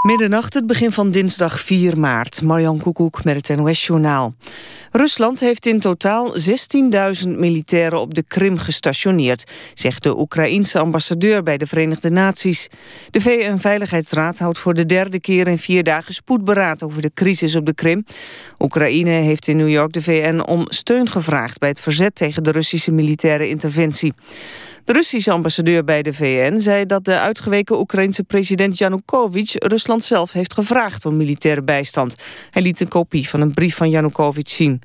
Middernacht, het begin van dinsdag 4 maart. Marjan Koekoek met het NOS-journaal. Rusland heeft in totaal 16.000 militairen op de Krim gestationeerd... zegt de Oekraïense ambassadeur bij de Verenigde Naties. De VN-veiligheidsraad houdt voor de derde keer in vier dagen spoedberaad... over de crisis op de Krim. Oekraïne heeft in New York de VN om steun gevraagd... bij het verzet tegen de Russische militaire interventie. De Russische ambassadeur bij de VN zei dat de uitgeweken Oekraïense president Yanukovych Rusland zelf heeft gevraagd om militaire bijstand. Hij liet een kopie van een brief van Yanukovych zien.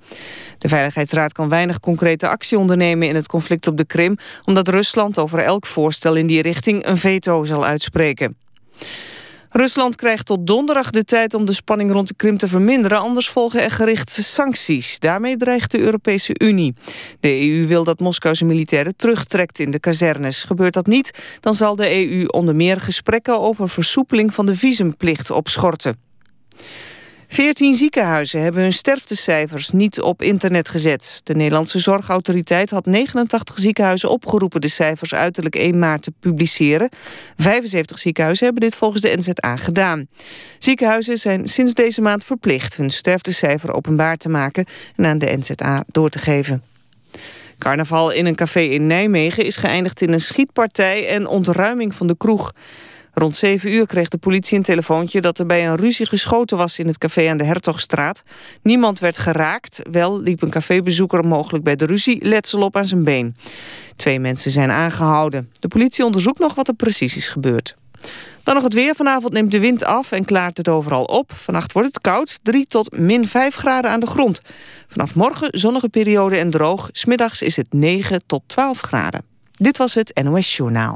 De Veiligheidsraad kan weinig concrete actie ondernemen in het conflict op de Krim, omdat Rusland over elk voorstel in die richting een veto zal uitspreken. Rusland krijgt tot donderdag de tijd om de spanning rond de Krim te verminderen, anders volgen er gerichte sancties. Daarmee dreigt de Europese Unie. De EU wil dat Moskou zijn militairen terugtrekt in de kazernes. Gebeurt dat niet, dan zal de EU onder meer gesprekken over versoepeling van de visumplicht opschorten. Veertien ziekenhuizen hebben hun sterftecijfers niet op internet gezet. De Nederlandse Zorgautoriteit had 89 ziekenhuizen opgeroepen... de cijfers uiterlijk 1 maart te publiceren. 75 ziekenhuizen hebben dit volgens de NZA gedaan. Ziekenhuizen zijn sinds deze maand verplicht... hun sterftecijfer openbaar te maken en aan de NZA door te geven. Carnaval in een café in Nijmegen is geëindigd in een schietpartij... en ontruiming van de kroeg. Rond 7 uur kreeg de politie een telefoontje dat er bij een ruzie geschoten was in het café aan de Hertogstraat. Niemand werd geraakt, wel liep een cafébezoeker mogelijk bij de ruzie letsel op aan zijn been. Twee mensen zijn aangehouden. De politie onderzoekt nog wat er precies is gebeurd. Dan nog het weer. Vanavond neemt de wind af en klaart het overal op. Vannacht wordt het koud, 3 tot min 5 graden aan de grond. Vanaf morgen zonnige periode en droog. Smiddags is het 9 tot 12 graden. Dit was het NOS Journaal.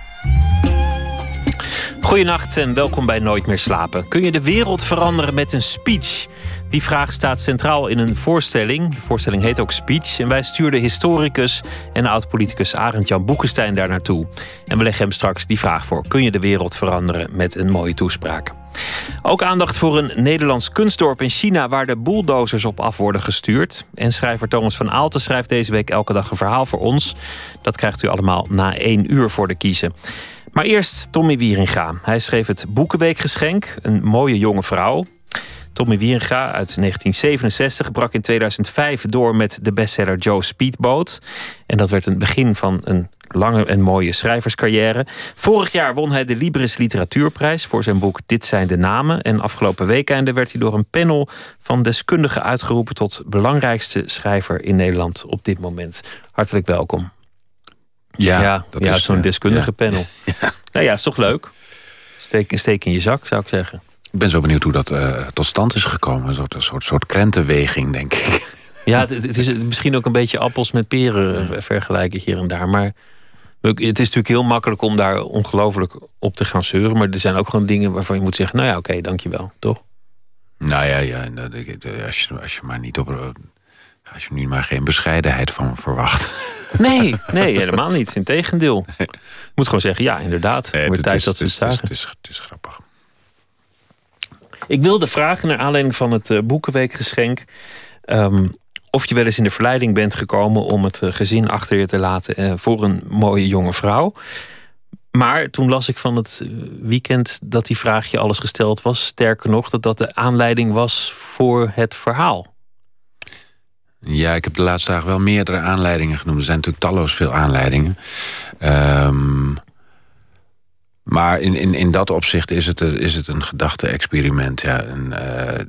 Goedenacht en welkom bij Nooit meer slapen. Kun je de wereld veranderen met een speech? Die vraag staat centraal in een voorstelling. De voorstelling heet ook Speech. En wij stuurden historicus en oud-politicus Arend-Jan Boekenstein daar naartoe. En we leggen hem straks die vraag voor. Kun je de wereld veranderen met een mooie toespraak? Ook aandacht voor een Nederlands kunstdorp in China... waar de bulldozers op af worden gestuurd. En schrijver Thomas van Aalten schrijft deze week elke dag een verhaal voor ons. Dat krijgt u allemaal na één uur voor de kiezen. Maar eerst Tommy Wieringa. Hij schreef het Boekenweekgeschenk, een mooie jonge vrouw. Tommy Wieringa uit 1967 brak in 2005 door met de bestseller Joe Speedboat. En dat werd een begin van een lange en mooie schrijverscarrière. Vorig jaar won hij de Libris Literatuurprijs voor zijn boek Dit zijn de namen. En afgelopen weekende werd hij door een panel van deskundigen uitgeroepen tot belangrijkste schrijver in Nederland op dit moment. Hartelijk welkom. Ja, ja, zo'n deskundige ja. panel. Nou ja, is toch leuk? Steek, steek in je zak, zou ik zeggen. Ik ben zo benieuwd hoe dat eh, tot stand is gekomen. Een soort, een soort, soort krentenweging, denk ik. Ja, het, het is misschien ook een beetje appels met peren eh, vergelijken hier en daar. Maar het is natuurlijk heel makkelijk om daar ongelooflijk op te gaan zeuren. Maar er zijn ook gewoon dingen waarvan je moet zeggen... nou ja, oké, dankjewel, toch? Nou ja, ja als, je, als je maar niet op. Als je nu maar geen bescheidenheid van verwacht. Nee, nee, helemaal niet. Integendeel. Je moet gewoon zeggen, ja, inderdaad. Nee, Wordt het tijd is- dat ze het is- zagen. Het is, het is grappig. Ik wilde vragen, naar aanleiding van het eh, Boekenweekgeschenk... ehm, of je wel eens in de verleiding bent gekomen om het eh, gezin achter je te laten eh, voor een mooie jonge vrouw. Maar toen las ik van het weekend dat die vraag je alles gesteld was. Sterker nog, dat dat de aanleiding was voor het verhaal. Ja, ik heb de laatste dagen wel meerdere aanleidingen genoemd. Er zijn natuurlijk talloos veel aanleidingen. Ehm, maar in, in, in dat opzicht is het, is het een gedachte-experiment. Ja. Eh,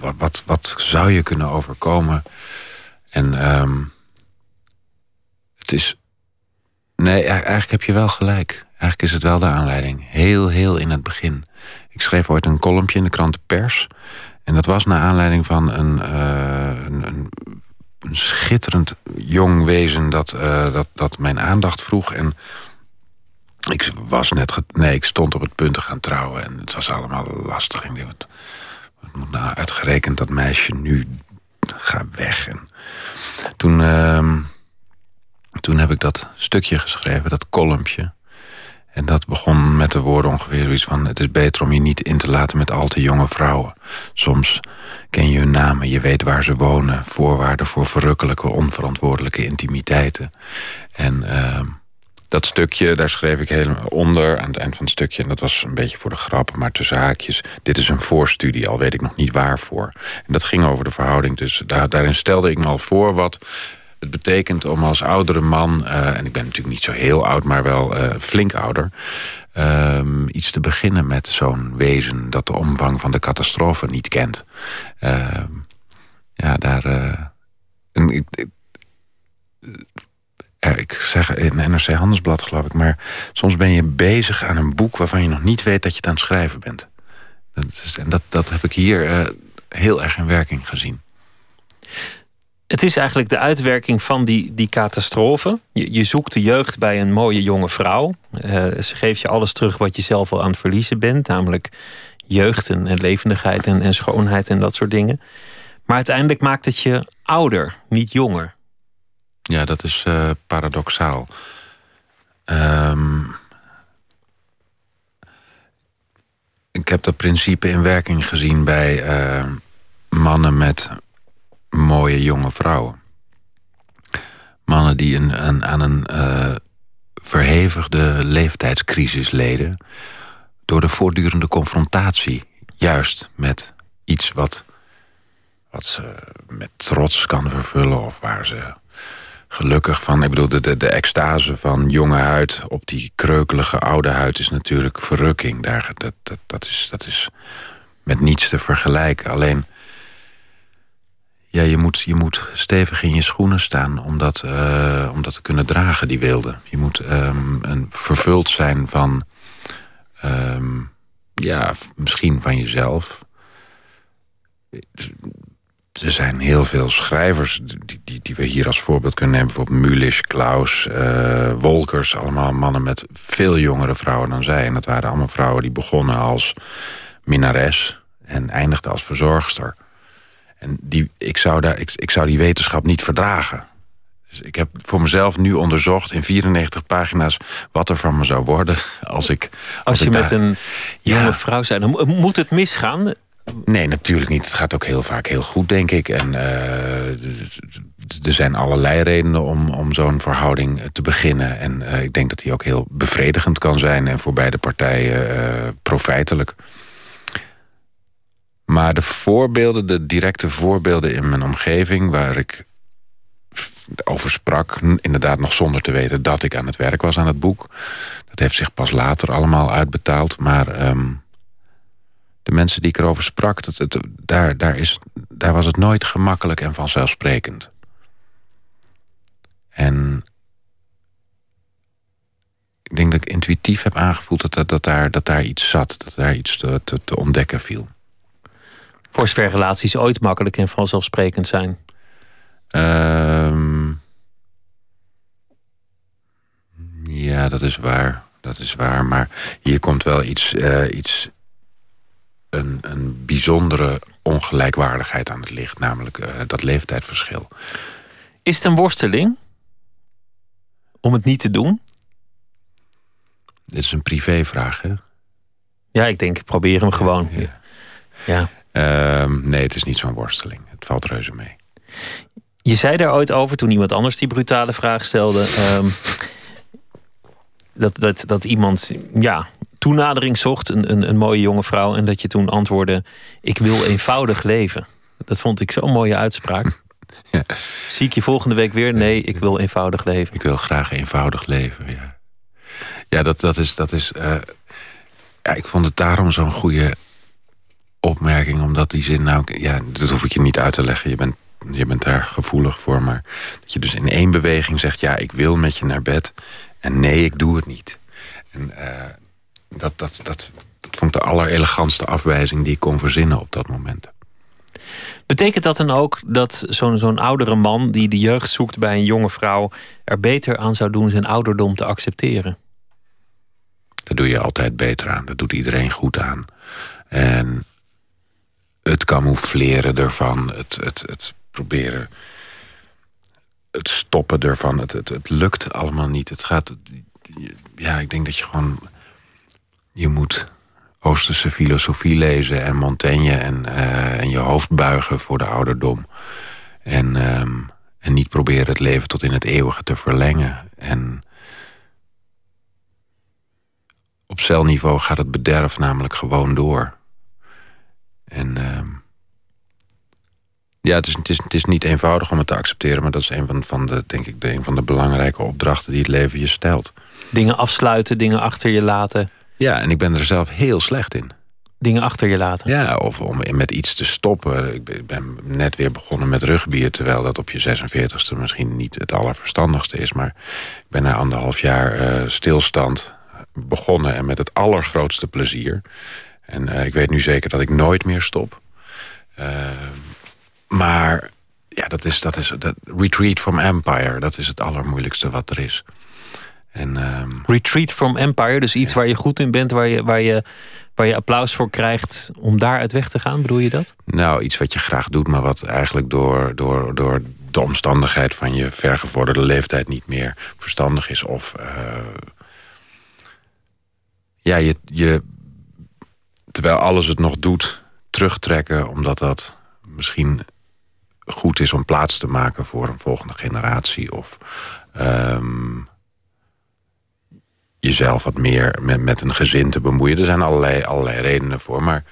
wat, wat, wat zou je kunnen overkomen? En ehm, het is. Nee, e- eigenlijk heb je wel gelijk. Eigenlijk is het wel de aanleiding. Heel, heel in het begin. Ik schreef ooit een kolompje in de krant Pers. En dat was naar aanleiding van een, eh, een, een, een schitterend jong wezen dat, eh, dat, dat mijn aandacht vroeg. En ik was net. Nee, ik stond op het punt te gaan trouwen. En het was allemaal lastig. Ik wat moet nou uitgerekend dat meisje nu ga weg. En toen, ehm, toen heb ik dat stukje geschreven, dat kolompje. En dat begon met de woorden ongeveer zoiets van... het is beter om je niet in te laten met al te jonge vrouwen. Soms ken je hun namen, je weet waar ze wonen... voorwaarden voor verrukkelijke, onverantwoordelijke intimiteiten. En uh, dat stukje, daar schreef ik helemaal onder aan het eind van het stukje... en dat was een beetje voor de grap, maar tussen haakjes... dit is een voorstudie, al weet ik nog niet waarvoor. En dat ging over de verhouding, dus daar, daarin stelde ik me al voor... wat het betekent om als oudere man, uh, en ik ben natuurlijk niet zo heel oud, maar wel uh, flink ouder, uh, iets te beginnen met zo'n wezen dat de omvang van de catastrofe niet kent. Ehm, ja, daar. Uh, ik, ik zeg in NRC Handelsblad, geloof ik, maar soms ben je bezig aan een boek waarvan je nog niet weet dat je het aan het schrijven bent. Dat is, en dat, dat heb ik hier heel erg in werking gezien. Het is eigenlijk de uitwerking van die, die catastrofe. Je, je zoekt de jeugd bij een mooie jonge vrouw. Uh, ze geeft je alles terug wat je zelf al aan het verliezen bent. Namelijk jeugd en, en levendigheid en, en, schoonheid en dat soort dingen. Maar uiteindelijk maakt het je ouder, niet jonger. Ja, dat is uh, paradoxaal. Um, ik heb dat principe in werking gezien bij uh, mannen met mooie jonge vrouwen. Mannen die een, een aan een uh, verhevigde leeftijdscrisis leden... door de voortdurende confrontatie, juist met iets wat, wat ze met trots kan vervullen... of waar ze gelukkig van... Ik bedoel, de, de, de extase van jonge huid op die kreukelige oude huid... is natuurlijk verrukking. Daar, dat, dat, dat, is, dat is met niets te vergelijken. Alleen ja, je moet, je moet stevig in je schoenen staan om dat, uh, om dat te kunnen dragen, die wilde. Je moet um, een, vervuld zijn van, um, ja, misschien van jezelf. Er zijn heel veel schrijvers die, die, die we hier als voorbeeld kunnen nemen. Bijvoorbeeld Mulisch, Klaus, uh, Wolkers. Allemaal mannen met veel jongere vrouwen dan zij. En dat waren allemaal vrouwen die begonnen als minares en eindigden als verzorgster. En die, ik, zou daar, ik, ik zou die wetenschap niet verdragen. Dus ik heb voor mezelf nu onderzocht in 94 pagina's wat er van me zou worden als ik. Als, als je met een jonge vrouw zijn, moet het misgaan? Nee, natuurlijk niet. Het gaat ook heel vaak heel goed, denk ik. En uh, er zijn allerlei redenen om, om zo'n verhouding te beginnen. En uh, ik denk dat die ook heel bevredigend kan zijn en voor beide partijen uh, profijtelijk. Maar de voorbeelden, de directe voorbeelden in mijn omgeving... waar ik over sprak, inderdaad nog zonder te weten... dat ik aan het werk was aan het boek. Dat heeft zich pas later allemaal uitbetaald. Maar um, de mensen die ik erover sprak... Dat, het, daar, daar, is, daar was het nooit gemakkelijk en vanzelfsprekend. En ik denk dat ik intuïtief heb aangevoeld dat, dat, dat, daar, dat daar iets zat. Dat daar iets te, te ontdekken viel. Voor zover relaties ooit makkelijk en vanzelfsprekend zijn? Um, ja, dat is waar. Dat is waar. Maar hier komt wel iets, uh, iets een, een bijzondere ongelijkwaardigheid aan het licht. Namelijk uh, dat leeftijdsverschil. Is het een worsteling? Om het niet te doen? Dit is een privévraag, hè? Ja, ik denk, probeer hem gewoon. Ja. ja. Uh, nee, het is niet zo'n worsteling. Het valt reuze mee. Je zei daar ooit over toen iemand anders die brutale vraag stelde. Um, dat, dat, dat iemand ja, toenadering zocht, een, een, een mooie jonge vrouw. En dat je toen antwoordde: Ik wil eenvoudig leven. Dat vond ik zo'n mooie uitspraak. Ja. Zie ik je volgende week weer? Nee, ik wil eenvoudig leven. Ik wil graag eenvoudig leven, ja. Ja, dat, dat is. Dat is uh, ja, ik vond het daarom zo'n goede opmerking, omdat die zin nou... Ja, dat hoef ik je niet uit te leggen, je bent, je bent daar gevoelig voor. Maar dat je dus in één beweging zegt... ja, ik wil met je naar bed en nee, ik doe het niet. En uh, dat, dat, dat, dat vond ik de allerelegantste afwijzing die ik kon verzinnen op dat moment. Betekent dat dan ook dat zo'n zo'n oudere man die de jeugd zoekt bij een jonge vrouw er beter aan zou doen zijn ouderdom te accepteren? Daar doe je altijd beter aan. Dat doet iedereen goed aan. En het camoufleren ervan, het, het, het proberen, het stoppen ervan. Het, het, het lukt allemaal niet. Het gaat, ja, ik denk dat je gewoon... Je moet Oosterse filosofie lezen en Montaigne... en, uh, en je hoofd buigen voor de ouderdom. En, ehm, en niet proberen het leven tot in het eeuwige te verlengen. En op celniveau gaat het bederf namelijk gewoon door. En uh, ja, het is, het, is, het is niet eenvoudig om het te accepteren... maar dat is een van, van, de, denk ik, de, een van de belangrijke opdrachten die het leven je stelt. Dingen afsluiten, dingen achter je laten. Ja, en ik ben er zelf heel slecht in. Dingen achter je laten? Ja, of om met iets te stoppen. Ik ben net weer begonnen met rugbier... terwijl dat op je 46e misschien niet het allerverstandigste is. Maar ik ben na anderhalf jaar uh, stilstand begonnen... en met het allergrootste plezier. En uh, ik weet nu zeker dat ik nooit meer stop. Uh, maar ja, dat is, dat is dat Retreat from Empire. Dat is het allermoeilijkste wat er is. En, um, Retreat from Empire, dus iets ja. waar je goed in bent... Waar je, waar, je, waar je applaus voor krijgt om daar uit weg te gaan. Bedoel je dat? Nou, iets wat je graag doet... maar wat eigenlijk door, door, door de omstandigheid van je vergevorderde leeftijd... niet meer verstandig is. Of uh, ja, je, je, terwijl alles het nog doet, terugtrekken... omdat dat misschien goed is om plaats te maken voor een volgende generatie. Of um, jezelf wat meer met, met een gezin te bemoeien. Er zijn allerlei, allerlei redenen voor. Maar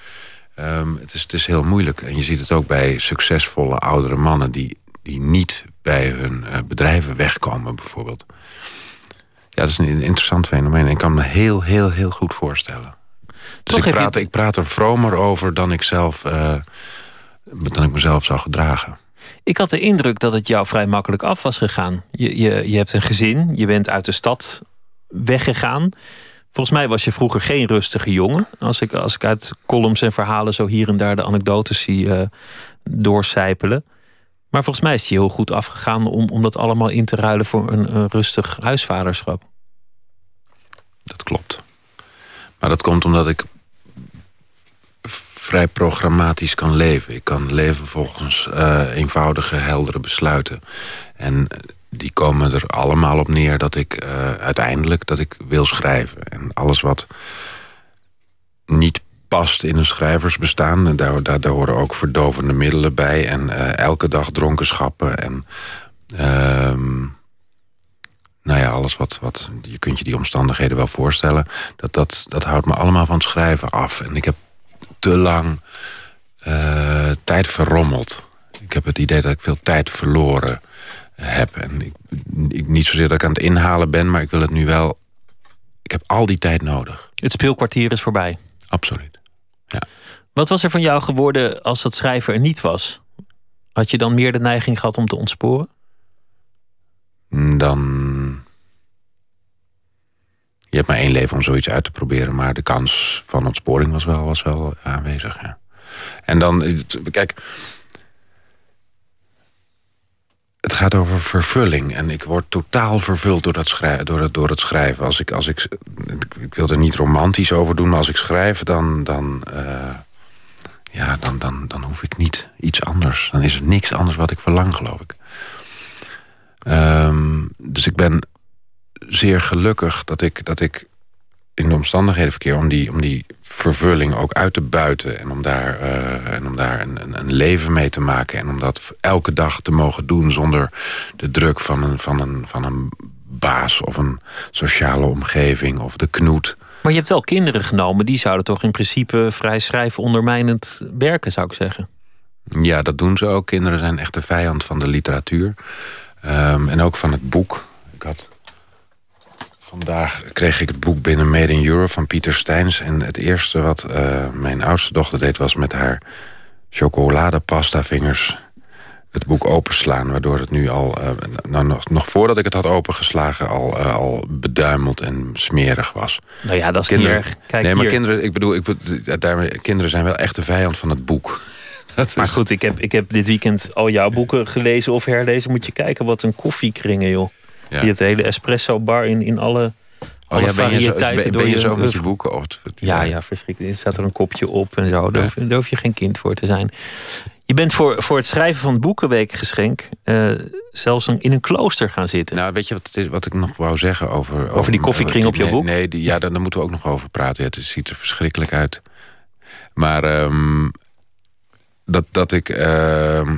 um, het, is, het is heel moeilijk. En je ziet het ook bij succesvolle oudere mannen... die, die niet bij hun uh, bedrijven wegkomen, bijvoorbeeld. Ja, dat is een interessant fenomeen. Ik kan me heel, heel, heel goed voorstellen. Dus ik praat, ik praat er vromer over dan ik zelf... Uh, dan ik mezelf zou gedragen. Ik had de indruk dat het jou vrij makkelijk af was gegaan. Je, je, je hebt een gezin, je bent uit de stad weggegaan. Volgens mij was je vroeger geen rustige jongen. Als ik, als ik uit columns en verhalen zo hier en daar de anekdotes zie uh, doorcijpelen. Maar volgens mij is het je heel goed afgegaan om, om dat allemaal in te ruilen voor een, een rustig huisvaderschap. Dat klopt. Maar dat komt omdat ik vrij programmatisch kan leven. Ik kan leven volgens uh, eenvoudige, heldere besluiten. En die komen er allemaal op neer dat ik uh, uiteindelijk dat ik wil schrijven. En alles wat niet past in een schrijversbestaan... En daar, daar, horen ook verdovende middelen bij... en uh, elke dag dronkenschappen en... Uh, nou ja, alles wat, wat... Je kunt je die omstandigheden wel voorstellen. Dat, dat, dat houdt me allemaal van het schrijven af. En ik heb te lang uh, tijd verrommeld. Ik heb het idee dat ik veel tijd verloren heb. En ik, ik, niet zozeer dat ik aan het inhalen ben, maar ik wil het nu wel... Ik heb al die tijd nodig. Het speelkwartier is voorbij. Absoluut, ja. Wat was er van jou geworden als dat schrijven er niet was? Had je dan meer de neiging gehad om te ontsporen? Dan... Je hebt maar één leven om zoiets uit te proberen... maar de kans van ontsporing was wel, was wel aanwezig, ja. En dan, kijk het gaat over vervulling. En ik word totaal vervuld door, dat schrijven, door, het, door het schrijven. Als ik, als ik, ik wil er niet romantisch over doen, maar als ik schrijf, dan, dan, uh, ja, dan, dan, dan hoef ik niet iets anders. Dan is er niks anders wat ik verlang, geloof ik. Um, dus ik ben zeer gelukkig dat ik, dat ik in de omstandigheden verkeer... om die, om die vervulling ook uit te buiten. En om daar, uh, en om daar een, een, een, leven mee te maken. En om dat elke dag te mogen doen zonder de druk van een, van een, van een baas of een sociale omgeving of de knoet. Maar je hebt wel kinderen genomen. Die zouden toch in principe vrij schrijven ondermijnend werken, zou ik zeggen. Ja, dat doen ze ook. Kinderen zijn echt de vijand van de literatuur. Um, en ook van het boek. Ik had Vandaag kreeg ik het boek Binnen Made in Europe van Pieter Steins. En het eerste wat uh, mijn oudste dochter deed... was met haar chocoladepasta vingers het boek openslaan. Waardoor het nu al, uh, nou, nog, nog, voordat ik het had opengeslagen... Al, uh, al beduimeld en smerig was. Nou ja, dat is kinderen, niet erg. Kijk nee, maar hier. kinderen, ik bedoel, ik, daarmee, kinderen zijn wel echt de vijand van het boek. Dat maar is... goed, ik heb, ik heb dit weekend al jouw boeken gelezen of herlezen. Moet je kijken wat een koffiekringen, joh. Ja. Die het hele espresso bar in, in alle, alle oh, ja, variëteiten. Ben je, ben je zo met je boeken? Of ja, ja, verschrikkelijk. Er staat er een kopje op en zo. Daar, ja. hoef, daar hoef je geen kind voor te zijn. Je bent voor, voor het schrijven van het Boekenweekgeschenk uh, zelfs in een klooster gaan zitten. Nou, weet je wat, wat ik nog wou zeggen over... Over, die koffiekring op je boek? Nee, die, ja, daar, moeten we ook nog over praten. het ziet er verschrikkelijk uit. Maar ehm, dat, dat ik uh,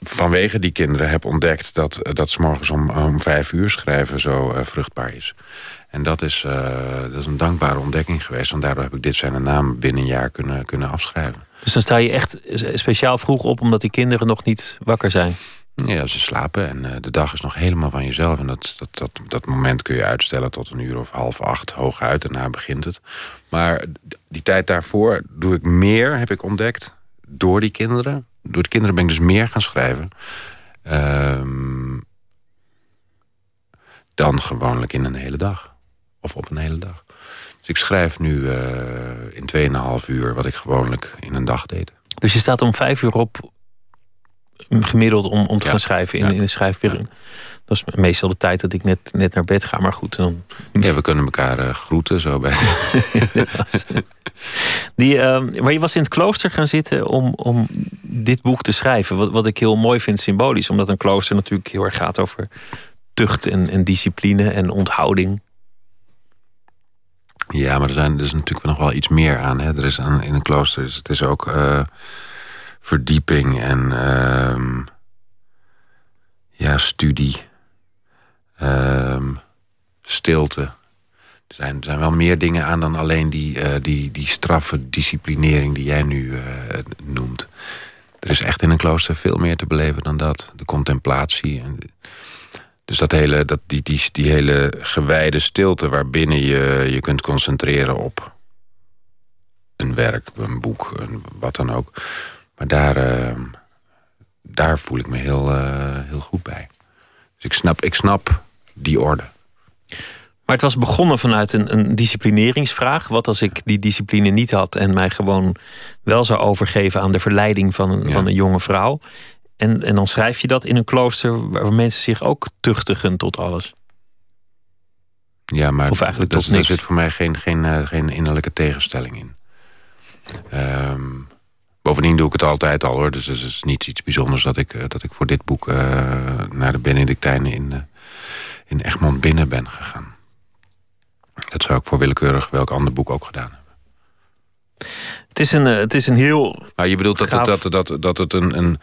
vanwege die kinderen heb ontdekt... dat, dat s morgens om, om vijf uur schrijven zo uh, vruchtbaar is. En dat is, uh, dat is een dankbare ontdekking geweest. Want daardoor heb ik dit zijn naam binnen een jaar kunnen, kunnen afschrijven. Dus dan sta je echt speciaal vroeg op... omdat die kinderen nog niet wakker zijn? Ja, ze slapen en uh, de dag is nog helemaal van jezelf. En dat, dat, dat, dat moment kun je uitstellen tot een uur of half acht, hooguit. Daarna begint het. Maar die tijd daarvoor doe ik meer, heb ik ontdekt, door die kinderen. Door de kinderen ben ik dus meer gaan schrijven. Ehm, dan gewoonlijk in een hele dag. Of op een hele dag. Dus ik schrijf nu uh, in 2,5 uur wat ik gewoonlijk in een dag deed. Dus je staat om vijf uur op gemiddeld om, om te gaan schrijven in, in de schrijfperiode. Dat is meestal de tijd dat ik net, net naar bed ga, maar goed. Dan... Ja, we kunnen elkaar uh, groeten zo bij. Die, uh, maar je was in het klooster gaan zitten om, om dit boek te schrijven. Wat, wat ik heel mooi vind symbolisch, omdat een klooster natuurlijk heel erg gaat over tucht en, en discipline en onthouding. Ja, maar er, zijn, er is natuurlijk nog wel iets meer aan. Hè? Er is aan in een klooster is, het is ook uh, verdieping en uh, ja, studie, uh, stilte. Er zijn, er zijn wel meer dingen aan dan alleen die, uh, die, die straffe disciplinering die jij nu uh, noemt. Er is echt in een klooster veel meer te beleven dan dat. De contemplatie. En, dus dat hele, dat, die, die, die hele gewijde stilte waarbinnen je je kunt concentreren op een werk, een boek, wat dan ook. Maar daar, uh, daar voel ik me heel, uh, heel goed bij. Dus ik snap, ik snap die orde. Maar het was begonnen vanuit een, een disciplineringsvraag. Wat als ik die discipline niet had en mij gewoon wel zou overgeven aan de verleiding van een, ja. van een jonge vrouw. En, en dan schrijf je dat in een klooster waar mensen zich ook tuchtigen tot alles. Ja, maar of eigenlijk dat, tot niks. er zit voor mij geen, geen, uh, geen innerlijke tegenstelling in. Um, bovendien doe ik het altijd al hoor. Dus het is niet iets bijzonders dat ik, uh, dat ik voor dit boek uh, naar de Benedictijnen in, in Egmond binnen ben gegaan. Dat zou ik voor willekeurig welk ander boek ook gedaan hebben. Het is een, het is een heel. Maar je bedoelt dat, gaaf... het, dat, dat, dat het een. een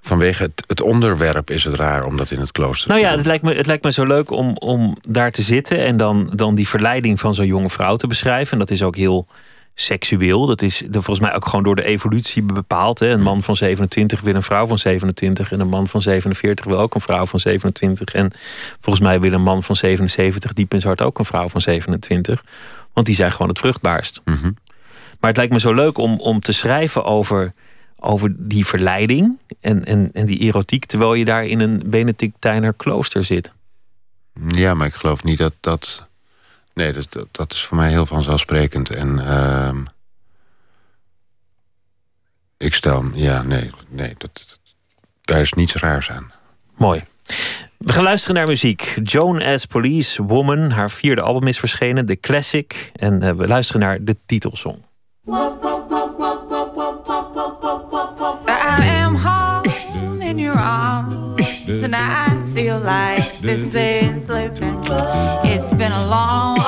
vanwege het, het, onderwerp is het raar om dat in het klooster nou ja, het lijkt me, het lijkt me zo leuk om, om daar te zitten en dan, dan die verleiding van zo'n jonge vrouw te beschrijven. En dat is ook heel seksueel. Dat is volgens mij ook gewoon door de evolutie bepaald. Hè? Een man van 27 wil een vrouw van 27 en een man van 47 wil ook een vrouw van 27. En volgens mij wil een man van 77 diep in zijn hart ook een vrouw van 27. Want die zijn gewoon het vruchtbaarst. Mm -hmm. Maar het lijkt me zo leuk om, om te schrijven over over die verleiding en, en, en die erotiek... terwijl je daar in een Benedictijner klooster zit. Ja, maar ik geloof niet dat dat... Nee, dat, dat, dat is voor mij heel vanzelfsprekend. En uh, ik stel... Ja, nee, nee dat, dat, daar is niets raars aan. Mooi. We gaan luisteren naar muziek. Joan as Police, Woman. Haar vierde album is verschenen, The Classic. En uh, we luisteren naar de titelsong. I am home in your arms, and I feel like this is living. It's been a long,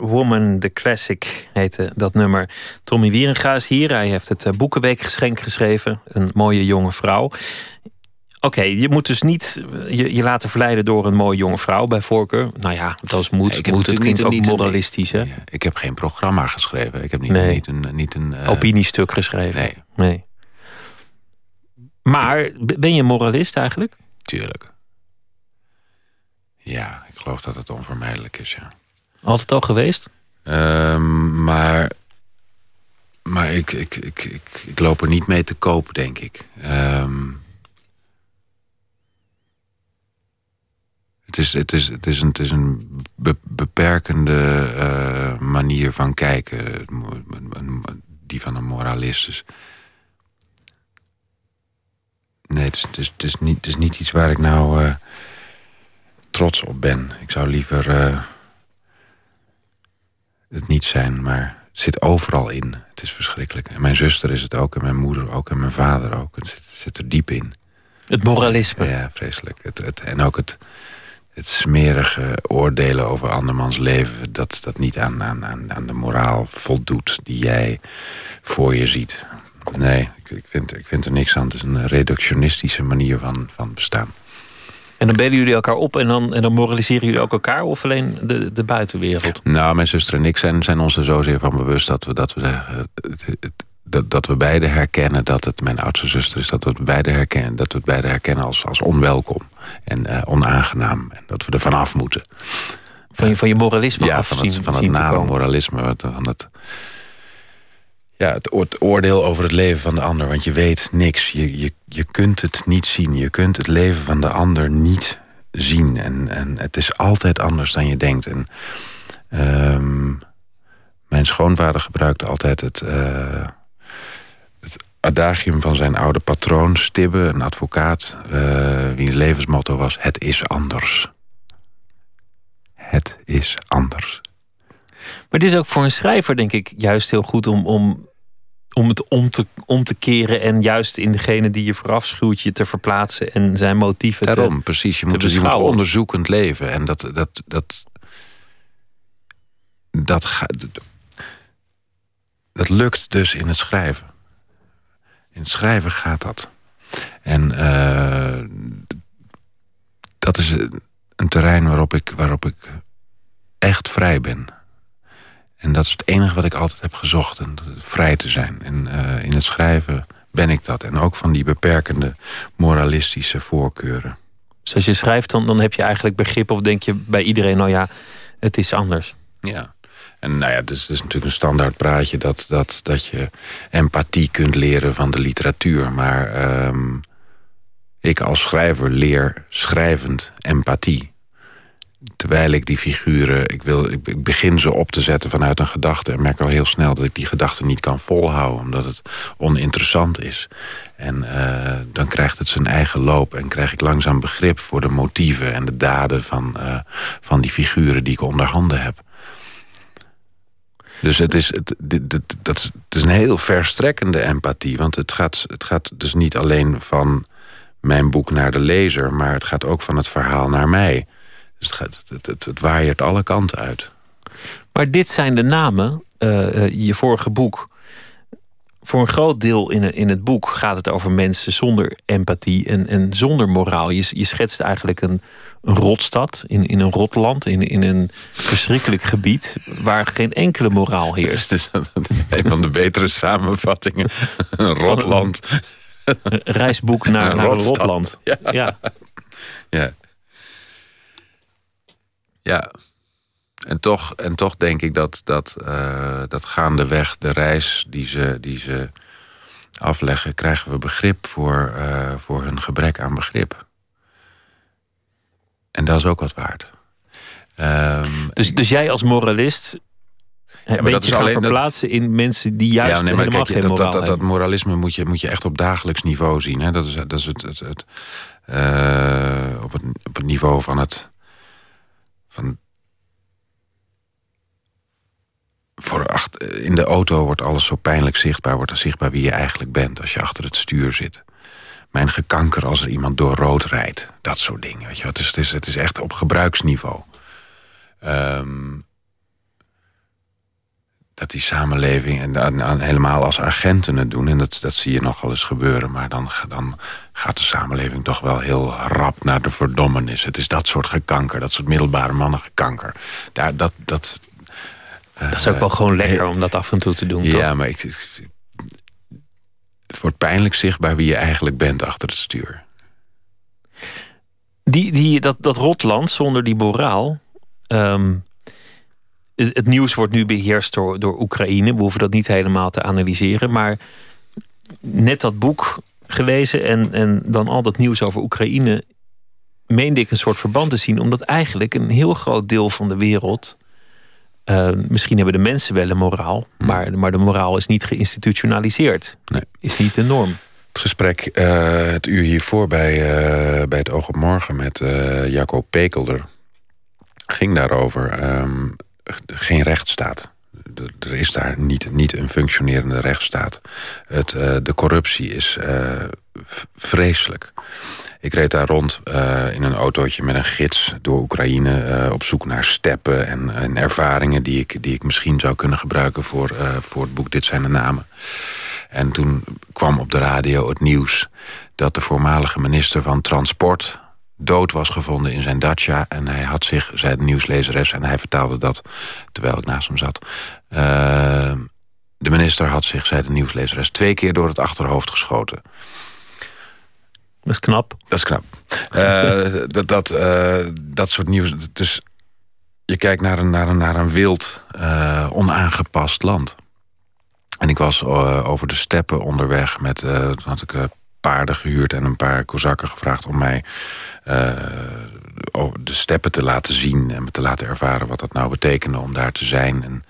Woman, the classic heette dat nummer. Tommy Wierenga is hier. Hij heeft het eh, Boekenweekgeschenk geschreven. Een mooie jonge vrouw. Oké, je moet dus niet eh, je, je laten verleiden door een mooie jonge vrouw bij voorkeur. Nou ja, dat is moet. Ik moet het ook niet een- moralistisch, hè? Ja, Ik heb geen programma geschreven. Ik heb niet, Nee. niet een... Niet een eh, Opiniestuk geschreven. Nee, nee. Maar ben je moralist eigenlijk? tuurlijk. Ja, ik geloof dat het onvermijdelijk is, ja. Altijd al geweest? Ehm, maar maar ik, ik, ik, ik, ik loop er niet mee te koop, denk ik. Ehm, het, is, het, is, het, is een, het is een be- beperkende eh, manier van kijken, die van een moralist. Dus nee, het is, het, is, niet, het niet iets waar ik nou eh, trots op ben. Ik zou liever... eh, het niet zijn, maar het zit overal in. Het is verschrikkelijk. En mijn zuster is het ook, en mijn moeder ook, en mijn vader ook. Het zit, het zit er diep in. Het moralisme. Ja, vreselijk. Het, het, en ook het, het smerige oordelen over andermans leven... dat dat niet aan, aan, aan, aan de moraal voldoet die jij voor je ziet. Nee, ik, ik, vind, ik vind er niks aan. Het is een reductionistische manier van, van bestaan. En dan bellen jullie elkaar op en dan, en dan moraliseren jullie ook elkaar of alleen de, de buitenwereld? Nou, mijn zuster en ik zijn, zijn ons er zozeer van bewust dat we, dat we, zeggen, dat, dat we beide herkennen dat het mijn oudste zuster is. Dat we het beide herkennen, dat we het beide herkennen als, als onwelkom en eh, onaangenaam. En dat we er vanaf moeten. Van je, van je moralisme ja, af van het, van het nare moralisme. Van het, ja, het, oor- het oordeel over het leven van de ander. Want je weet niks. Je, je, je kunt het niet zien. Je kunt het leven van de ander niet zien. En, en het is altijd anders dan je denkt. En ehm, mijn schoonvader gebruikte altijd het, eh, het adagium van zijn oude patroon, Stibbe, een advocaat, eh wie levensmotto was: Het is anders. Het is anders. Maar het is ook voor een schrijver, denk ik, juist heel goed om, om, om het om te, om te keren en juist in degene die je vooraf schuwt je te verplaatsen en zijn motieven te- Daarom, precies. Je moet, dus onderzoekend leven. En dat. dat, dat dat, gaat, dat lukt dus in het schrijven. In het schrijven gaat dat. En eh, dat is een terrein waarop ik, waarop ik echt vrij ben. En dat is het enige wat ik altijd heb gezocht. En dat- vrij te zijn. En eh, in het schrijven ben ik dat. En ook van die beperkende moralistische voorkeuren. Dus als je schrijft, dan, dan heb je eigenlijk begrip of denk je bij iedereen, nou ja, het is anders. Ja. En nou ja, dus het is natuurlijk een standaard praatje dat, dat, dat je empathie kunt leren van de literatuur. Maar ehm, ik als schrijver leer schrijvend empathie. Terwijl ik die figuren, ik, wil, ik begin ze op te zetten vanuit een gedachte... en merk al heel snel dat ik die gedachte niet kan volhouden... omdat het oninteressant is. En eh, dan krijgt het zijn eigen loop en krijg ik langzaam begrip... voor de motieven en de daden van, eh, van die figuren die ik onder handen heb. Dus het is, het, dit, dit- dat is een heel verstrekkende empathie. Want het gaat, het gaat dus niet alleen van mijn boek naar de lezer... maar het gaat ook van het verhaal naar mij. Dus het, gaat, het, het, het waaiert alle kanten uit. Maar dit zijn de namen, eh, eh, je vorige boek. Voor een groot deel in, in het boek gaat het over mensen zonder empathie en, en zonder moraal. Je, je schetst eigenlijk een, een rotstad in, in een rotland, in, in een verschrikkelijk gebied waar geen enkele moraal heerst. Een van de betere samenvattingen. Een rotland. Een reisboek naar, Een naar een rotland. Ja. Ja. Ja. Ja. En toch, en toch denk ik dat, dat, eh, dat gaandeweg de reis die ze, die ze afleggen, krijgen we begrip voor, eh, voor hun gebrek aan begrip. En dat is ook wat waard. Ehm, Dus, dus jij als moralist maar weet dat je is gaan alleen- dat- verplaatsen in mensen die juist ja, nee, maar helemaal kijk, geen dat, moraal dat, dat, dat moralisme moet je, moet je echt op dagelijks niveau zien. Hè? Dat is, dat is het, het, het, eh, op, het, op het niveau van het. Van, voor acht, in de auto wordt alles zo pijnlijk zichtbaar. Wordt er zichtbaar wie je eigenlijk bent als je achter het stuur zit. Mijn gekanker als er iemand door rood rijdt. Dat soort dingen. Weet je? Het, is, het, is, het is echt op gebruiksniveau. Ehm, dat die samenleving, en dan, dan helemaal als agenten het doen... en dat, dat zie je nogal eens gebeuren... maar dan, dan gaat de samenleving toch wel heel rap naar de verdommenis. Het is dat soort gekanker, dat soort middelbare mannengekanker. Daar, dat, dat, Dat is ook wel gewoon lekker om dat af en toe te doen. toch? ja, maar ik, ik- het wordt pijnlijk zichtbaar wie je eigenlijk bent achter het stuur. Die, die, dat, dat rotland zonder die moraal. ehm, het, nieuws wordt nu beheerst door, door Oekraïne. We hoeven dat niet helemaal te analyseren. Maar net dat boek gelezen en, en dan al dat nieuws over Oekraïne. meende ik een soort verband te zien. Omdat eigenlijk een heel groot deel van de wereld. eh, misschien hebben de mensen wel een moraal. Maar, maar de moraal is niet geïnstitutionaliseerd. Nee. Is niet de norm. Het gesprek, eh, het uur hiervoor bij, eh, bij het Oog op Morgen met Jacco Pekelder... ging daarover ehm, geen rechtsstaat. Er is daar niet, niet een functionerende rechtsstaat. Het, eh, de corruptie is eh, vreselijk. Ik reed daar rond eh, in een autootje met een gids door Oekraïne... op zoek naar steppen en, en ervaringen die ik, die ik misschien zou kunnen gebruiken... Voor, voor het boek Dit zijn de namen. En toen kwam op de radio het nieuws dat de voormalige minister van Transport dood was gevonden in zijn dacia. En hij had zich, zei de nieuwslezeres, en hij vertaalde dat terwijl ik naast hem zat. eh, de minister had zich, zei de nieuwslezeres, twee keer door het achterhoofd geschoten. Dat is knap. Dat is knap. Eh, dat, dat, eh, dat soort nieuws. Dus je kijkt naar een, naar een, naar een wild, eh, onaangepast land. En ik was over de steppen onderweg met. toen had ik paarden gehuurd en een paar kozakken gevraagd om mij de steppen te laten zien en me te laten ervaren wat dat nou betekende om daar te zijn. En,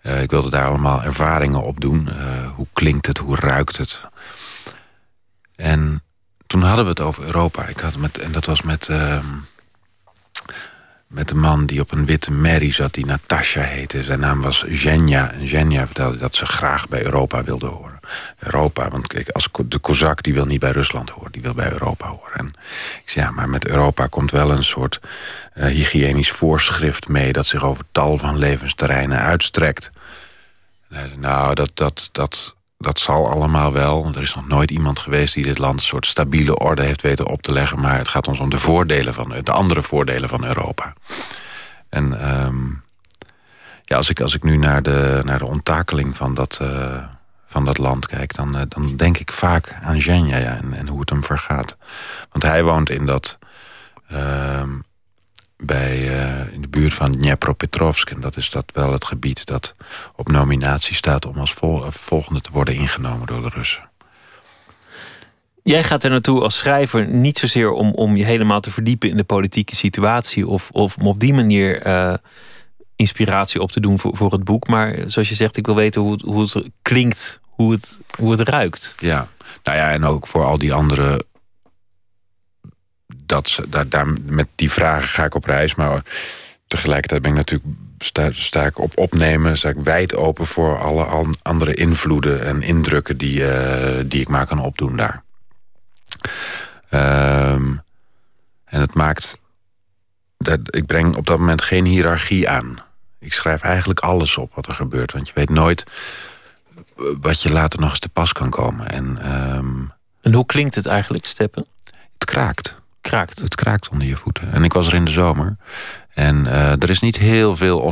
eh, ik wilde daar allemaal ervaringen op doen. Eh, hoe klinkt het, hoe ruikt het? En toen hadden we het over Europa. Ik had met, en dat was met, ehm, met een man die op een witte merrie zat, die Natasha heette. Zijn naam was Zhenya. En Zhenya vertelde dat ze graag bij Europa wilde horen. Europa, want kijk, als de Kozak die wil niet bij Rusland horen, die wil bij Europa horen. En ik zei, ja, maar met Europa komt wel een soort eh, hygiënisch voorschrift mee... dat zich over tal van levensterreinen uitstrekt. Nou, dat, dat, dat, dat zal allemaal wel. Er is nog nooit iemand geweest die dit land een soort stabiele orde heeft weten op te leggen. Maar het gaat ons om de voordelen van de andere voordelen van Europa. En ehm, ja, als ik, als ik nu naar de, naar de onttakeling van dat, eh, van dat land kijk, dan, eh, dan denk ik vaak aan Zhenya ja, en, en hoe het hem vergaat. Want hij woont in dat ehm, bij, eh, in de buurt van Dnepropetrovsk. En dat is dat wel het gebied dat op nominatie staat... om als eh, volgende te worden ingenomen door de Russen. Jij gaat er naartoe als schrijver niet zozeer om, om je helemaal te verdiepen in de politieke situatie of, of om op die manier inspiratie op te doen voor, voor het boek. Maar zoals je zegt, ik wil weten hoe hoe het klinkt, hoe het, hoe het ruikt. Ja, nou ja, en ook voor al die andere. Dat, daar, daar, met die vragen ga ik op reis. Maar tegelijkertijd ben ik natuurlijk. Sta, ik op opnemen, sta ik wijd open voor alle an- andere invloeden en indrukken die, eh, die ik maar kan opdoen daar. Ehm, en het maakt. Dat, ik breng op dat moment geen hiërarchie aan. Ik schrijf eigenlijk alles op wat er gebeurt. Want je weet nooit wat je later nog eens te pas kan komen. En ehm, En hoe klinkt het eigenlijk, Steppen? het kraakt. Kraakt. Het kraakt onder je voeten. En ik was er in de zomer. En eh, er is niet heel veel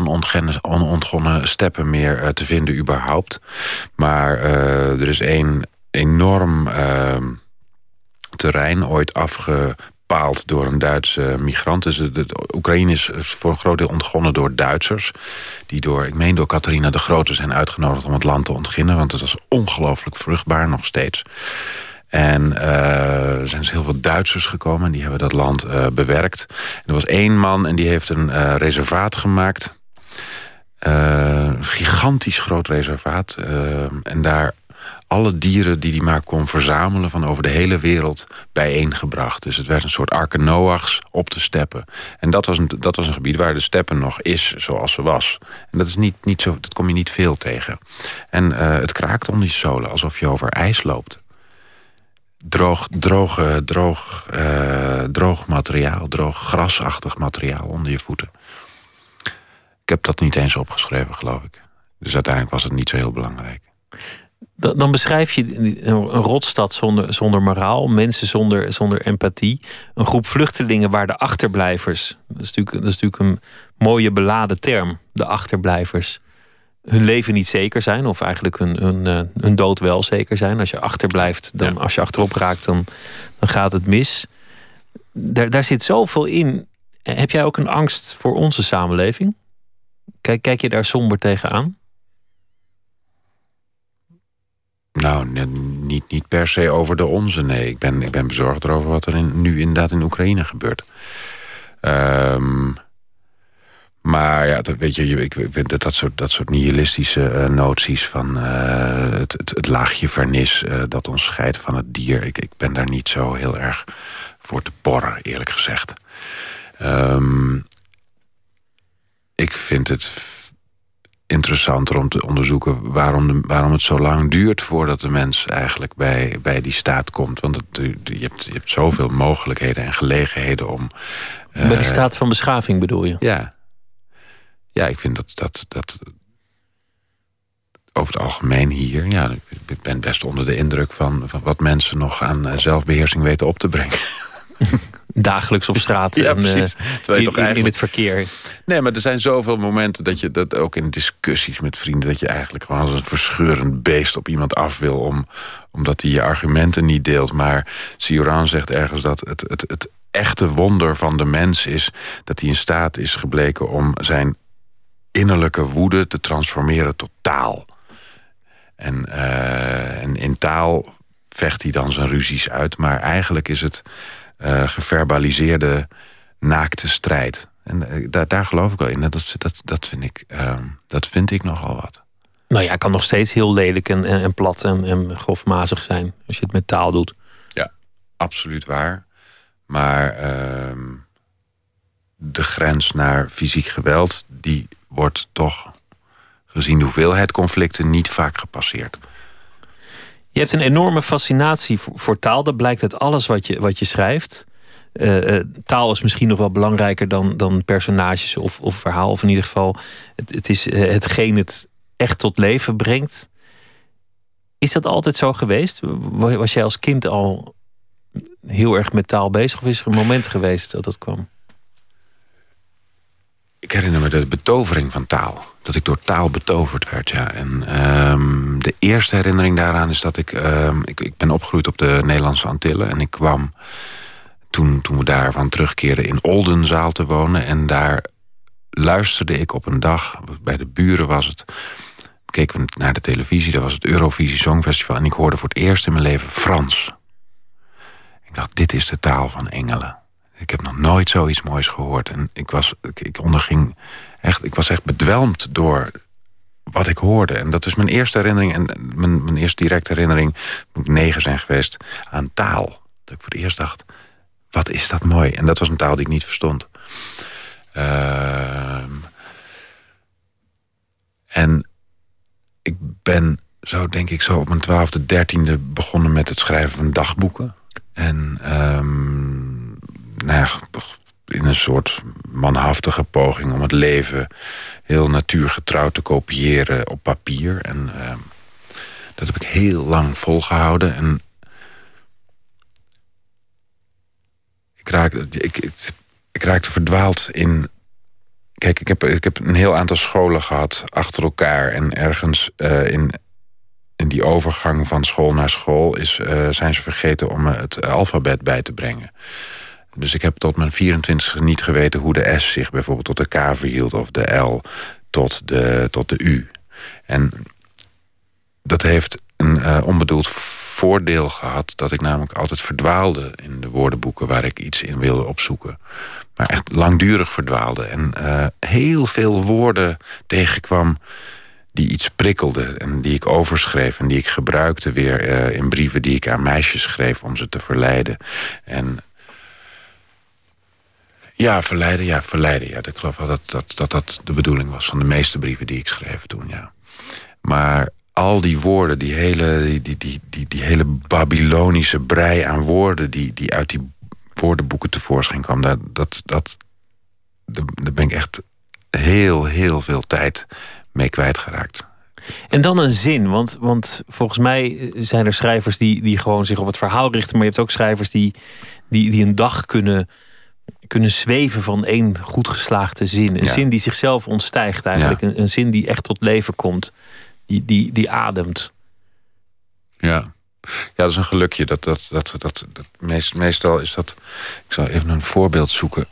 onontgonnen, steppen meer eh, te vinden überhaupt. Maar eh, er is één enorm ehm, terrein ooit afgepaald door een Duitse migrant. Dus de, Oekraïne is voor een groot deel ontgonnen door Duitsers. Die door, ik meen door Catharina de Grote zijn uitgenodigd om het land te ontginnen. Want het was ongelooflijk vruchtbaar nog steeds. En eh, er zijn dus heel veel Duitsers gekomen en die hebben dat land eh, bewerkt. Er was één man en die heeft een eh, reservaat gemaakt. Een gigantisch groot reservaat. en daar alle dieren die hij maar kon verzamelen van over de hele wereld bijeengebracht. Dus het werd een soort arke Noachs op de steppen. En dat was een, dat was een gebied waar de steppen nog is zoals ze was. En dat, is niet, niet zo, dat kom je niet veel tegen. En eh, het kraakt onder je zolen alsof je over ijs loopt droog, droog, eh, droog, eh, droog materiaal, droog grasachtig materiaal onder je voeten. Ik heb dat niet eens opgeschreven, geloof ik. Dus uiteindelijk was het niet zo heel belangrijk. Dan, beschrijf je een rotstad zonder, zonder moraal, mensen zonder, zonder empathie. Een groep vluchtelingen waar de achterblijvers, dat is, natuurlijk, dat is natuurlijk een mooie beladen term, de achterblijvers, hun leven niet zeker zijn, of eigenlijk hun, hun, eh, hun dood wel zeker zijn. Als je achterblijft, dan, Ja. als je achterop raakt, dan, dan gaat het mis. Daar, daar zit zoveel in. Heb jij ook een angst voor onze samenleving? Kijk, kijk je daar somber tegenaan? Nou, niet, niet per se over de onze, nee. Ik ben, ik ben bezorgd erover wat er in, nu inderdaad in Oekraïne gebeurt. Ehm, maar ja, dat, weet je, ik vind dat, dat, soort, dat soort nihilistische eh, noties van eh, het, het, het laagje vernis eh, dat ons scheidt van het dier. Ik, ik ben daar niet zo heel erg voor te porren, eerlijk gezegd. Ehm, ik vind het interessanter om te onderzoeken waarom, de, waarom het zo lang duurt voordat de mens eigenlijk bij, bij die staat komt. Want het, je, hebt, je hebt zoveel mogelijkheden en gelegenheden om. Bij die eh, staat van beschaving bedoel je? ja. Ja, ik vind dat, dat, dat over het algemeen hier... Ja, ik ben best onder de indruk van, van wat mensen nog aan eh, zelfbeheersing weten op te brengen. Dagelijks op straat Ja, en eh, precies. Terwijl je in, toch in- in eigenlijk- het verkeer. Nee, maar er zijn zoveel momenten dat je dat ook in discussies met vrienden... dat je eigenlijk gewoon als een verscheurend beest op iemand af wil... Om, omdat hij je argumenten niet deelt. Maar Cioran zegt ergens dat het, het, het echte wonder van de mens is... dat hij in staat is gebleken om zijn innerlijke woede te transformeren tot taal. En, eh, en in taal vecht hij dan zijn ruzies uit. Maar eigenlijk is het eh, geverbaliseerde naakte strijd. En eh, daar, daar geloof ik wel in. Dat, dat, dat, vind ik, ehm, dat vind ik nogal wat. Nou ja, kan nog steeds heel lelijk en, en, en plat en, en grofmazig zijn als je het met taal doet. Ja, absoluut waar. Maar ehm, de grens naar fysiek geweld... die wordt toch, gezien de hoeveelheid conflicten... niet vaak gepasseerd. Je hebt een enorme fascinatie voor, taal. Dat blijkt uit alles wat je, wat je schrijft. Eh, eh, taal is misschien nog wel belangrijker dan, dan personages of, of verhaal. Of in ieder geval, het, het is eh, hetgeen het echt tot leven brengt. Is dat altijd zo geweest? Wa- Was jij als kind al heel erg met taal bezig? Of is er een moment geweest dat dat kwam? Ik herinner me de betovering van taal. Dat ik door taal betoverd werd, ja. En ehm, de eerste herinnering daaraan is dat ik, ehm, ik... Ik ben opgegroeid op de Nederlandse Antillen. En ik kwam toen, toen we daarvan terugkeerden in Oldenzaal te wonen. En daar luisterde ik op een dag, bij de buren was het... keken we naar de televisie, dat was het Eurovisie Songfestival... en ik hoorde voor het eerst in mijn leven Frans. Ik dacht, dit is de taal van engelen. Ik heb nog nooit zoiets moois gehoord. En ik, was, ik, onderging echt, ik was echt bedwelmd door wat ik hoorde. En dat is mijn eerste herinnering. En mijn, mijn eerste directe herinnering moet ik negen zijn geweest aan taal. Dat ik voor het eerst dacht, wat is dat mooi. En dat was een taal die ik niet verstond. Ehm, en ik ben zo, denk ik, zo op mijn twaalfde, dertiende begonnen met het schrijven van dagboeken. En ehm, nou in een soort manhaftige poging om het leven heel natuurgetrouw te kopiëren op papier. En ehm, dat heb ik heel lang volgehouden. En ik raakte, ik, ik, raakte verdwaald in. Kijk, ik heb, ik heb een heel aantal scholen gehad achter elkaar. En ergens eh, in, in die overgang van school naar school is, eh, zijn ze vergeten om het alfabet bij te brengen. Dus ik heb tot mijn 24 niet geweten hoe de S zich bijvoorbeeld tot de K verhield... of de L tot de, tot de U. En dat heeft een eh, onbedoeld voordeel gehad... dat ik namelijk altijd verdwaalde in de woordenboeken... waar ik iets in wilde opzoeken. Maar echt langdurig verdwaalde. En eh, heel veel woorden tegenkwam die iets prikkelden... en die ik overschreef en die ik gebruikte weer eh, in brieven... die ik aan meisjes schreef om ze te verleiden. En ja, verleiden, ja, verleiden. Ja, ik geloof wel dat dat, dat dat de bedoeling was van de meeste brieven die ik schreef toen, ja. Maar al die woorden, die hele, die, die, die, die, die hele Babylonische brei aan woorden... die, die uit die woordenboeken tevoorschijn kwam... dat, dat, dat, daar ben ik echt heel, heel veel tijd mee kwijtgeraakt. En dan een zin, want, want volgens mij zijn er schrijvers die, die gewoon zich op het verhaal richten, maar je hebt ook schrijvers die, die, die een dag kunnen, kunnen zweven van één goed geslaagde zin. Een Ja. zin die zichzelf ontstijgt eigenlijk, Ja. een, een zin die echt tot leven komt, die, die, die ademt. Ja. Ja, dat is een gelukje. Dat, dat, dat, dat, dat, meest, meestal is dat... Ik zal even een voorbeeld zoeken.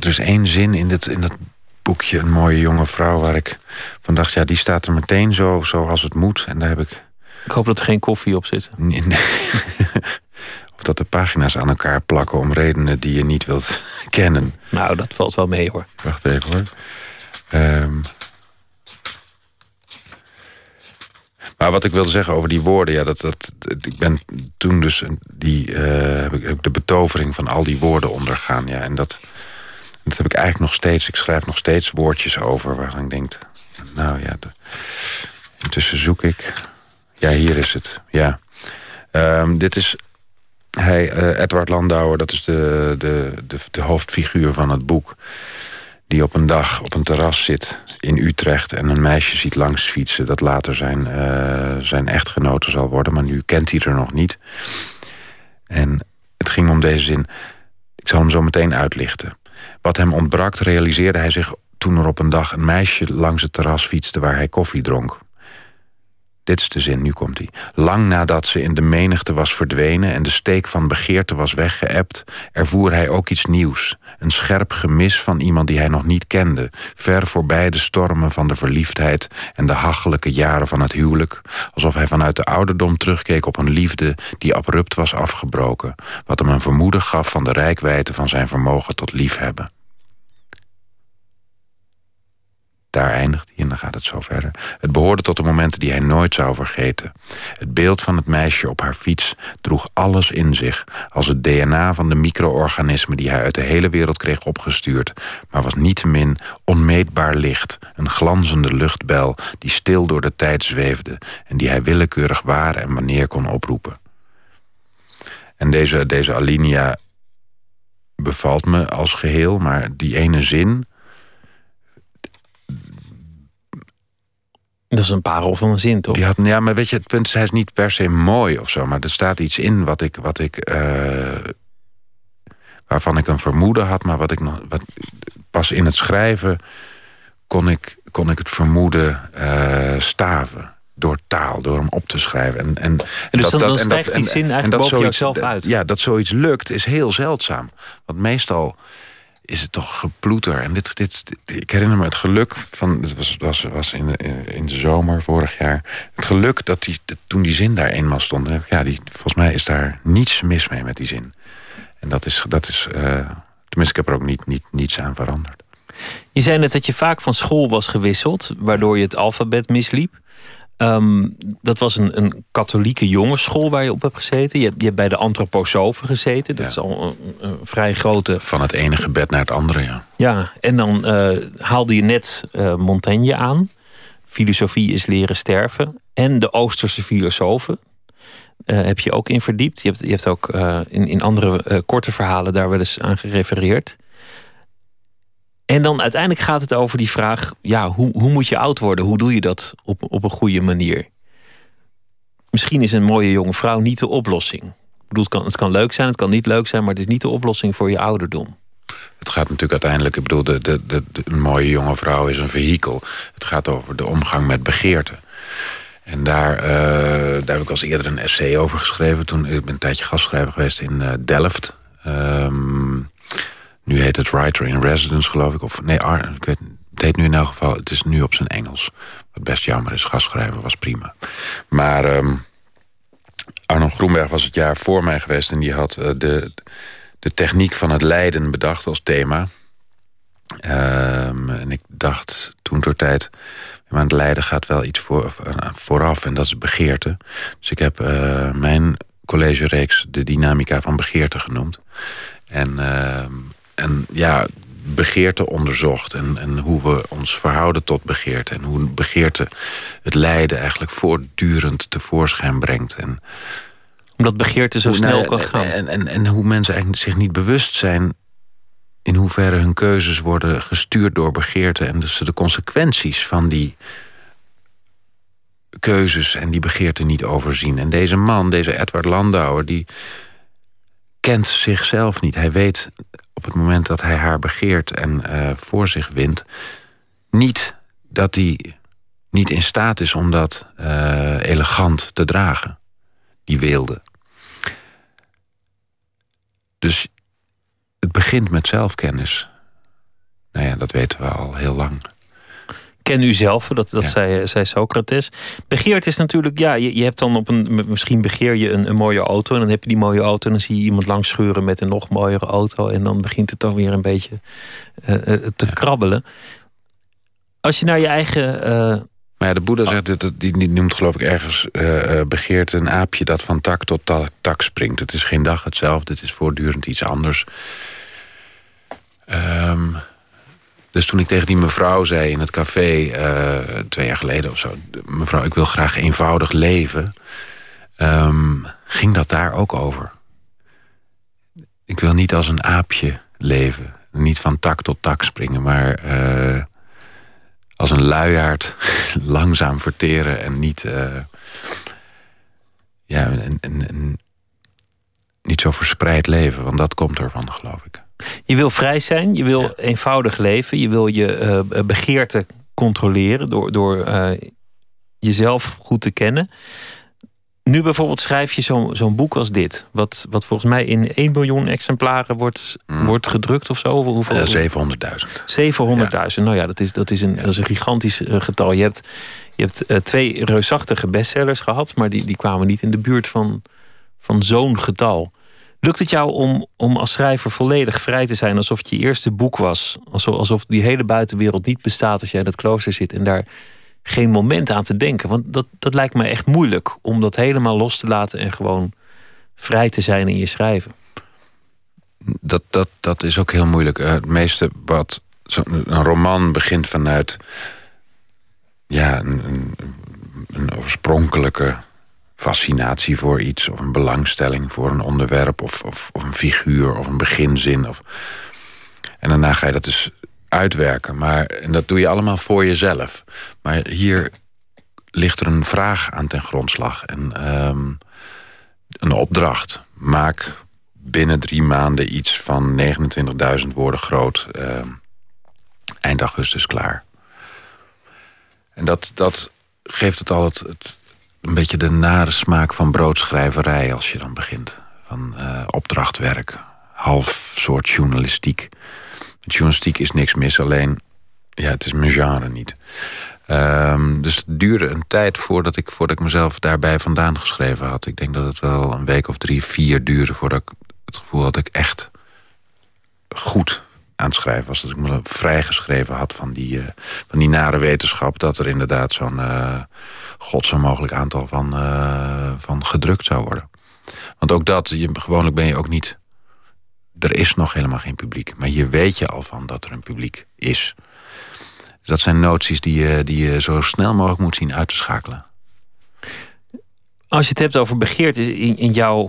Er is één zin in, dit, in dat boekje, Een mooie jonge vrouw... waar ik van dacht, ja, die staat er meteen zo zoals het moet. En daar heb ik... Ik hoop dat er geen koffie op zit. Nee, nee. Of dat de pagina's aan elkaar plakken om redenen die je niet wilt kennen. Nou, dat valt wel mee hoor. Wacht even hoor. Ehm. Maar wat ik wilde zeggen over die woorden, ja, dat, dat, ik ben toen dus die, eh, heb, ik, de betovering van al die woorden ondergaan. Ja, en dat, dat heb ik eigenlijk nog steeds. Ik schrijf nog steeds woordjes over waarvan ik denk, nou ja, de- intussen zoek ik. Ja, hier is het. Ja. Ehm, dit is hij, eh, Edward Landauer, dat is de, de, de, hoofdfiguur van het boek die op een dag op een terras zit in Utrecht... en een meisje ziet langs fietsen dat later zijn, eh, zijn echtgenote zal worden... maar nu kent hij er nog niet. En het ging om deze zin. Ik zal hem zo meteen uitlichten. Wat hem ontbrak, realiseerde hij zich toen er op een dag... een meisje langs het terras fietste waar hij koffie dronk. Dit is de zin, nu komt hij. Lang nadat ze in de menigte was verdwenen en de steek van begeerte was weggeëpt, ervoer hij ook iets nieuws. Een scherp gemis van iemand die hij nog niet kende, ver voorbij de stormen van de verliefdheid en de hachelijke jaren van het huwelijk, alsof hij vanuit de ouderdom terugkeek op een liefde die abrupt was afgebroken, wat hem een vermoeden gaf van de rijkwijde van zijn vermogen tot liefhebben. Daar eindigt hij en dan gaat het zo verder. Het behoorde tot de momenten die hij nooit zou vergeten. Het beeld van het meisje op haar fiets droeg alles in zich, als het DNA van de micro-organismen die hij uit de hele wereld kreeg opgestuurd, maar was niettemin onmeetbaar licht, een glanzende luchtbel die stil door de tijd zweefde en die hij willekeurig waar en wanneer kon oproepen. En deze, deze alinea bevalt me als geheel, maar die ene zin, Dat is een parel van een zin, toch? Die had, ja, maar weet je, het punt is, hij is niet per se mooi of zo. Maar er staat iets in wat ik, wat ik eh, waarvan ik een vermoeden had, maar wat ik nog, wat, pas in het schrijven kon ik, kon ik het vermoeden eh, staven. door taal, door hem op te schrijven. En, en, dus dan- dan stijgt die zin eigenlijk boven zoiets- jouzelf uit. Ja, dat zoiets lukt is heel zeldzaam. Want meestal is het toch geploeter. En dit, dit, ik herinner me het geluk van. Het was, was, was in, de, in de zomer vorig jaar. Het geluk dat die, toen die zin daar eenmaal stond. En ja, die, volgens mij is daar niets mis mee met die zin. En dat is. Dat is eh, tenminste, ik heb er ook niet, niet, niets aan veranderd. Je zei net dat je vaak van school was gewisseld, waardoor je het alfabet misliep. Ehm, dat was een, een katholieke jongensschool waar je op hebt gezeten. Je hebt, je hebt bij de antroposofen gezeten. Dat Ja. is al een, een vrij grote. Van het ene gebed naar het andere, ja. Ja, en dan eh, haalde je net eh, Montaigne aan. Filosofie is leren sterven. En de Oosterse filosofen. eh, heb je ook in verdiept. Je hebt, je hebt ook in, in andere korte verhalen daar wel eens aan gerefereerd. En dan uiteindelijk gaat het over die vraag: ja, hoe, hoe moet je oud worden? Hoe doe je dat op, op een goede manier? Misschien is een mooie jonge vrouw niet de oplossing. Ik bedoel, het kan, het kan leuk zijn, het kan niet leuk zijn, maar het is niet de oplossing voor je ouderdom. Het gaat natuurlijk uiteindelijk, ik bedoel, de, de, de, een mooie jonge vrouw is een vehikel. Het gaat over de omgang met begeerte. En daar, eh, daar heb ik als eerder een essay over geschreven. Toen, ik ben een tijdje gastschrijver geweest in eh, Delft. Ehm, nu heet het Writer in Residence, geloof ik. Of nee, ik weet, het heet nu in elk geval, het is nu op zijn Engels. Wat best jammer is, gastschrijver was prima. Maar ehm, Arno Groenberg was het jaar voor mij geweest... en die had eh, de, de techniek van het lijden bedacht als thema. Ehm, en ik dacht toen door tijd... maar het lijden gaat wel iets voor, vooraf en dat is begeerte. Dus ik heb eh, mijn collegereeks de dynamica van begeerte genoemd. En, ehm, en ja, begeerte onderzocht. En, en hoe we ons verhouden tot begeerte. En hoe begeerte het lijden eigenlijk voortdurend tevoorschijn brengt. En Omdat begeerte zo hoe- snel nou, kan gaan. En, en, en hoe mensen eigenlijk zich niet bewust zijn... in hoeverre hun keuzes worden gestuurd door begeerte... en dus de consequenties van die keuzes en die begeerte niet overzien. En deze man, deze Edward Landauer, die kent zichzelf niet. Hij weet op het moment dat hij haar begeert en eh, voor zich wint... niet dat hij niet in staat is om dat eh, elegant te dragen. Die weelde. Dus het begint met zelfkennis. Nou ja, dat weten we al heel lang. Ken u zelf, dat, dat Ja. zei, zei Socrates. Begeert is natuurlijk, ja, je, je hebt dan op een, misschien begeer je een, een mooie auto en dan heb je die mooie auto en dan zie je iemand langs schuren met een nog mooiere auto en dan begint het toch weer een beetje eh, eh, te krabbelen. Als je naar je eigen, eh, Maar ja, de Boeddha zegt, dat- die, die noemt geloof ik ergens... begeert een aapje dat van tak tot ta- tak springt. Het is geen dag hetzelfde, het is voortdurend iets anders. Ehm, dus toen ik tegen die mevrouw zei in het café... eh, twee jaar geleden of zo... mevrouw, ik wil graag eenvoudig leven... ehm, ging dat daar ook over. Ik wil niet als een aapje leven. Niet van tak tot tak springen, maar... eh, als een luiaard langzaam verteren en niet. eh, ja, niet zo verspreid leven, want dat komt ervan, geloof ik. Je wil vrij zijn, je wil eenvoudig leven, je wil je eh, begeerte controleren door, door eh, jezelf goed te kennen. Nu bijvoorbeeld schrijf je zo'n zo'n boek als dit, wat, wat volgens mij in 1 miljoen exemplaren wordt, wordt gedrukt of zo. Hoeveel, Mm. Eh, 700.000. 700.000. Nou ja, dat is, dat is, een, dat is een gigantisch eh, getal. Je hebt, je hebt eh, twee reusachtige bestsellers gehad, maar die, die kwamen niet in de buurt van, van zo'n getal. Lukt het jou om, om als schrijver volledig vrij te zijn alsof het je eerste boek was? Alsof, die hele buitenwereld niet bestaat als jij in het klooster zit en daar geen moment aan te denken? Want dat, dat lijkt me echt moeilijk om dat helemaal los te laten en gewoon vrij te zijn in je schrijven. Dat, dat, dat is ook heel moeilijk. Eh, het meeste wat. een roman begint vanuit. Ja, een, een, een oorspronkelijke fascinatie voor iets, of een belangstelling voor een onderwerp, of, of, of een figuur, of een beginzin. Of... En daarna ga je dat dus uitwerken. Maar, en dat doe je allemaal voor jezelf. Maar hier ligt er een vraag aan ten grondslag. En ehm, een opdracht. Maak binnen drie maanden iets van 29.000 woorden groot. ehm, eind augustus klaar. En dat, dat, geeft het al het, het- een beetje de nare smaak van broodschrijverij als je dan begint. Van eh, opdrachtwerk, half soort journalistiek. Journalistiek is niks mis, alleen ja, het is mijn genre niet. Ehm, dus het duurde een tijd voordat ik, voordat ik mezelf daarbij vandaan geschreven had. Ik denk dat het wel een week of drie, vier duurde voordat ik het gevoel had dat ik echt goed aan het schrijven was. Dat ik me vrijgeschreven had van die, eh, van die nare wetenschap... dat er inderdaad zo'n eh god mogelijk aantal van, eh, van gedrukt zou worden. Want ook dat, je, gewoonlijk ben je ook niet... Er is nog helemaal geen publiek. Maar hier weet je al van dat er een publiek is. Dus dat zijn noties die je, die je zo snel mogelijk moet zien uit te schakelen. Als je het hebt over begeerte in, in jouw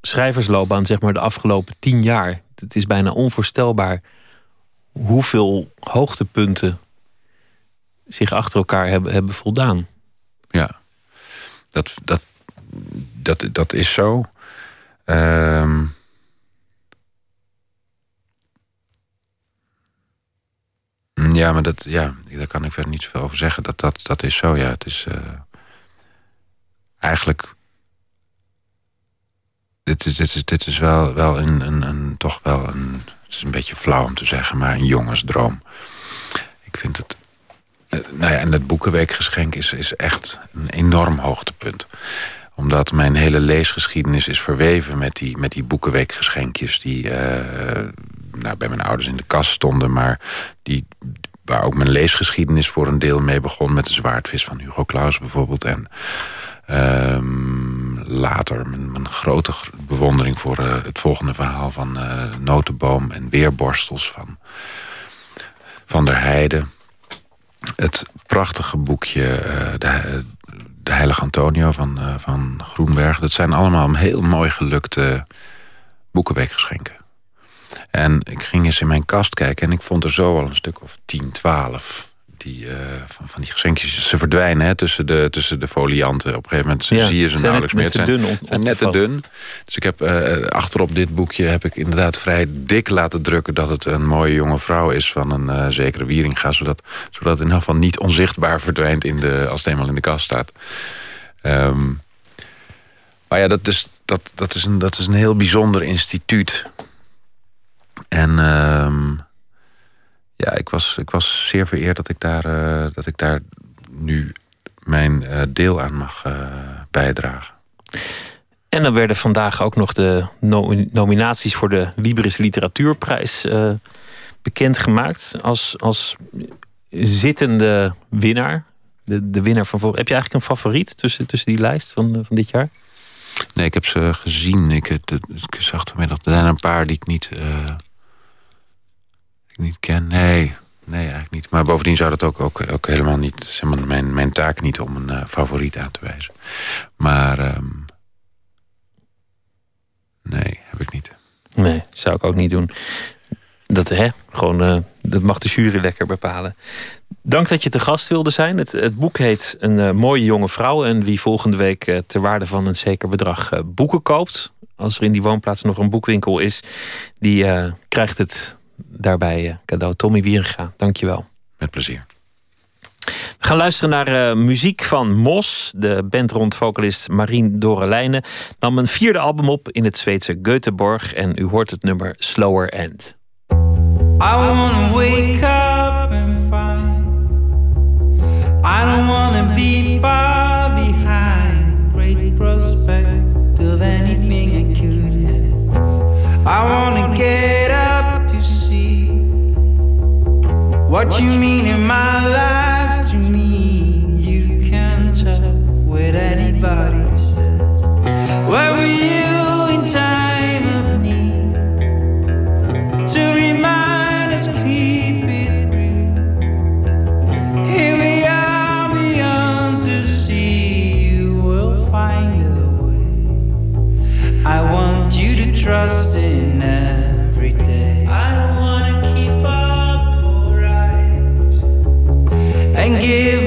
schrijversloopbaan, zeg maar de afgelopen tien jaar. Het is bijna onvoorstelbaar hoeveel hoogtepunten zich achter elkaar hebben, hebben voldaan. Ja, dat, dat, dat, dat is zo. Ehm, ja, maar dat, ja, daar kan ik verder niet zoveel over zeggen. Dat, dat, dat is zo, ja. Het is eh, eigenlijk... Dit is, dit is, dit is wel, wel een, een, een, toch wel een... Het is een beetje flauw om te zeggen, maar een jongensdroom. Ik vind het nou ja, en het Boekenweekgeschenk is, is echt een enorm hoogtepunt. Omdat mijn hele leesgeschiedenis is verweven met die, met die Boekenweekgeschenkjes... die eh, nou, bij mijn ouders in de kast stonden... maar die, waar ook mijn leesgeschiedenis voor een deel mee begon... met de Zwaardvis van Hugo Claus bijvoorbeeld. En ehm, later mijn, mijn grote gr- bewondering voor eh, het volgende verhaal... van eh, Notenboom en Weerborstels van Van der Heijden het prachtige boekje eh, de, de Heilige Antonio van, eh, van Groenberg. Dat zijn allemaal heel mooi gelukte boekenweekgeschenken. En ik ging eens in mijn kast kijken en ik vond er zo al een stuk of 10, 12 die, eh, van, van die geschenkjes. Ze verdwijnen hè, tussen, de, tussen de folianten. Op een gegeven moment Ja, zie je ze nauwelijks meer. net te dun zijn, om- om zijn te net te dun. Dus ik heb eh, achterop dit boekje heb ik inderdaad vrij dik laten drukken... dat het een mooie jonge vrouw is van een eh, zekere Wieringa... Zodat, zodat het in ieder geval niet onzichtbaar verdwijnt in de, als het eenmaal in de kast staat. Ehm, maar ja, dat is, dat, dat, is een, dat is een heel bijzonder instituut. En ehm, ja, ik was, ik was zeer vereerd dat ik daar, eh, dat ik daar nu mijn eh, deel aan mag eh, bijdragen. En dan werden vandaag ook nog de no- nominaties voor de Wieberis Literatuurprijs bekendgemaakt. Als, als zittende winnaar. De, de winnaar van. Heb je eigenlijk een favoriet tussen, tussen die lijst van, van dit jaar? Nee, ik heb ze gezien. Ik, ik zag vanmiddag, er zijn een paar die ik niet, niet ken. Nee, nee, eigenlijk niet. Maar bovendien zou dat ook, ook, helemaal niet... Zeg maar, mijn, mijn taak niet om een eh, favoriet aan te wijzen. Maar ehm, nee, heb ik niet. Nee, zou ik ook niet doen. Dat, hè, gewoon, eh, dat mag de jury lekker bepalen. Dank dat je te gast wilde zijn. Het, het boek heet Een eh, mooie jonge vrouw. En wie volgende week ter waarde van een zeker bedrag boeken koopt. Als er in die woonplaats nog een boekwinkel is. Die krijgt het daarbij eh, cadeau. Tommy Wieringa, dankjewel. Met plezier. We gaan luisteren naar eh, muziek van Mos. De band rond vocalist Marien Dorelijnen nam een vierde album op in het Zweedse Göteborg. En u hoort het nummer Slower End. I wanna wake up and find I don't wanna be far what you mean in my life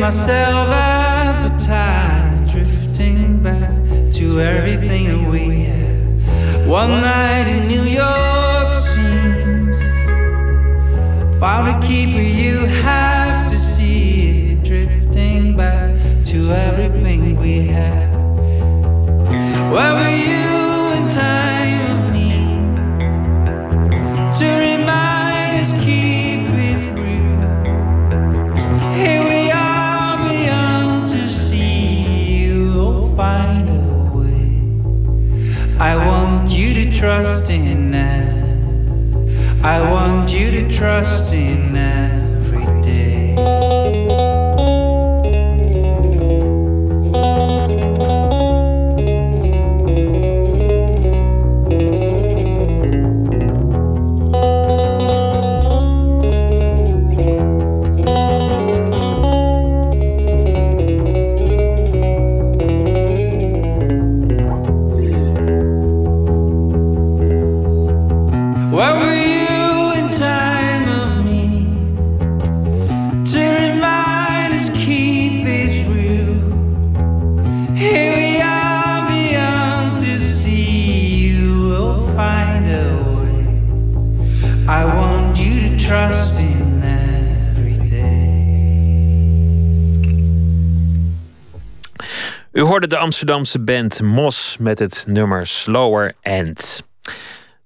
myself appetite, drifting back to everything that we had. One night in New York seemed far to keep, but you have to see drifting back to everything we have. Where were you trust in that. I want you to trust in every hoorde de Amsterdamse band Mos met het nummer Slower End.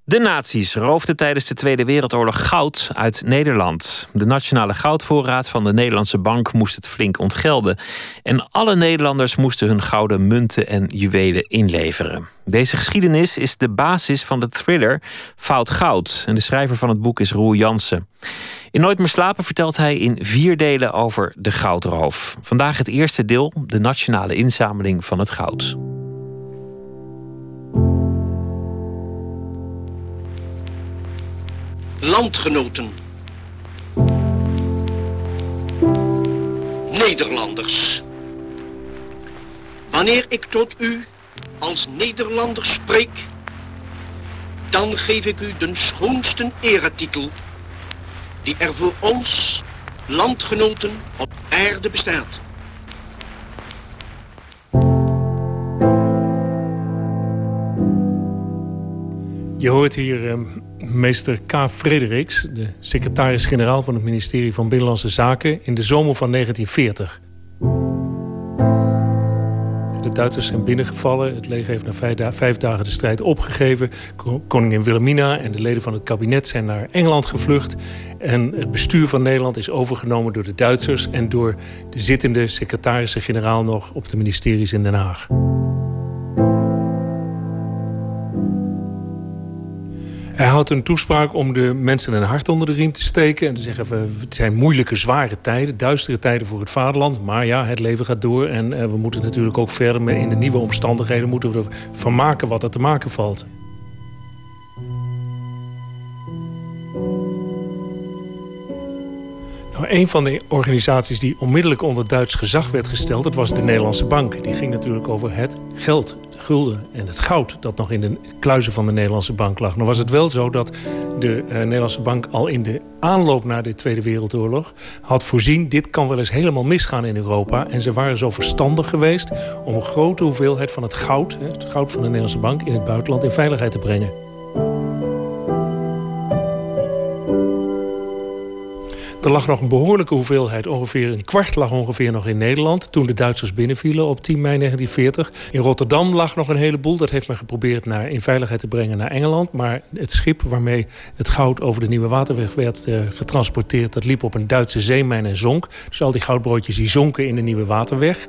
De nazi's roofden tijdens de Tweede Wereldoorlog goud uit Nederland. De nationale goudvoorraad van de Nederlandse bank moest het flink ontgelden. En alle Nederlanders moesten hun gouden munten en juwelen inleveren. Deze geschiedenis is de basis van de thriller Fout Goud. En de schrijver van het boek is Roel Jansen. In Nooit meer slapen vertelt hij in vier delen over de goudroof. Vandaag het eerste deel, de nationale inzameling van het goud. Landgenoten. Nederlanders. Wanneer ik tot u als Nederlander spreek, dan geef ik u de schoonste eretitel die er voor ons, landgenoten, op aarde bestaat. Je hoort hier eh, meester K. Frederiks, de secretaris-generaal van het ministerie van Binnenlandse Zaken, in de zomer van 1940. De Duitsers zijn binnengevallen. Het leger heeft na vijf, da- vijf dagen de strijd opgegeven. Ko- Koningin Wilhelmina en de leden van het kabinet zijn naar Engeland gevlucht. En het bestuur van Nederland is overgenomen door de Duitsers en door de zittende secretaris-generaal nog op de ministeries in Den Haag. Hij houdt een toespraak om de mensen een hart onder de riem te steken. En te zeggen: het zijn moeilijke, zware tijden, duistere tijden voor het vaderland. Maar ja, het leven gaat door. En eh, we moeten natuurlijk ook verder in de nieuwe omstandigheden. moeten we ervan maken wat er te maken valt. Nou, een van de organisaties die onmiddellijk onder Duits gezag werd gesteld, dat was de Nederlandse Bank. Die ging natuurlijk over het geld, gulden en het goud dat nog in de kluizen van de Nederlandse Bank lag. Nou was het wel zo dat de eh, Nederlandse Bank al in de aanloop naar de Tweede Wereldoorlog had voorzien, dit kan wel eens helemaal misgaan in Europa. En ze waren zo verstandig geweest om een grote hoeveelheid van het goud, het goud van de Nederlandse Bank, in het buitenland in veiligheid te brengen. Er lag nog een behoorlijke hoeveelheid, ongeveer een kwart lag ongeveer nog in Nederland. Toen de Duitsers binnenvielen op 10 mei 1940. In Rotterdam lag nog een heleboel. Dat heeft men geprobeerd naar, in veiligheid te brengen naar Engeland. Maar het schip waarmee het goud over de Nieuwe Waterweg werd eh, getransporteerd... dat liep op een Duitse zeemijn en zonk. Dus al die goudbroodjes die zonken in de Nieuwe Waterweg.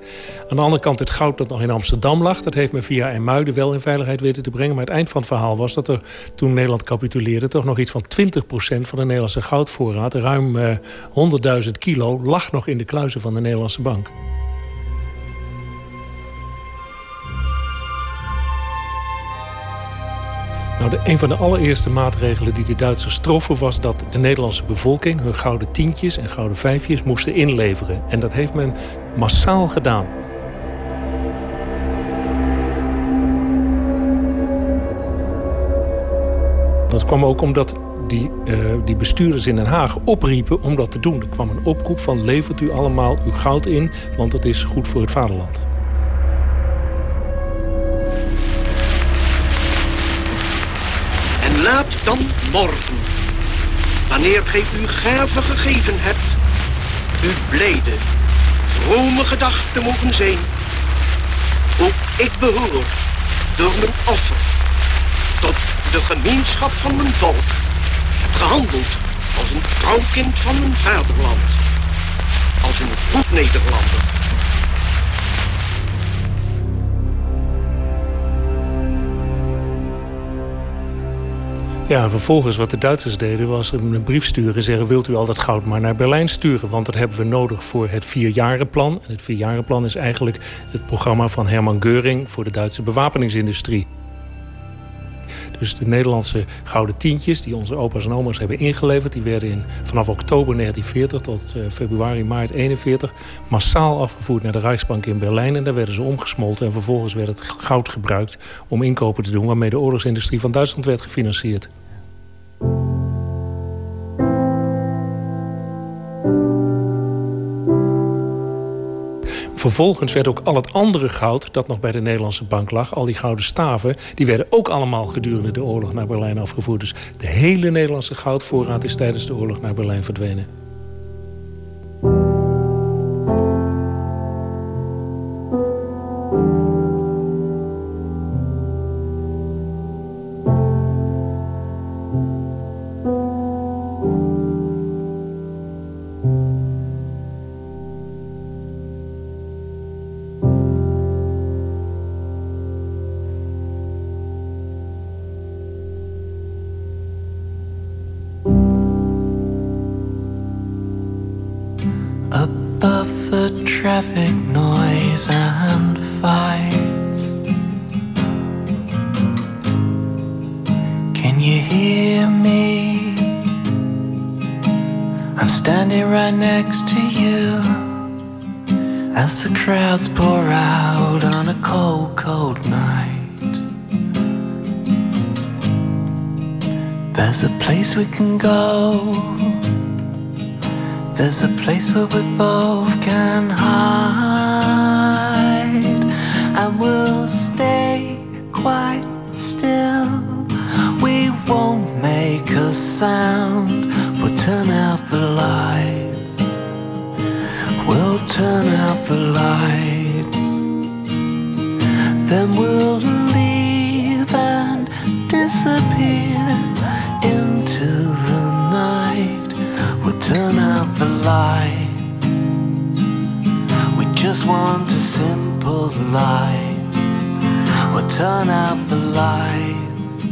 Aan de andere kant het goud dat nog in Amsterdam lag... dat heeft men via IJmuiden wel in veiligheid weten te brengen. Maar het eind van het verhaal was dat er toen Nederland capituleerde... toch nog iets van 20% van de Nederlandse goudvoorraad... ruim eh, 100.000 kilo lag nog in de kluizen van de Nederlandse bank. Nou, een van de allereerste maatregelen die de Duitsers troffen was dat de Nederlandse bevolking hun gouden tientjes en gouden vijfjes moesten inleveren. En dat heeft men massaal gedaan. Dat kwam ook omdat die, eh, die bestuurders in Den Haag opriepen om dat te doen. Er kwam een oproep van levert u allemaal uw goud in, want dat is goed voor het vaderland. En laat dan morgen, wanneer gij uw gave gegeven hebt, u blijde, vrome gedachte mogen zijn. Ook ik behoor door mijn offer tot de gemeenschap van mijn volk, gehandeld als een trouwkind van mijn vaderland, als een goed Nederlander. Ja, vervolgens wat de Duitsers deden was een brief sturen en zeggen... wilt u al dat goud maar naar Berlijn sturen? Want dat hebben we nodig voor het vierjarenplan. En het vierjarenplan is eigenlijk het programma van Hermann Geuring... voor de Duitse bewapeningsindustrie. Dus de Nederlandse gouden tientjes die onze opa's en oma's hebben ingeleverd... die werden in, vanaf oktober 1940 tot eh, februari, maart 41... massaal afgevoerd naar de Rijksbank in Berlijn. En daar werden ze omgesmolten. En vervolgens werd het goud gebruikt om inkopen te doen... waarmee de oorlogsindustrie van Duitsland werd gefinancierd. Vervolgens werd ook al het andere goud dat nog bij de Nederlandse bank lag, al die gouden staven, die werden ook allemaal gedurende de oorlog naar Berlijn afgevoerd. Dus de hele Nederlandse goudvoorraad is tijdens de oorlog naar Berlijn verdwenen. Traffic noise and fights. Can you hear me? I'm standing right next to you as the crowds pour out on a cold, cold night. There's a place we can go. There's a place where we both can hide, and we'll stay quite still. We won't make a sound. We'll turn out the lights. We'll turn out the lights. Then we'll leave and disappear the lights. We just want a simple life. We'll turn out the lights.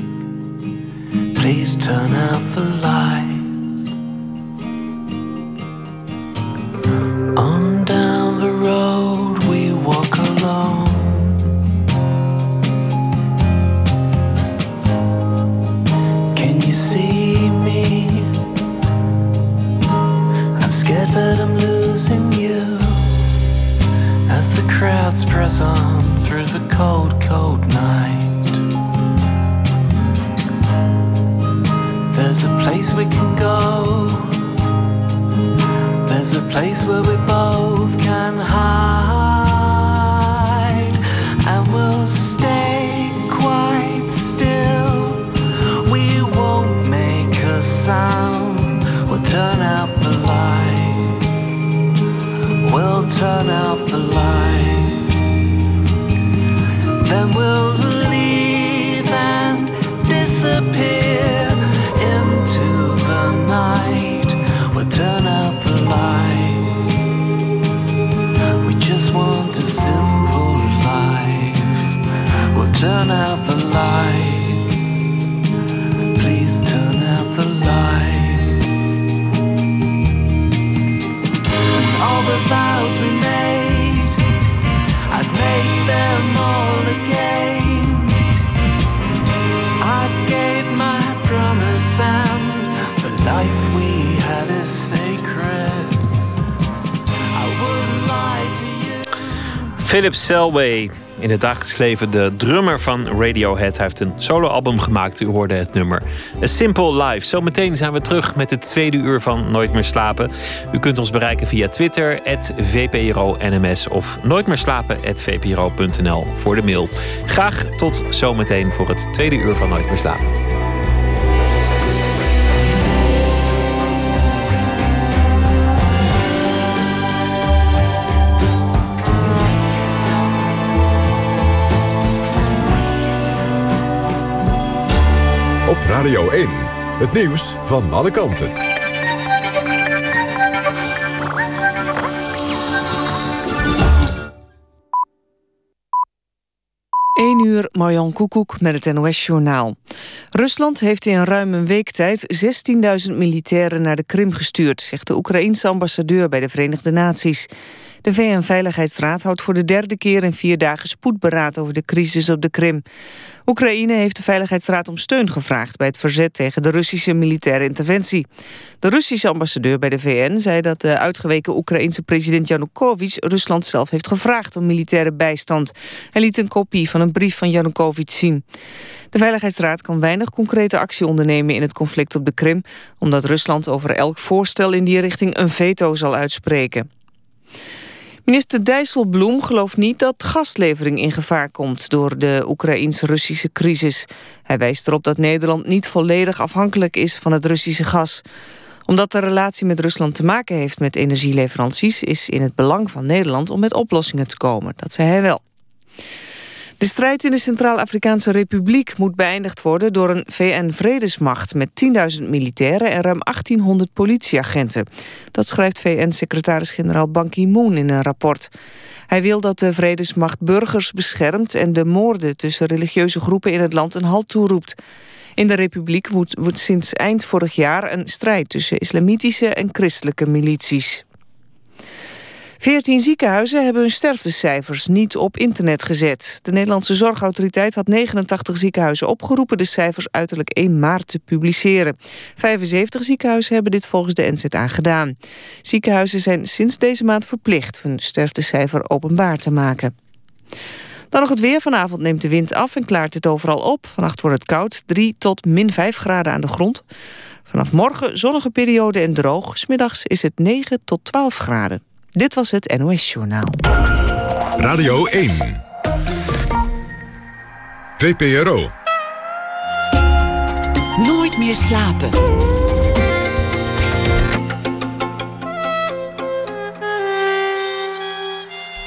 Please turn out the lights. Cold, cold night. There's a place we can go. There's a place where we both can hide, Philip Selway, in het dagelijks leven de drummer van Radiohead. Hij heeft een soloalbum gemaakt, u hoorde het nummer. A Simple Life. Zometeen zijn we terug met het tweede uur van Nooit meer slapen. U kunt ons bereiken via Twitter, @vpro_nms of nooitmeerslapen@vpro.nl voor de mail. Graag tot zometeen voor het tweede uur van Nooit meer slapen. Radio 1. Het nieuws van alle kanten. 1 uur, Marjan Koekoek met het NOS-journaal. Rusland heeft in ruim een week tijd 16.000 militairen naar de Krim gestuurd... zegt de Oekraïense ambassadeur bij de Verenigde Naties. De VN-veiligheidsraad houdt voor de derde keer in vier dagen spoedberaad... over de crisis op de Krim. Oekraïne heeft de Veiligheidsraad om steun gevraagd... bij het verzet tegen de Russische militaire interventie. De Russische ambassadeur bij de VN zei dat de uitgeweken Oekraïense president Yanukovych... Rusland zelf heeft gevraagd om militaire bijstand. Hij liet een kopie van een brief van Yanukovych zien. De Veiligheidsraad kan weinig concrete actie ondernemen in het conflict op de Krim... omdat Rusland over elk voorstel in die richting een veto zal uitspreken. Minister Dijsselbloem gelooft niet dat gaslevering in gevaar komt... door de Oekraïns-Russische crisis. Hij wijst erop dat Nederland niet volledig afhankelijk is van het Russische gas. Omdat de relatie met Rusland te maken heeft met energieleveranties... is in het belang van Nederland om met oplossingen te komen. Dat zei hij wel. De strijd in de Centraal-Afrikaanse Republiek moet beëindigd worden door een VN-vredesmacht met 10.000 militairen en ruim 1800 politieagenten. Dat schrijft VN-secretaris-generaal Ban Ki-moon in een rapport. Hij wil dat de vredesmacht burgers beschermt en de moorden tussen religieuze groepen in het land een halt toeroept. In de republiek wordt, wordt sinds eind vorig jaar een strijd tussen islamitische en christelijke milities. Veertien ziekenhuizen hebben hun sterftecijfers niet op internet gezet. De Nederlandse Zorgautoriteit had 89 ziekenhuizen opgeroepen... de cijfers uiterlijk 1 maart te publiceren. 75 ziekenhuizen hebben dit volgens de NZA gedaan. Ziekenhuizen zijn sinds deze maand verplicht... hun sterftecijfer openbaar te maken. Dan nog het weer. Vanavond neemt de wind af en klaart het overal op. Vannacht wordt het koud, 3 tot min 5 graden aan de grond. Vanaf morgen zonnige periode en droog. Smiddags is het 9 tot 12 graden. Dit was het NOS Journaal. Radio 1. VPRO. Nooit meer slapen.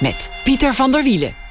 Met Pieter van der Wielen.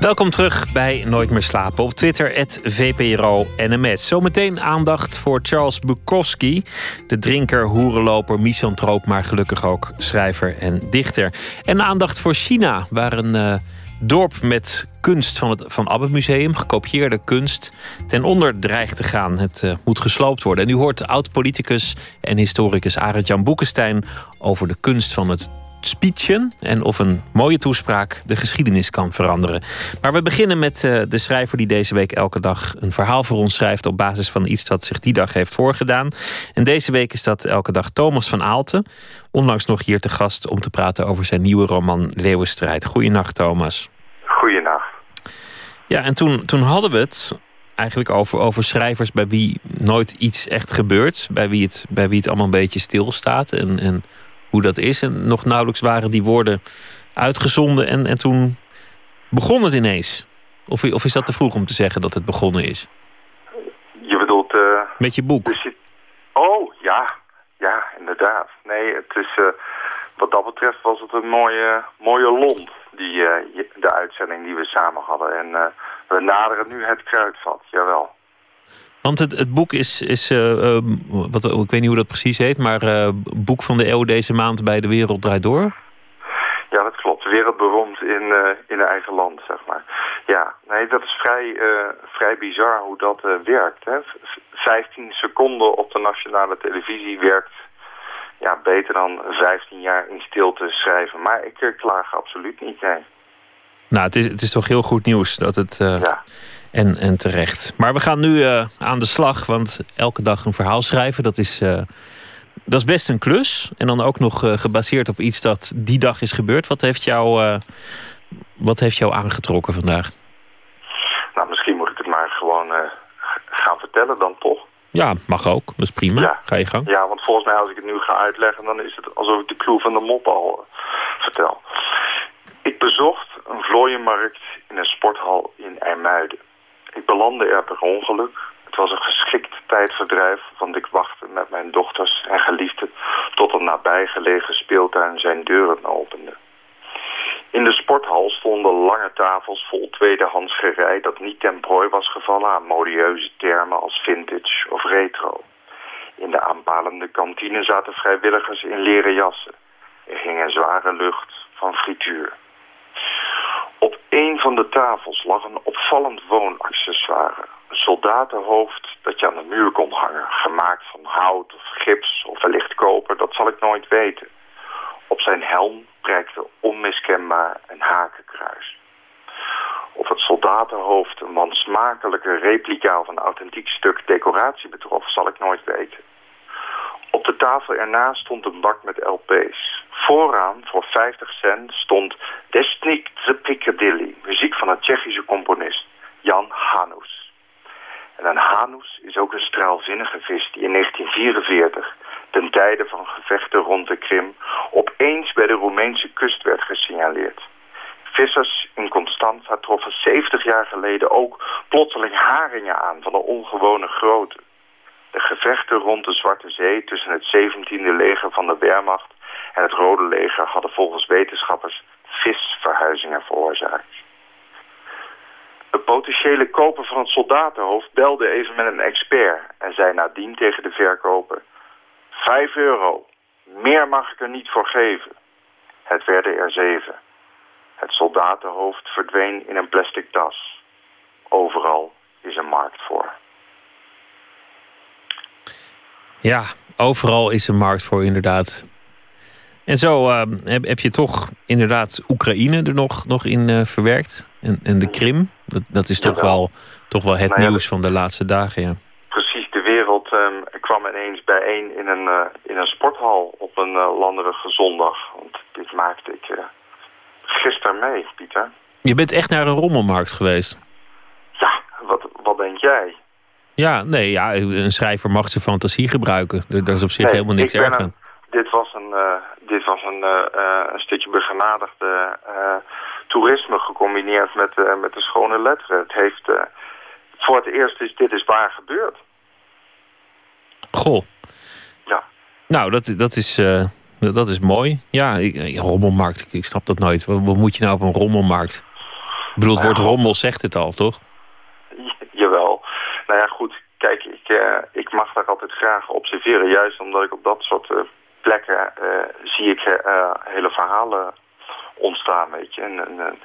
Welkom terug bij Nooit meer slapen op Twitter, VPRO NMS. Zometeen aandacht voor Charles Bukowski, de drinker, hoerenloper, misantroop, maar gelukkig ook schrijver en dichter. En aandacht voor China, waar een eh, dorp met kunst van het Van Abbe Museum, gekopieerde kunst, ten onder dreigt te gaan. Het eh, moet gesloopt worden. En u hoort oud-politicus en historicus Arend-Jan Boekenstein over de kunst van het speechen en of een mooie toespraak de geschiedenis kan veranderen. Maar we beginnen met eh, de schrijver die deze week elke dag een verhaal voor ons schrijft op basis van iets dat zich die dag heeft voorgedaan. En deze week is dat elke dag Thomas van Aalten, onlangs nog hier te gast om te praten over zijn nieuwe roman Leeuwenstrijd. Goeienacht Thomas. Goeienacht. Ja, en toen, toen hadden we het eigenlijk over, over schrijvers bij wie nooit iets echt gebeurt, bij wie het, bij wie het allemaal een beetje stilstaat en, en hoe dat is. En nog nauwelijks waren die woorden uitgezonden en, en toen begon het ineens. Of, of is dat te vroeg om te zeggen dat het begonnen is? Je bedoelt... eh, Met je boek. dus je- Oh, ja. Ja, inderdaad. Nee, het is... eh, wat dat betreft was het een mooie, mooie lont, die, eh, de uitzending die we samen hadden. En we naderen nu het kruidvat, jawel. Want het, het boek is, is eh, eh, wat, ik weet niet hoe dat precies heet, maar eh, boek van de eeuw deze maand bij De Wereld Draait Door. Ja, dat klopt. Wereldberoemd in, eh in eigen land, zeg maar. Ja, nee, dat is vrij, vrij bizar hoe dat werkt. Hè. V- 15 seconden op de nationale televisie werkt ja, beter dan 15 jaar in stilte schrijven. Maar ik klaag absoluut niet, nee. Nou, het is, het is toch heel goed nieuws dat het. Ja. En, en terecht. Maar we gaan nu eh, aan de slag, want elke dag een verhaal schrijven, dat is, eh, dat is best een klus. En dan ook nog eh, gebaseerd op iets dat die dag is gebeurd. Wat heeft jou, wat heeft jou aangetrokken vandaag? Nou, misschien moet ik het maar gewoon gaan vertellen dan toch. Ja, mag ook. Dat is prima. Ja. Ga je gang. Ja, want volgens mij als ik het nu ga uitleggen... dan is het alsof ik de clue van de mop al vertel. Ik bezocht een vlooienmarkt in een sporthal in IJmuiden. Ik belandde er per ongeluk. Het was een geschikt tijdverdrijf, want ik wachtte met mijn dochters en geliefden... tot een nabijgelegen speeltuin zijn deuren opende. In de sporthal stonden lange tafels vol tweedehands gerei dat niet ten prooi was gevallen aan modieuze termen als vintage of retro. In de aanpalende kantine zaten vrijwilligers in leren jassen. Er hing een zware lucht van frituur. Op een van de tafels lag een opvallend woonaccessoire. Een soldatenhoofd dat je aan de muur kon hangen. Gemaakt van hout of gips of wellicht koper, dat zal ik nooit weten. Op zijn helm prijkte onmiskenbaar een hakenkruis. Of het soldatenhoofd een wansmakelijke replica of een authentiek stuk decoratie betrof, zal ik nooit weten. Op de tafel ernaast stond een bak met LP's. Vooraan, voor 50 cent, stond Desnik the Piccadilly, muziek van een Tsjechische componist, Jan Hanus. En een Hanus is ook een straalzinnige vis die in 1944, ten tijde van gevechten rond de Krim, opeens bij de Roemeense kust werd gesignaleerd. Vissers in Constanza troffen 70 jaar geleden ook plotseling haringen aan van een ongewone grootte. De gevechten rond de Zwarte Zee tussen het 17e leger van de Wehrmacht en het Rode leger hadden volgens wetenschappers visverhuizingen veroorzaakt. De potentiële koper van het soldatenhoofd belde even met een expert en zei nadien tegen de verkoper... Vijf euro, meer mag ik er niet voor geven. Het werden er zeven. Het soldatenhoofd verdween in een plastic tas. Overal is een markt voor. Ja, overal is een markt voor, inderdaad. En zo eh, heb, heb je toch inderdaad Oekraïne er nog, nog in eh, verwerkt. En, en de Krim. Dat, dat is toch wel, toch wel het Nou ja, nieuws van de laatste dagen. Ja. Precies, de wereld ehm, kwam ineens bijeen in een, eh, in een sporthal op een landerige zondag. Want dit maakte ik gisteren mee, Pieter. Je bent echt naar een rommelmarkt geweest. Ja, wat, wat denk jij? Ja, nee, ja, een schrijver mag zijn fantasie gebruiken. Daar is op zich Nee, helemaal niks erg een- aan. Dit was een, eh, dit was een, eh, eh, een stukje begenadigde toerisme gecombineerd met, met de schone letteren. Het heeft, voor het eerst is dit is waar gebeurd. Goh. Ja. Nou, dat, dat, is, dat, is mooi. Ja, ik, rommelmarkt, ik, snap dat nooit. Wat, wat moet je nou op een rommelmarkt? Ik bedoel, het woord rommel zegt het al, toch? Jawel. Nou ja, goed. Kijk, ik, ik mag daar altijd graag observeren. Juist omdat ik op dat soort plekken eh, zie ik eh, hele verhalen ontstaan, weet je. En, en, en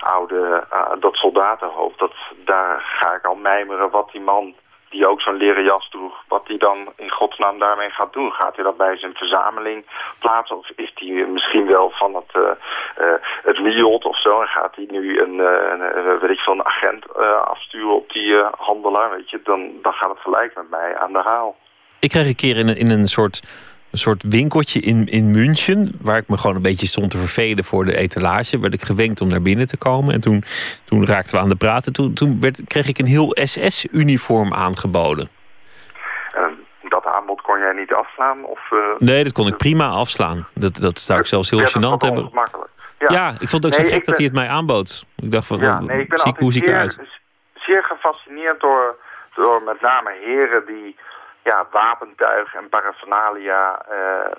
oude, eh, dat soldatenhoofd, dat, daar ga ik al mijmeren wat die man die ook zo'n leren jas droeg, wat hij dan in godsnaam daarmee gaat doen. Gaat hij dat bij zijn verzameling plaatsen of is hij misschien wel van het, eh, het of zo en gaat hij nu een, een, weet ik veel, een agent afsturen op die handelaar, weet je, dan, dan gaat het gelijk met mij aan de haal. Ik kreeg een keer in een, in een soort, een soort winkeltje in, in München... waar ik me gewoon een beetje stond te vervelen voor de etalage... werd ik gewenkt om naar binnen te komen. En toen, toen raakten we aan de praten. Toen, toen werd, kreeg ik een heel SS-uniform aangeboden. En dat aanbod kon jij niet afslaan? Of, eh, Nee, dat kon ik prima afslaan. Dat, dat zou ik zelfs heel gênant hebben. ongemakkelijk? Ja. ik vond het ook Nee, zo gek dat hij het mij aanbood. Ik dacht van, Ja, oh, nee, ik ben zie, altijd hoe zie ik zeer, eruit? zeer gefascineerd door, door met name heren die ja, wapentuig en paraphernalia eh,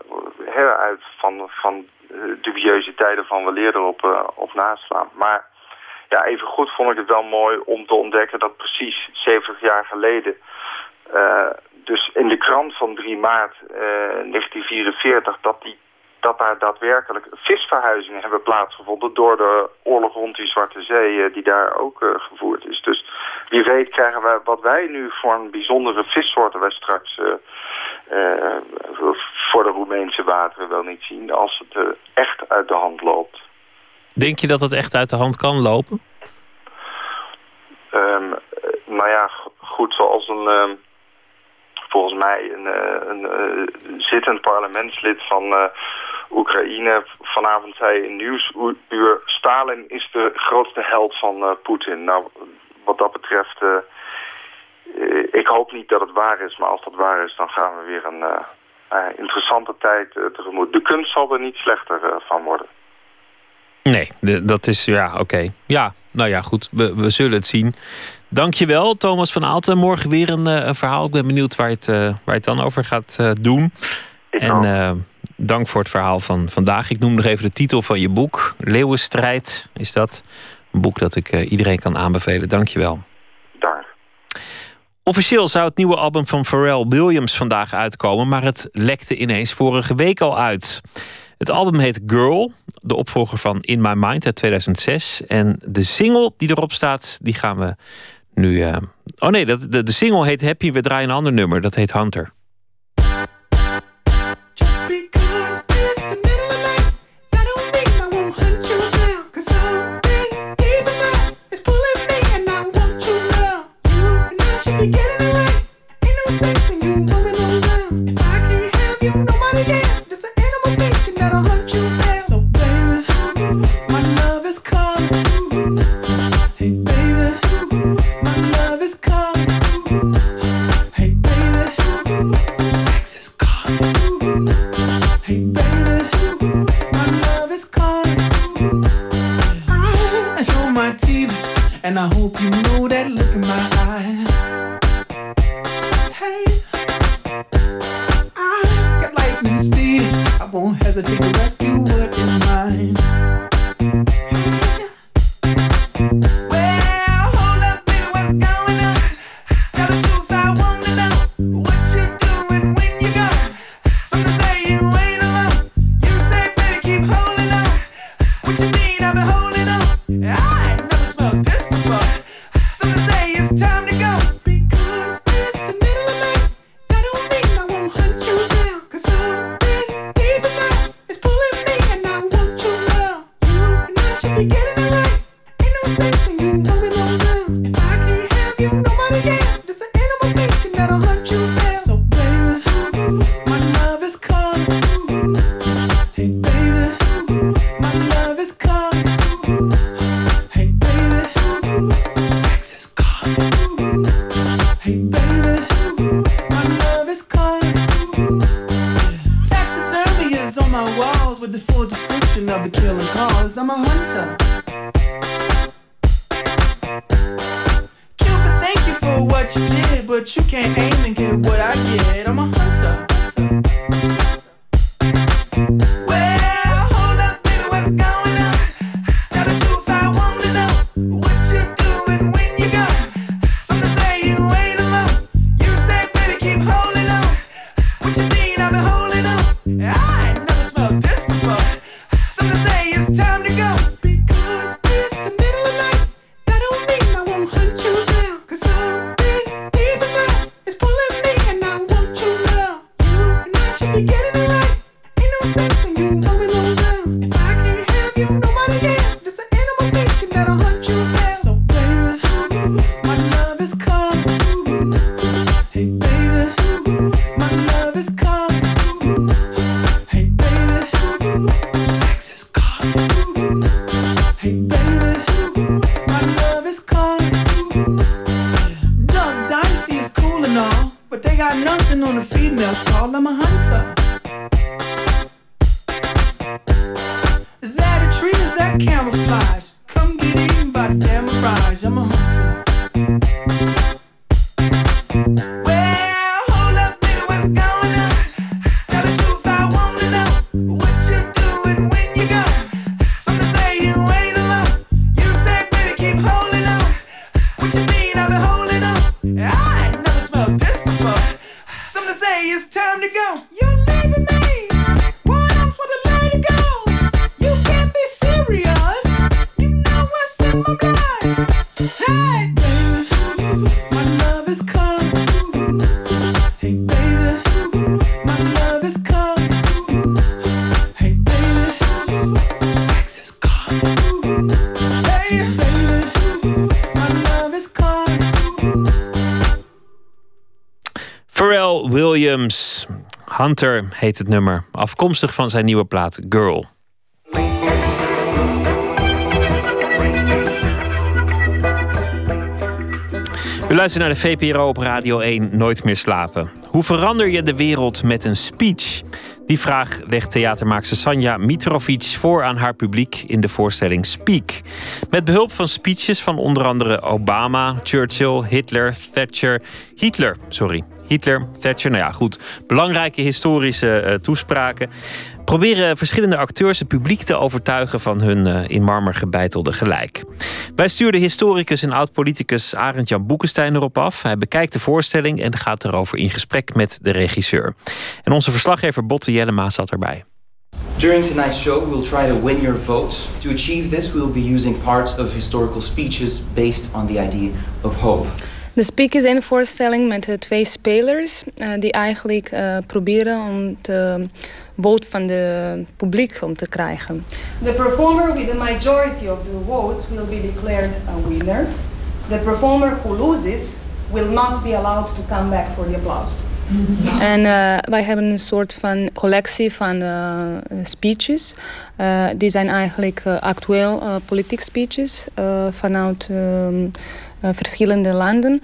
hè, uit van, van eh, dubieuze tijden van weleer op, eh, op naslaan. Maar ja, even goed vond ik het wel mooi om te ontdekken dat precies 70 jaar geleden, dus in de krant van 3 maart eh, 1944, dat die dat daar daadwerkelijk visverhuizingen hebben plaatsgevonden door de oorlog rond die Zwarte Zee eh, die daar ook eh, gevoerd is. Dus wie weet krijgen wij wat wij nu voor een bijzondere vissoorten wij straks eh, voor de Roemeense wateren wel niet zien als het echt uit de hand loopt. Denk je dat het echt uit de hand kan lopen? Ehm, eh, nou ja, goed, zoals een, ehm, volgens mij een, eh, een eh, zittend parlementslid van eh, Oekraïne vanavond zei in Nieuwsuur... Stalin is de grootste held van Poetin. Nou, wat dat betreft, ik hoop niet dat het waar is, maar als dat waar is, dan gaan we weer een interessante tijd tegemoet. De kunst zal er niet slechter van worden. Nee, dat is, ja, oké. Ja, nou ja, goed, we, we zullen het zien. Dankjewel, Thomas van Aalten. Morgen weer eh, een, verhaal. Ik ben benieuwd waar je het, eh, waar je het dan over gaat eh, doen. En dank voor het verhaal van vandaag. Ik noem nog even de titel van je boek. Leeuwenstrijd is dat. Een boek dat ik iedereen kan aanbevelen. Dankjewel. Daar. Officieel zou het nieuwe album van Pharrell Williams vandaag uitkomen... maar het lekte ineens vorige week al uit. Het album heet Girl, de opvolger van In My Mind uit 2006. En de single die erop staat, die gaan we nu. Eh, oh nee, dat, de, de single heet Happy, we draaien een ander nummer. Dat heet Hunter. And I hope you know that look in my eye. Hey, I got lightning speed. I won't hesitate to rescue what is mine. Hunter heet het nummer, afkomstig van zijn nieuwe plaat Girl. U luistert naar de VPRO op Radio 1 Nooit meer slapen. Hoe verander je de wereld met een speech? Die vraag legt theatermaakster Sanja Mitrovic voor aan haar publiek in de voorstelling Speak. Met behulp van speeches van onder andere Obama, Churchill, Hitler, Thatcher, Hitler, sorry, Hitler, Thatcher, nou ja, goed. Belangrijke historische eh, toespraken. Proberen verschillende acteurs het publiek te overtuigen van hun eh, in marmer gebeitelde gelijk. Wij stuurden historicus en oud-politicus Arend Jan Boekenstein erop af. Hij bekijkt de voorstelling en gaat erover in gesprek met de regisseur. En onze verslaggever Botte Jellema zat erbij. During tonight's show, we'll try to win your votes. To achieve this, we'll be using parts of historical speeches based on the idea of hope. De Speak is een voorstelling met twee spelers eh, die eigenlijk eh, proberen om de vote van de publiek om te krijgen. The performer with the majority of the votes will be declared a winner. The performer who loses will not be allowed to come back for the applause. En eh, wij hebben een soort van collectie van speeches. Die zijn eigenlijk actueel politiek speeches vanuit ehm, eh, verschillende landen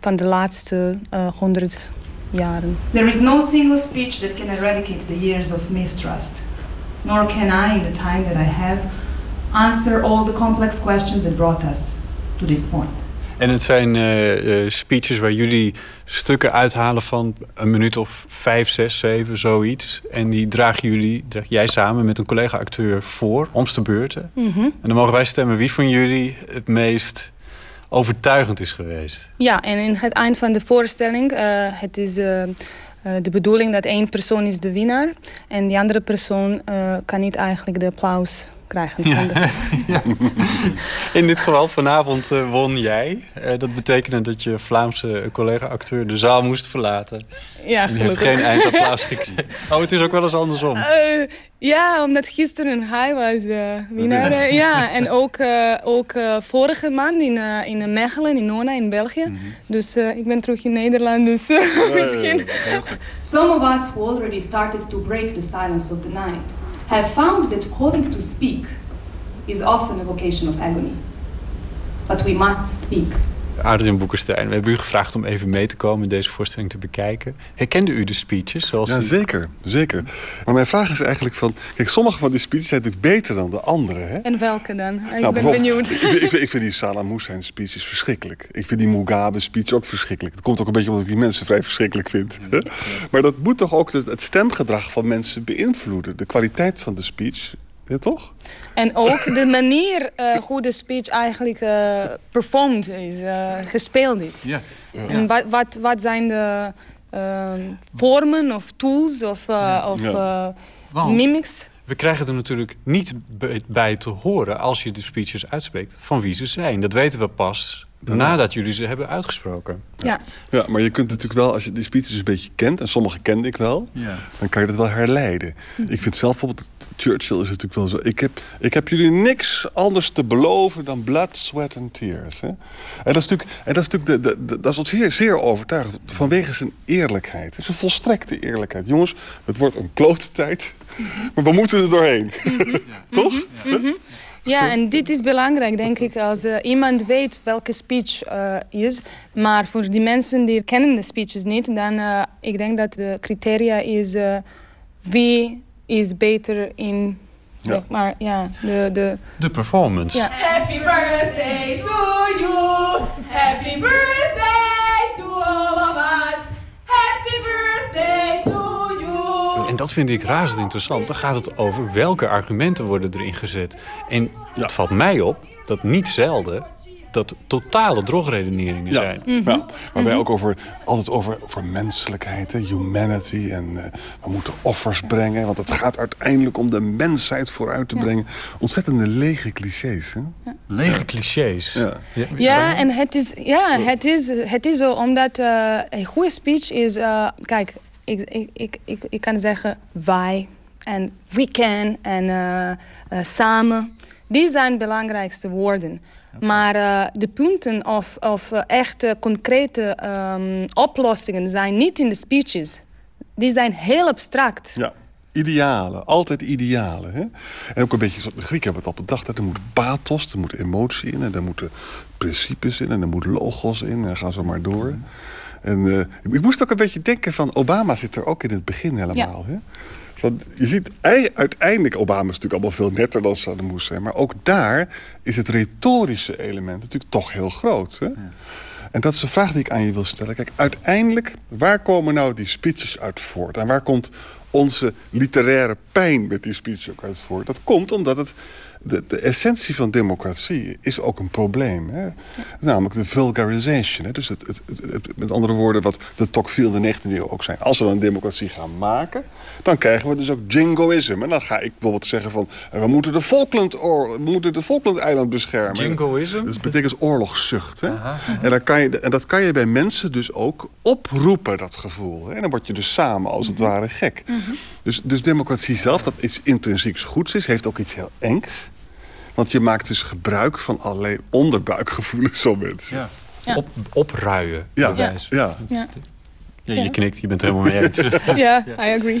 van de laatste eh, honderd jaren. There is no single speech that can eradicate the years of mistrust. Nor can I, in the time that I have, answer all the complex questions that brought us to this point. En het zijn eh, eh, speeches waar jullie stukken uithalen van een minuut of vijf, zes, zeven, zoiets. En die dragen jullie, draag jij samen met een collega-acteur voor, om de beurten. Mhm. En dan mogen wij stemmen wie van jullie het meest overtuigend is geweest. Ja, en in het eind van de voorstelling, eh het is eh, eh, de bedoeling dat één persoon is de winnaar en die andere persoon kan niet eigenlijk de applaus krijgen. de- In dit geval, vanavond eh, won jij. Eh, dat betekende dat je Vlaamse collega-acteur de zaal moest verlaten. Ja, en die heeft gelukkig. geen eindapplaus gekregen. Oh, het is ook wel eens andersom. Eh, ja, omdat gisteren hij was de winnaar. eh, ja, en ook, eh, ook eh, vorige maand in, eh, in Mechelen, in Nona, in België. Dus eh, ik ben terug in Nederland, dus misschien... Some of us who already started to break the silence of the night have found that calling to speak is often a vocation of agony. But we must speak. Adrian Boekenstein, we hebben u gevraagd om even mee te komen... en deze voorstelling te bekijken. Herkende u de speeches? Zoals Ja, die- zeker, zeker. Maar mijn vraag is eigenlijk van... Kijk, sommige van die speeches zijn natuurlijk beter dan de andere. Hè? En welke dan? Ik Nou, ben bijvoorbeeld, benieuwd. Ik, vind- ik, vind, ik vind die Saddam Hussein speeches verschrikkelijk. Ik vind die Mugabe speech ook verschrikkelijk. Dat komt ook een beetje omdat ik die mensen vrij verschrikkelijk vind. hè. Maar dat moet toch ook het, het stemgedrag van mensen beïnvloeden. De kwaliteit van de speech, ja, toch? En ook de manier eh, hoe de speech eigenlijk eh performed is, eh, gespeeld is. Ja. En wat, wat, wat zijn de ehm, vormen of tools of, eh, of eh, mimics? We krijgen er natuurlijk niet bij te horen... als je de speeches uitspreekt, van wie ze zijn. Dat weten we pas nadat jullie ze hebben uitgesproken. Ja. Ja, maar je kunt natuurlijk wel, als je die speeches een beetje kent... en sommige kende ik wel, Ja. dan kan je dat wel herleiden. Ik vind zelf bijvoorbeeld... Churchill is natuurlijk wel zo. Ik heb, ik heb jullie niks anders te beloven dan blood, sweat and tears. Hè? En dat is natuurlijk, en dat is natuurlijk de, de, de- dat is ons zeer, zeer overtuigend. Vanwege zijn eerlijkheid. Het is een volstrekte eerlijkheid. Jongens, het wordt een klote tijd. Maar we moeten er doorheen. Toch? Mhm. Ja, en dit is belangrijk, denk ik, als eh, iemand weet welke speech eh, is. Maar voor die mensen die kennen de speeches niet, dan uh, ik denk dat de criteria is uh, wie is beter in, Ja. zeg maar, ja, de... de De performance. Ja. Happy birthday to you. Happy birthday to all of us. Happy birthday to you. En dat vind ik razend interessant. Dan gaat het over welke argumenten worden erin gezet. En het valt mij op dat niet zelden dat totale drogredeneringen Ja, zijn. ja. waarbij ook over, altijd over, over menselijkheid, hè, humanity. En eh, we moeten offers brengen, want het gaat uiteindelijk om de mensheid vooruit te brengen. Ontzettende lege clichés. Hè? Lege clichés. Ja. Ja, en het is, ja, het is, het is zo, omdat eh, een goede speech is... eh, kijk, ik, ik, ik, ik, ik kan zeggen wij en we can en eh, eh, samen. Die zijn de belangrijkste woorden. Maar eh, de punten of, of echte concrete ehm, oplossingen zijn niet in de speeches. Die zijn heel abstract. Ja. Idealen, altijd idealen. Hè? En ook een beetje, zo- de Grieken hebben het al bedacht, hè, er moet pathos, er moet emotie in... en er moeten principes in en er moet logos in en ga zo maar door. En eh, ik- moest ook een beetje denken van, Obama zit er ook in het begin helemaal. Hè? Van, je ziet ei- uiteindelijk, Obama is natuurlijk allemaal veel netter dan Saddam Hussein... maar ook daar is het retorische element natuurlijk toch heel groot. Hè? En dat is de vraag die ik aan je wil stellen. Kijk, uiteindelijk, waar komen nou die speeches uit voort? En waar komt onze literaire pijn met die speeches ook uit voort? Dat komt omdat het de, de essentie van democratie is ook een probleem. Hè? Namelijk de vulgarization. Hè? Dus het, het, met andere woorden, wat de Tocqueville in de 19e eeuw ook zijn. Als we dan een democratie gaan maken, dan krijgen we dus ook jingoïsme. En dan ga ik bijvoorbeeld zeggen van... eh, we moeten de Falkland, we moeten de Falkland-eiland beschermen. Jingoïsme? Dat betekent dus oorlogszucht. Hè? En, dan kan je, en dat kan je bij mensen dus ook oproepen, dat gevoel. Hè? En dan word je dus samen als het ware gek. Dus, dus democratie zelf, dat iets intrinsieks goeds is... heeft ook iets heel engs. Want je maakt dus gebruik van allerlei onderbuikgevoelens van mensen. Ja. Ja. Op, opruien. Ja. Ja. Ja. Ja, je knikt, je bent het helemaal mee eens. Ja, I agree.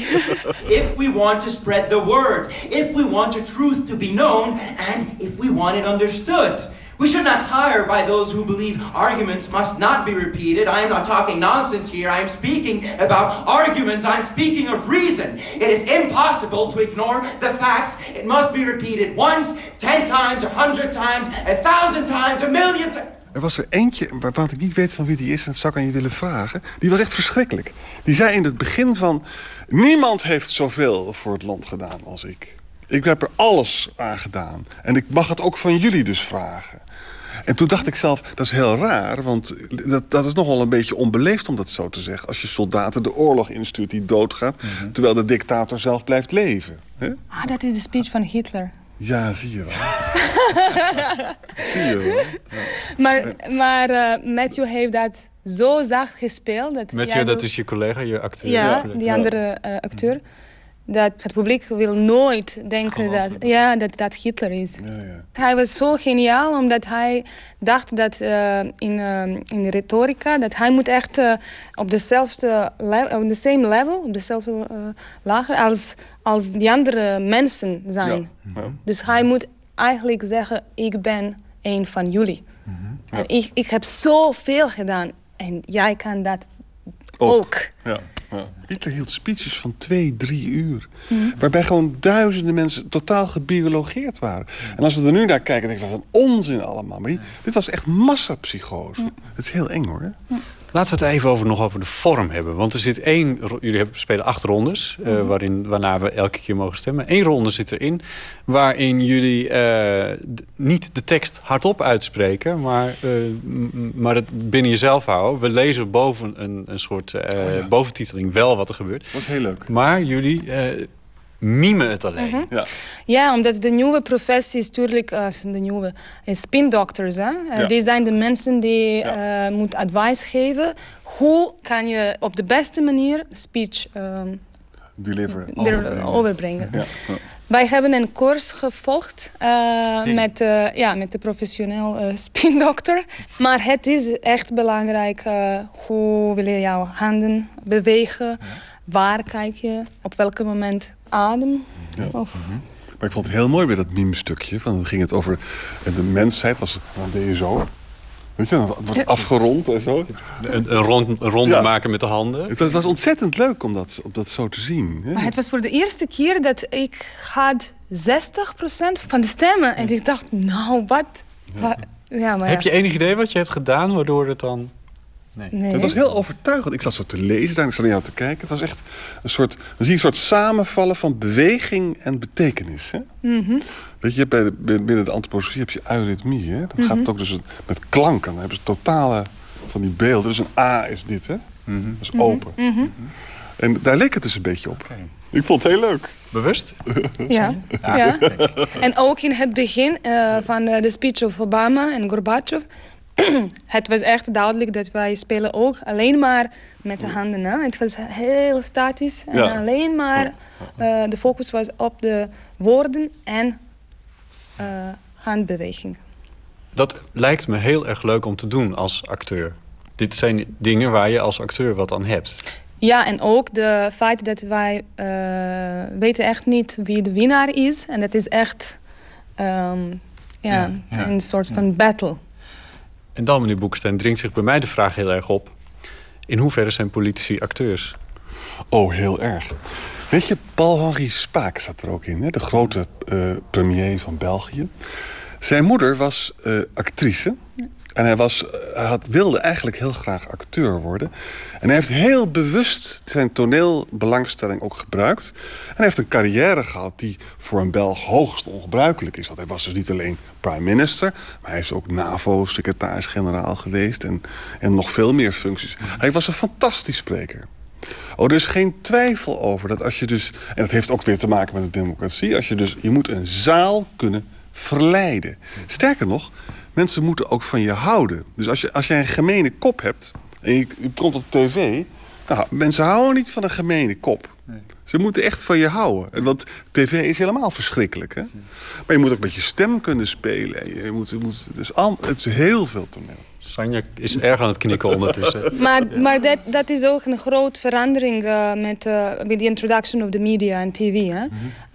if we want to spread the word, if we want the truth to be known, and if we want it understood. We should not tire by those who believe arguments must not be repeated. I am not talking nonsense here. I am speaking about arguments. I'm speaking of reason. It is impossible to ignore the facts. It must be repeated once, ten times, a hundred times, a thousand times, a million times. Er was er eentje, waarvan ik niet weet van wie die is... en dat zou ik aan je willen vragen. Die was echt verschrikkelijk. Die zei in het begin van... niemand heeft zoveel voor het land gedaan als ik. Ik heb er alles aan gedaan. En ik mag het ook van jullie dus vragen. En toen dacht ik zelf, dat is heel raar... want dat, dat is nogal een beetje onbeleefd om dat zo te zeggen... als je soldaten de oorlog instuurt die doodgaat... terwijl de dictator zelf blijft leven. hè? Ah, dat is de speech van Hitler. Ja, zie je wel. zie je wel. Maar, maar eh, Matthew heeft dat zo zacht gespeeld. Dat Matthew, dat is je collega, je acteur. Ja, die andere eh, acteur. Dat het publiek wil nooit denken dat, ja, dat dat Hitler is. Hij was zo geniaal omdat hij dacht dat eh, in, eh, in de retorica dat hij moet echt eh, op dezelfde op the same level, op dezelfde lager als, als die andere mensen zijn. Dus hij moet eigenlijk zeggen, ik ben een van jullie. En ik, ik heb zoveel gedaan en jij kan dat ook. Ja, ja. Hitler hield speeches van twee, drie uur. Waarbij gewoon duizenden mensen totaal gebiologeerd waren. En als we er nu naar kijken, denk ik, wat een onzin allemaal. Maar die- dit was echt massapsychose. Het is heel eng hoor. hè? Laten we het even over, nog over de vorm hebben. Want er zit één... Jullie hebben, spelen acht rondes, eh, Mhm. waarin, waarna we elke keer mogen stemmen. Eén ronde zit erin waarin jullie eh, niet de tekst hardop uitspreken... maar, eh, maar het binnen jezelf houden. We lezen boven een, een soort eh, boventiteling wel wat er gebeurt. Dat was heel leuk. Maar jullie mimen het alleen. Mhm. Ja. Ja, omdat de nieuwe professie is natuurlijk eh, de nieuwe eh, spindokters. Hè? Ja. Die zijn de mensen die eh moeten advies geven. Hoe kan je op de beste manier speech ehm, Deliver. er- overbrengen? Ja. ja. Wij hebben een course gevolgd eh, met, eh, ja, met de professioneel eh, spindokter. Maar het is echt belangrijk eh, hoe wil je jouw handen bewegen. Waar kijk je? Op welk moment adem? Ja. Of, Maar ik vond het heel mooi bij dat meme-stukje. Van, dan ging het over en de mensheid. Was, dan deed je zo. Weet je, dan wordt het afgerond en zo. Een, een, rond, een ronde Ja. maken met de handen. Het was, was ontzettend leuk om dat, om dat zo te zien. hè. Maar het was voor de eerste keer dat ik had 60% van de stemmen. En ik dacht, nou, wat? Wa- Ja, maar Heb je enig idee wat je hebt gedaan waardoor het dan... Nee. Nee. Het was heel overtuigend. Ik zat zo te lezen, daar ik zat naar jou te kijken. Het was echt een soort, dan zie je een soort samenvallen van beweging en betekenis. Hè? Mhm. Weet je, bij de, binnen de antroposofie heb je eurythmie. Hè? Dat gaat Mhm. ook dus met klanken. Dan hebben ze totale van die beelden. Dus een A is dit, hè? Dat is Mhm. open. Mhm. En daar leek het dus een beetje op. Ik vond het heel leuk. Bewust? Ja. ja. En ook in het begin eh, van eh, de speech of Obama en Gorbachev... het was echt duidelijk dat wij spelen ook alleen maar met de handen. Hè? Het was heel statisch. En Ja. alleen maar eh, de focus was op de woorden en eh, handbeweging. Dat lijkt me heel erg leuk om te doen als acteur. Dit zijn dingen waar je als acteur wat aan hebt. Ja, en ook de feit dat wij eh, weten echt niet wie de winnaar is. En dat is echt ehm, ja, Ja, ja. een soort van battle. En dan, meneer Boekstein, dringt zich bij mij de vraag heel erg op. In hoeverre zijn politici acteurs? Oh, heel erg. Weet je, Paul-Henri Spaak zat er ook in, hè? de grote eh, premier van België. Zijn moeder was eh, actrice. En hij, was, had, wilde eigenlijk heel graag acteur worden. En hij heeft heel bewust zijn toneelbelangstelling ook gebruikt. En hij heeft een carrière gehad die voor een Belg hoogst ongebruikelijk is. Want hij was dus niet alleen prime minister... maar hij is ook NAVO-secretaris-generaal geweest... En, en nog veel meer functies. Hij was een fantastisch spreker. Oh, er is geen twijfel over dat als je dus... en dat heeft ook weer te maken met de democratie... als je dus... je moet een zaal kunnen verleiden. Sterker nog, mensen moeten ook van je houden. Dus als, je, als jij een gemene kop hebt en je, je komt op tv... Nou, mensen houden niet van een gemene kop. Ze moeten echt van je houden. En Want tv is helemaal verschrikkelijk. Hè? Maar je moet ook met je stem kunnen spelen. Je moet, je moet, dus al, het is heel veel toneel. Sanja is erg aan het knikken ondertussen. Maar, maar dat, dat is ook een grote verandering uh, met, uh, met de introduction of the media en tv. Hè?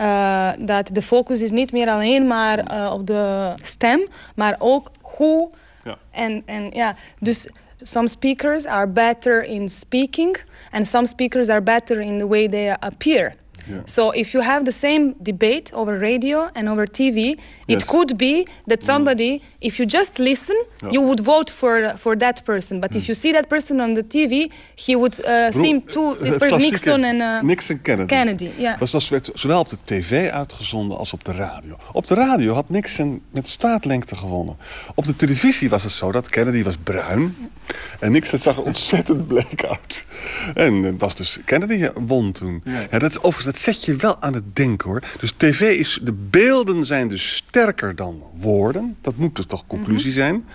Uh, dat de focus is niet meer alleen maar op de stem, maar ook hoe. Ja. En, en ja, dus some speakers are better in speaking and some speakers are better in the way they appear. Yeah. So if you have the same debate over radio and over TV, it could be that somebody, if you just listen, Yeah. you would vote for for that person. But if you see that person on the TV, he would uh, Bedoel, seem to het first klassieke Nixon and uh, Nixon Kennedy. Kennedy, ja. Was, dat werd zowel op de tv uitgezonden als op de radio. Op de radio had Nixon met straatlengte gewonnen. Op de televisie was het zo dat Kennedy was bruin. En Nixon zag er ontzettend bleek uit. En het was dus Kennedy won toen. Ja. dat, is, overigens, dat zet je wel aan het denken hoor. Dus tv is, de beelden zijn dus sterker dan woorden. Dat moet dus toch conclusie zijn.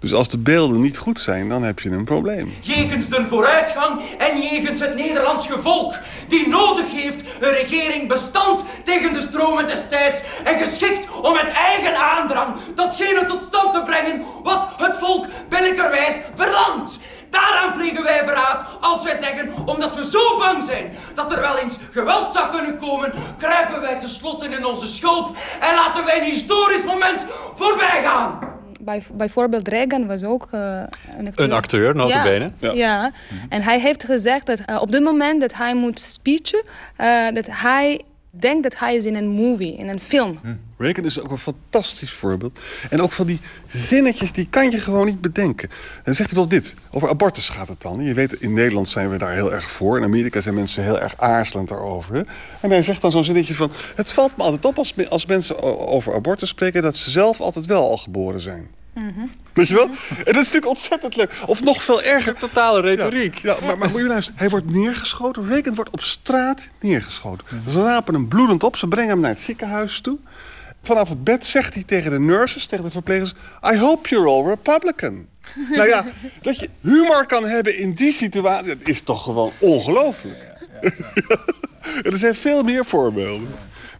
Dus als de beelden niet goed zijn, dan heb je een probleem. Jegens de vooruitgang en jegens het Nederlands volk, die nodig heeft een regering bestand tegen de stromen des tijds en geschikt om met eigen aandrang datgene tot stand te brengen wat het volk billijkerwijs verlangt. Daaraan plegen wij verraad als wij zeggen, omdat we zo bang zijn dat er wel eens geweld zou kunnen komen, kruipen wij tenslotte in onze schulp en laten wij een historisch moment voorbij gaan. Bij, bijvoorbeeld Reagan was ook uh, een acteur. Een acteur, nota bene. Ja, ja. en hij heeft gezegd dat uh, op het moment dat hij moet speechen, uh, dat hij denkt dat hij is in een movie, in een film. Reagan is ook een fantastisch voorbeeld. En ook van die zinnetjes, die kan je gewoon niet bedenken. En dan zegt hij wel dit. Over abortus gaat het dan. Je weet, in Nederland zijn we daar heel erg voor. In Amerika zijn mensen heel erg aarzelend daarover. En hij zegt dan zo'n zinnetje van... Het valt me altijd op als, als mensen over abortus spreken... dat ze zelf altijd wel al geboren zijn. Mm -hmm. Weet je wel? En dat is natuurlijk ontzettend leuk. Of nog veel erger. Totale retoriek. Ja, ja maar, maar moet je luisteren. Hij wordt neergeschoten. Reagan wordt op straat neergeschoten. Ze rapen hem bloedend op. Ze brengen hem naar het ziekenhuis toe. Vanaf het bed zegt hij tegen de nurses, tegen de verplegers... I hope you're all Republican. nou ja, dat je humor kan hebben in die situatie... dat is toch gewoon ongelooflijk. er zijn veel meer voorbeelden.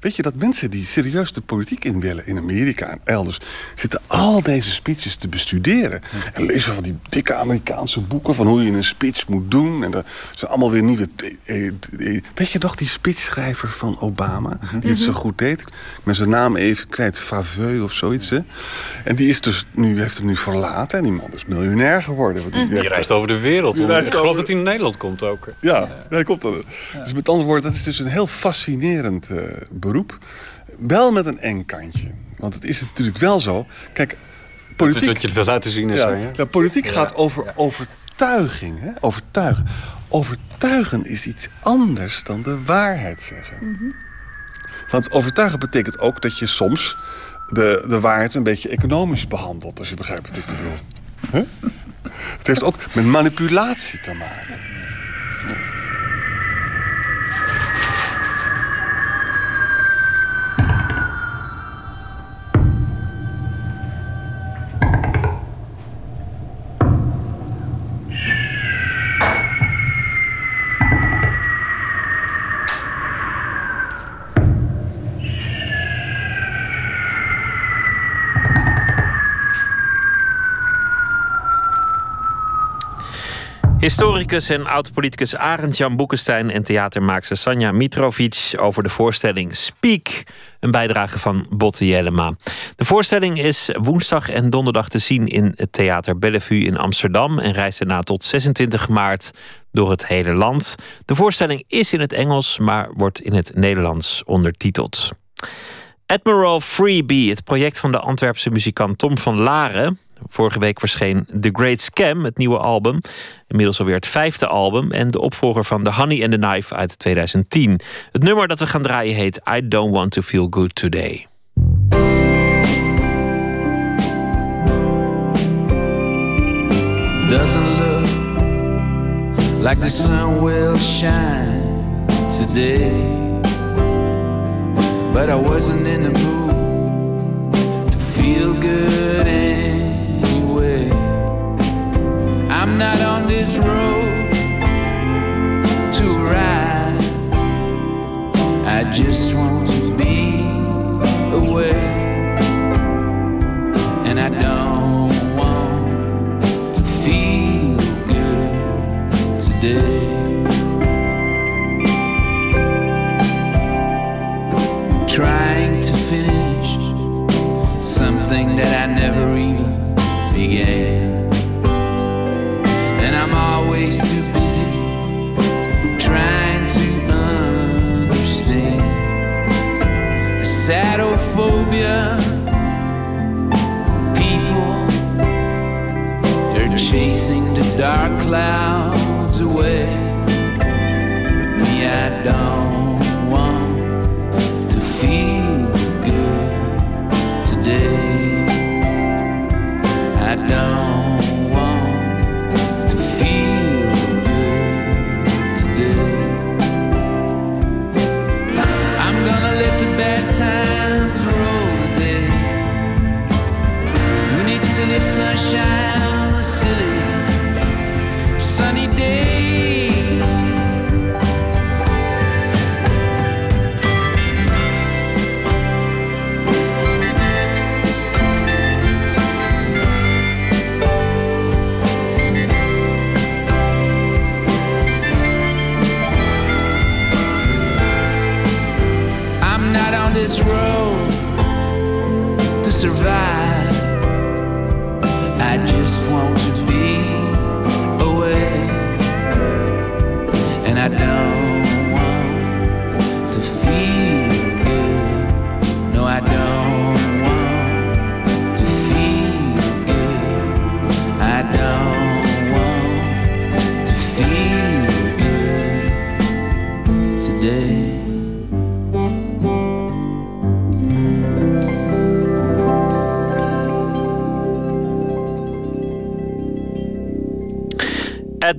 Weet je dat mensen die serieus de politiek in willen in Amerika en elders zitten al deze speeches te bestuderen en lezen van die dikke Amerikaanse boeken van hoe je een speech moet doen en er zijn allemaal weer nieuwe. Weet je nog die speechschrijver van Obama die het zo goed deed? Ben zijn naam even kwijt, Faveux of zoiets. Hè? En die is dus nu heeft hem nu verlaten en die man is miljonair geworden. Want die, die reist over de wereld. Ik geloof over- dat hij in Nederland komt ook. Ja, hij komt dan. Dus met andere woorden, dat is dus een heel fascinerend eh, beroep. Wel met een eng kantje. Want het is natuurlijk wel zo. Kijk, politiek... wat je wil laten zien is ja, ja. ja, politiek gaat over overtuiging. Hè? Overtuigen. Overtuigen is iets anders dan de waarheid zeggen. Want overtuigen betekent ook dat je soms de, de waarheid een beetje economisch behandelt. Als je begrijpt wat ik bedoel. Huh? Het heeft ook met manipulatie te maken. Historicus en oud-politicus Arend Jan Boekenstein en theatermaakster Sanja Mitrovic over de voorstelling Speak, een bijdrage van Botte Jellema. De voorstelling is woensdag en donderdag te zien in het Theater Bellevue in Amsterdam en reist daarna tot 26 maart door het hele land. De voorstelling is in het Engels, maar wordt in het Nederlands ondertiteld. Admiral Freebie, het project van de Antwerpse muzikant Tom van Laren, Vorige week verscheen The Great Scam, het nieuwe album. Inmiddels alweer het vijfde album. En de opvolger van The Honey and the Knife uit 2010. Het nummer dat we gaan draaien heet I Don't Want to Feel Good Today. Doesn't look like the sun will shine today. But I wasn't in the mood to feel good not on this road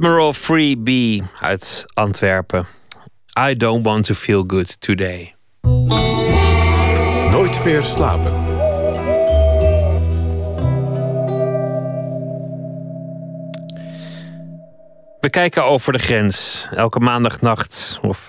Admiral Free B uit Antwerpen. I don't want to feel good today. Nooit meer slapen. We kijken over de grens. Elke maandagnacht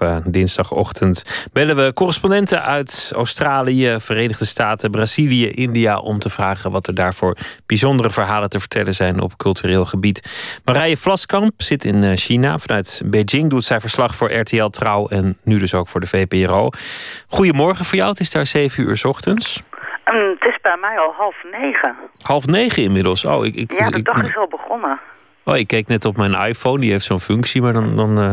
eh, dinsdagochtend bellen we correspondenten uit Australië, Verenigde Staten, Brazilië, India om te vragen wat er daarvoor bijzondere verhalen te vertellen zijn op cultureel gebied. Marije Vlaskamp zit in eh, China. Vanuit Beijing doet zij verslag voor RTL Trouw en nu dus ook voor de VPRO. Goedemorgen voor jou. Het is daar zeven uur 's ochtends. Ehm, het is bij mij al half negen. Half negen inmiddels. Oh, ik, ik, Ja, de ik- dag is al begonnen. Oh, ik keek net op mijn iPhone, die heeft zo'n functie, maar dan, dan eh,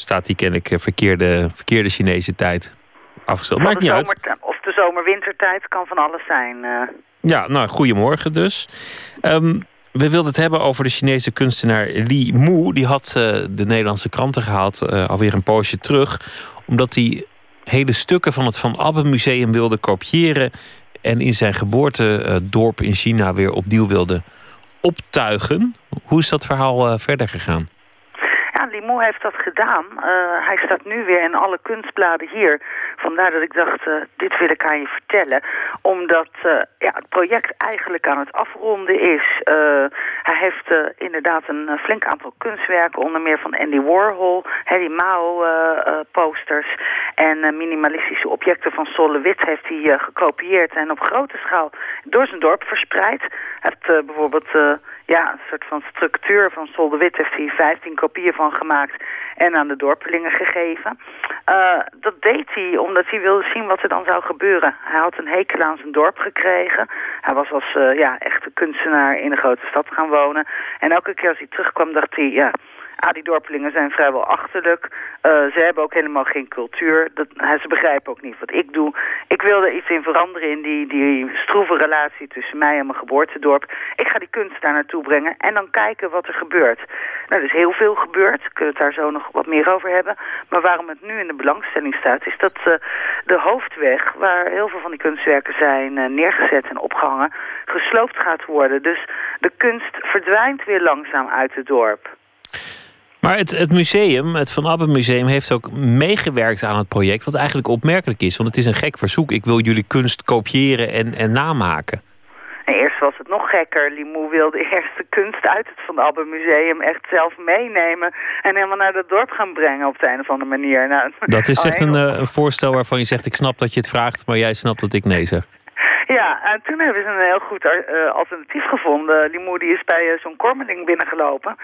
staat die kennelijk eh, verkeerde, verkeerde Chinese tijd afgesteld. Maakt niet uit. Of de zomer-wintertijd kan van alles zijn. eh. Ja, nou, goedemorgen dus. Ehm, we wilden het hebben over de Chinese kunstenaar Li Mu. Die had eh, de Nederlandse kranten gehaald eh, alweer een poosje terug. Omdat hij hele stukken van het Van Abbe Museum wilde kopiëren. En in zijn geboortedorp in China weer opnieuw wilde optuigen. Hoe is dat verhaal verder gegaan? Ja, Limoux heeft dat gedaan. Eh, hij staat nu weer in alle kunstbladen hier. Vandaar dat ik dacht, eh, dit wil ik aan je vertellen. Omdat eh, ja, het project eigenlijk aan het afronden is. Hij heeft inderdaad een flink aantal kunstwerken, onder meer van Andy Warhol, hè, die Mao-posters en minimalistische objecten van Sol Wit heeft hij gekopieerd en op grote schaal door zijn dorp verspreid. Hij heeft bijvoorbeeld ja, een soort van structuur van Sol de Wit heeft hij 15 kopieën van gemaakt en aan de dorpelingen gegeven. Eh, dat deed hij omdat hij wilde zien wat er dan zou gebeuren. Hij had een hekel aan zijn dorp gekregen. Hij was als eh, ja, echte kunstenaar in een grote stad gaan wonen. En elke keer als hij terugkwam dacht hij, ja, Ah, die dorpelingen zijn vrijwel achterlijk. Eh, ze hebben ook helemaal geen cultuur. Dat, ze begrijpen ook niet wat ik doe. Ik wilde iets in veranderen in die, die stroeve relatie tussen mij en mijn geboortedorp. Ik ga die kunst daar naartoe brengen en dan kijken wat er gebeurt. Nou, er is heel veel gebeurd. We kunnen het daar zo nog wat meer over hebben. Maar waarom het nu in de belangstelling staat, is dat uh, de hoofdweg, waar heel veel van die kunstwerken zijn uh, neergezet en opgehangen, gesloopt gaat worden. Dus de kunst verdwijnt weer langzaam uit het dorp. Maar het, het museum, het Van Abbe Museum, heeft ook meegewerkt aan het project. Wat eigenlijk opmerkelijk is, want het is een gek verzoek. Ik wil jullie kunst kopiëren en, en namaken. En eerst was het nog gekker. Limoux wilde eerst de kunst uit het Van Abbe Museum echt zelf meenemen. En helemaal naar het dorp gaan brengen op de een of andere manier. Nou, dat is echt een, eh, een voorstel waarvan je zegt: Ik snap dat je het vraagt, maar jij snapt dat ik nee zeg. Ja, en toen hebben ze een heel goed uh, alternatief gevonden. Die is bij uh, zo'n Kormeling binnengelopen.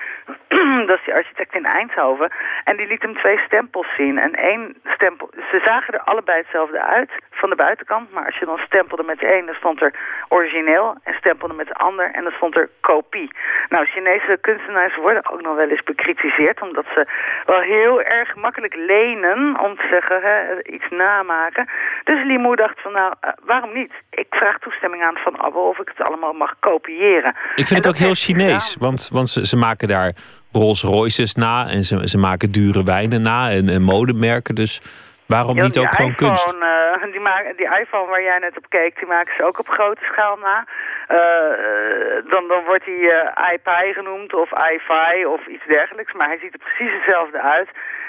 dat is die architect in Eindhoven. En die liet hem twee stempels zien. En één stempel... Ze zagen er allebei hetzelfde uit van de buitenkant. Maar als je dan stempelde met de een, dan stond er origineel. En stempelde met de ander en dan stond er kopie. Nou, Chinese kunstenaars worden ook nog wel eens bekritiseerd. Omdat ze wel heel erg makkelijk lenen om te zeggen, hè, iets namaken. Dus Limo dacht van, nou, waarom niet? Ik vraag toestemming aan Van Abbe of ik het allemaal mag kopiëren. Ik vind het ook heel Chinees, want, want ze, ze maken daar Rolls Royces na en ze, ze maken dure wijnen na en, en modemerken. Dus waarom niet ook gewoon iPhone, kunst? Uh, die, die iPhone waar jij net op keek, die maken ze ook op grote schaal na. Uh, dan, dan wordt hij uh, iPi genoemd of iFi of iets dergelijks. Maar hij ziet er precies hetzelfde uit.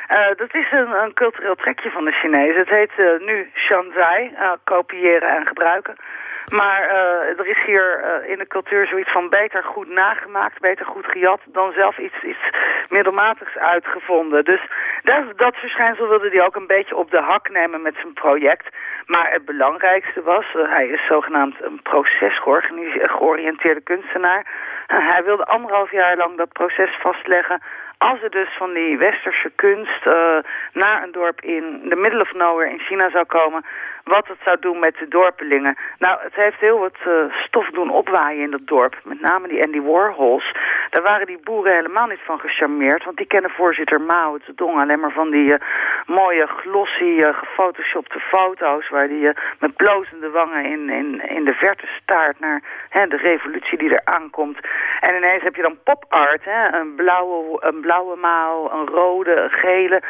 Uh, dat is een, cultureel trekje van de Chinezen. Het heet uh, nu Shanzai, uh, kopiëren en gebruiken. Maar er is hier in de cultuur zoiets van beter goed nagemaakt, beter goed gejat, dan zelf iets, iets middelmatigs uitgevonden. Dus dat, dat verschijnsel wilde hij ook een beetje op de hak nemen met zijn project. Maar het belangrijkste was, hij is zogenaamd een procesgeoriënteerde kunstenaar. hij wilde anderhalf jaar lang dat proces vastleggen als er dus van die westerse kunst uh, naar een dorp in de middle of nowhere in China zou komen, wat het zou doen met de dorpelingen. Nou, het heeft heel wat uh, stof doen opwaaien in dat dorp. Met name die Andy Warhols. Daar waren die boeren helemaal niet van gecharmeerd. Want die kennen voorzitter Mao Zedong alleen maar van die uh, mooie glossy uh, gefotoshopte foto's... waar die met blozende wangen in, in, in de verte staart naar hè, de revolutie die er aankomt. En ineens heb je dan pop art, hè? Een, blauwe, een blauwe Mao, een rode, een gele...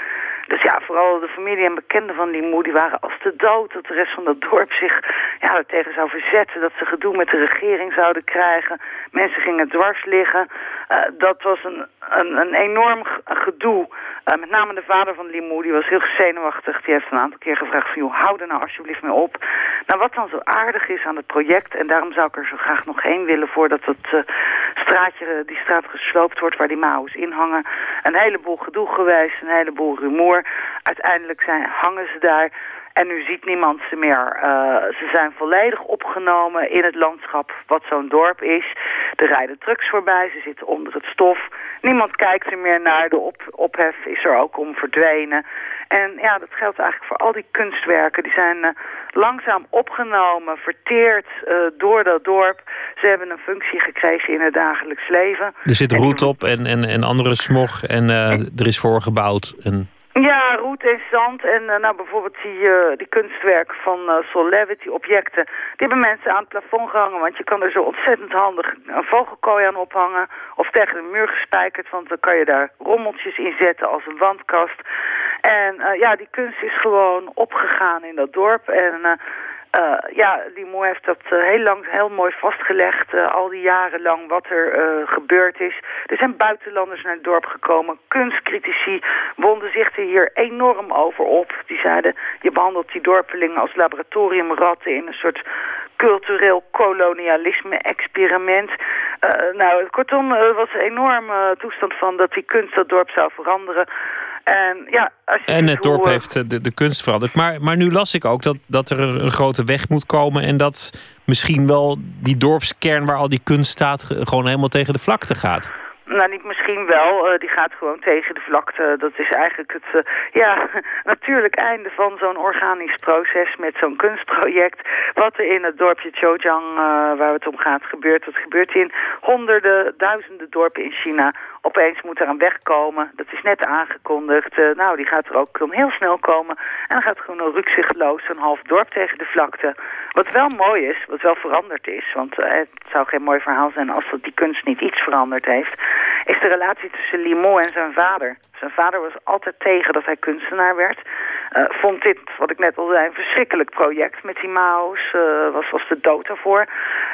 Dus ja, vooral de familie en bekenden van die die waren als de dood dat de rest van dat dorp zich ja, er tegen zou verzetten. Dat ze gedoe met de regering zouden krijgen. Mensen gingen dwars liggen. Uh, dat was een, een, een enorm gedoe. Uh, met name de vader van Limoe, die was heel zenuwachtig. Die heeft een aantal keer gevraagd van, joh, hou er nou alsjeblieft mee op. Nou, wat dan zo aardig is aan het project, en daarom zou ik er zo graag nog heen willen voordat het uh, straatje, die straat gesloopt wordt waar die Mao's in hangen. Een heleboel gedoe geweest, een heleboel rumoer. Uiteindelijk zijn, hangen ze daar en nu ziet niemand ze meer. Uh, ze zijn volledig opgenomen in het landschap wat zo'n dorp is. Er rijden trucks voorbij, ze zitten onder het stof. Niemand kijkt er meer naar. De op ophef is er ook om verdwenen. En ja, dat geldt eigenlijk voor al die kunstwerken. Die zijn uh, langzaam opgenomen, verteerd uh, door dat dorp. Ze hebben een functie gekregen in het dagelijks leven. Er zit roet op en, en, en andere smog en er is voor gebouwd. En... Ja, roet en zand. En uh, nou, bijvoorbeeld die, uh, die kunstwerken van uh, die objecten. Die hebben mensen aan het plafond gehangen. Want je kan er zo ontzettend handig een vogelkooi aan ophangen. Of tegen de muur gespijkerd. Want dan kan je daar rommeltjes in zetten als een wandkast. En ja, die kunst is gewoon opgegaan in dat dorp. En uh, ja, Limoux heeft dat uh, heel lang heel mooi vastgelegd, uh, al die jaren lang wat er gebeurd is. Er zijn buitenlanders naar het dorp gekomen. Kunstcritici wonden zich er hier enorm over op. Die zeiden, je behandelt die dorpelingen als laboratoriumratten in een soort cultureel kolonialisme-experiment. nou, kortom, was een enorme toestand van dat die kunst dat dorp zou veranderen. En, ja, als je en het dorp heeft de, de kunst veranderd. Maar, maar nu las ik ook dat, dat er een grote weg moet komen. En dat misschien wel die dorpskern waar al die kunst staat. gewoon helemaal tegen de vlakte gaat. Nou, niet misschien wel. Uh, die gaat gewoon tegen de vlakte. Dat is eigenlijk het uh, ja, natuurlijk einde van zo'n organisch proces met zo'n kunstproject. Wat er in het dorpje Zhejiang, uh, waar het om gaat, gebeurt. Dat gebeurt in honderden, duizenden dorpen in China Opeens moet er een weg komen. Dat is net aangekondigd. Eh, nou, die gaat er ook dan heel snel komen. En dan gaat gewoon een rukzichtloos een half dorp tegen de vlakte. Wat wel mooi is, wat wel veranderd is... want eh, het zou geen mooi verhaal zijn als dat die kunst niet iets veranderd heeft... is de relatie tussen Limon en zijn vader. Zijn vader was altijd tegen dat hij kunstenaar werd. Eh, vond dit, wat ik net al zei, een verschrikkelijk project met die Mao's. eh, was, was de dood ervoor.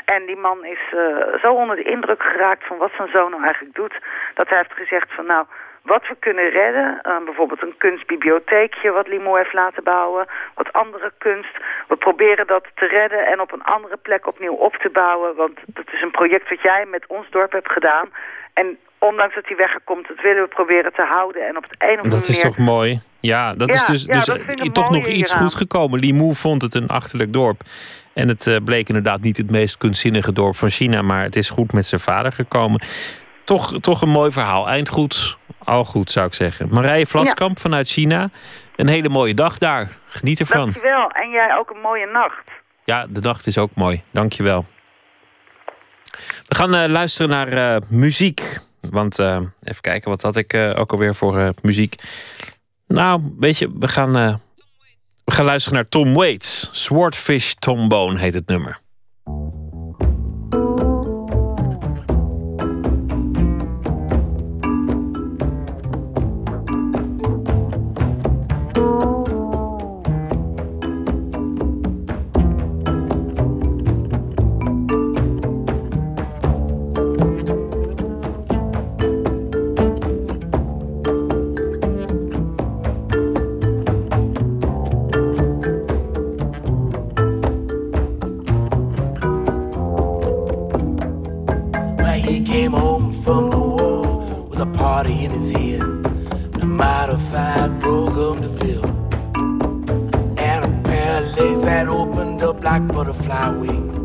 En die man is eh, zo onder de indruk geraakt van wat zijn zoon nou eigenlijk doet... dat hij heeft gezegd van nou, wat we kunnen redden... bijvoorbeeld een kunstbibliotheekje wat Limo heeft laten bouwen... wat andere kunst. We proberen dat te redden en op een andere plek opnieuw op te bouwen. Want dat is een project wat jij met ons dorp hebt gedaan... En ondanks dat hij weggekomt, dat willen we proberen te houden. En op het andere Dat is toch mooi? Ja, dat Ja, is dus, ja, dus dat eh, toch nog iets hieraan. goed gekomen. Limoux vond het een achterlijk dorp. En het eh, bleek inderdaad niet het meest kunstzinnige dorp van China. Maar het is goed met zijn vader gekomen. Toch, toch een mooi verhaal. Eind goed, al goed zou ik zeggen. Marije Vlaskamp vanuit China. Een hele mooie dag daar. Geniet ervan. Dankjewel. En jij ook een mooie nacht. Ja, de nacht is ook mooi. Dankjewel. We gaan eh, luisteren naar eh, muziek. Want eh, even kijken, wat had ik ook alweer voor muziek? Nou, weet je, we gaan, we gaan luisteren naar Tom Waits. Swordfish Trombone heet het nummer. In his head, a modified program to fill, and a pair of legs that opened up like butterfly wings,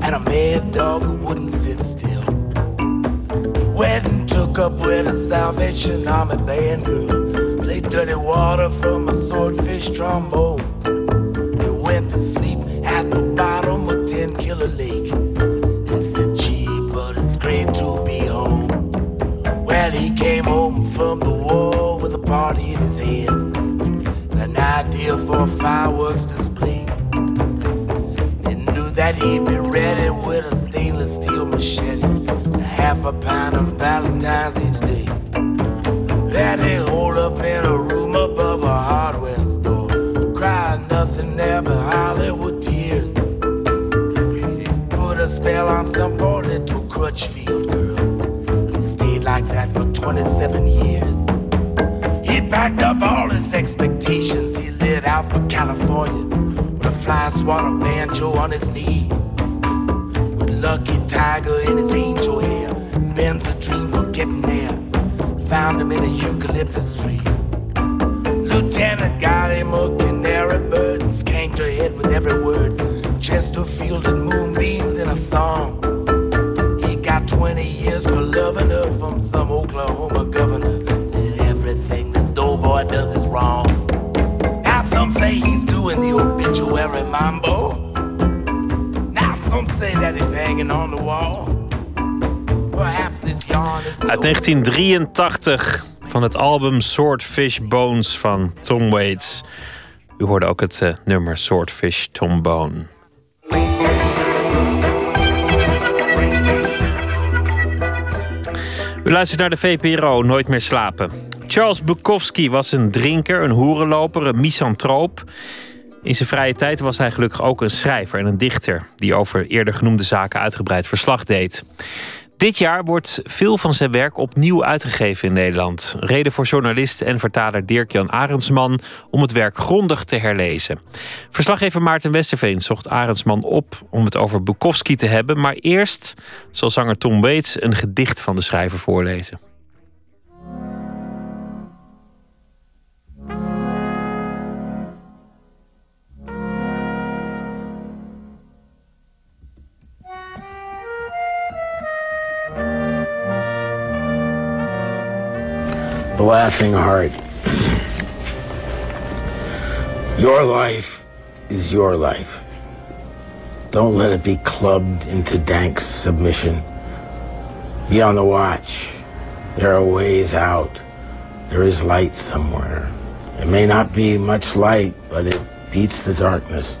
and a mad dog who wouldn't sit still. The wedding took up with a Salvation Army band girl, played dirty water from a swordfish trombone. They went to sleep machete and half a pound of Valentine's each day. That they hold up in a room above a hardware store, crying nothing there but Hollywood tears put a spell on some poor little Crutchfield girl. Stayed like that for 27 years. He packed up all his expectations. He lit out for California with a fly swatter banjo on his knee. Lucky Tiger in his angel hair. Ben's a dream for getting there. Found him in a eucalyptus tree. Lieutenant got him a canary bird and skanked her head with every word. Chesterfield and moonbeams in a song. He got 20 years for loving her from some Oklahoma governor. Said everything this doughboy does is wrong. Now some say he's doing the obituary mambo. Hanging on the wall. Uit 1983 van het album Swordfish Bones van Tom Waits. U hoorde ook het eh, nummer Swordfish Trombone. U luistert naar de VPRO, Nooit meer slapen. Charles Bukowski was een drinker, een hoerenloper, een misantroop. In zijn vrije tijd was hij gelukkig ook een schrijver en een dichter... die over eerder genoemde zaken uitgebreid verslag deed. Dit jaar wordt veel van zijn werk opnieuw uitgegeven in Nederland. Reden voor journalist en vertaler Dirk-Jan Arendsman om het werk grondig te herlezen. Verslaggever Maarten Westerveen zocht Arendsman op om het over Bukowski te hebben. Maar eerst zal zanger Tom Waits een gedicht van de schrijver voorlezen. Laughing Heart. Your life is your life. Don't let it be clubbed into dank submission. Be on the watch. There are ways out. There is light somewhere. It may not be much light, but it beats the darkness.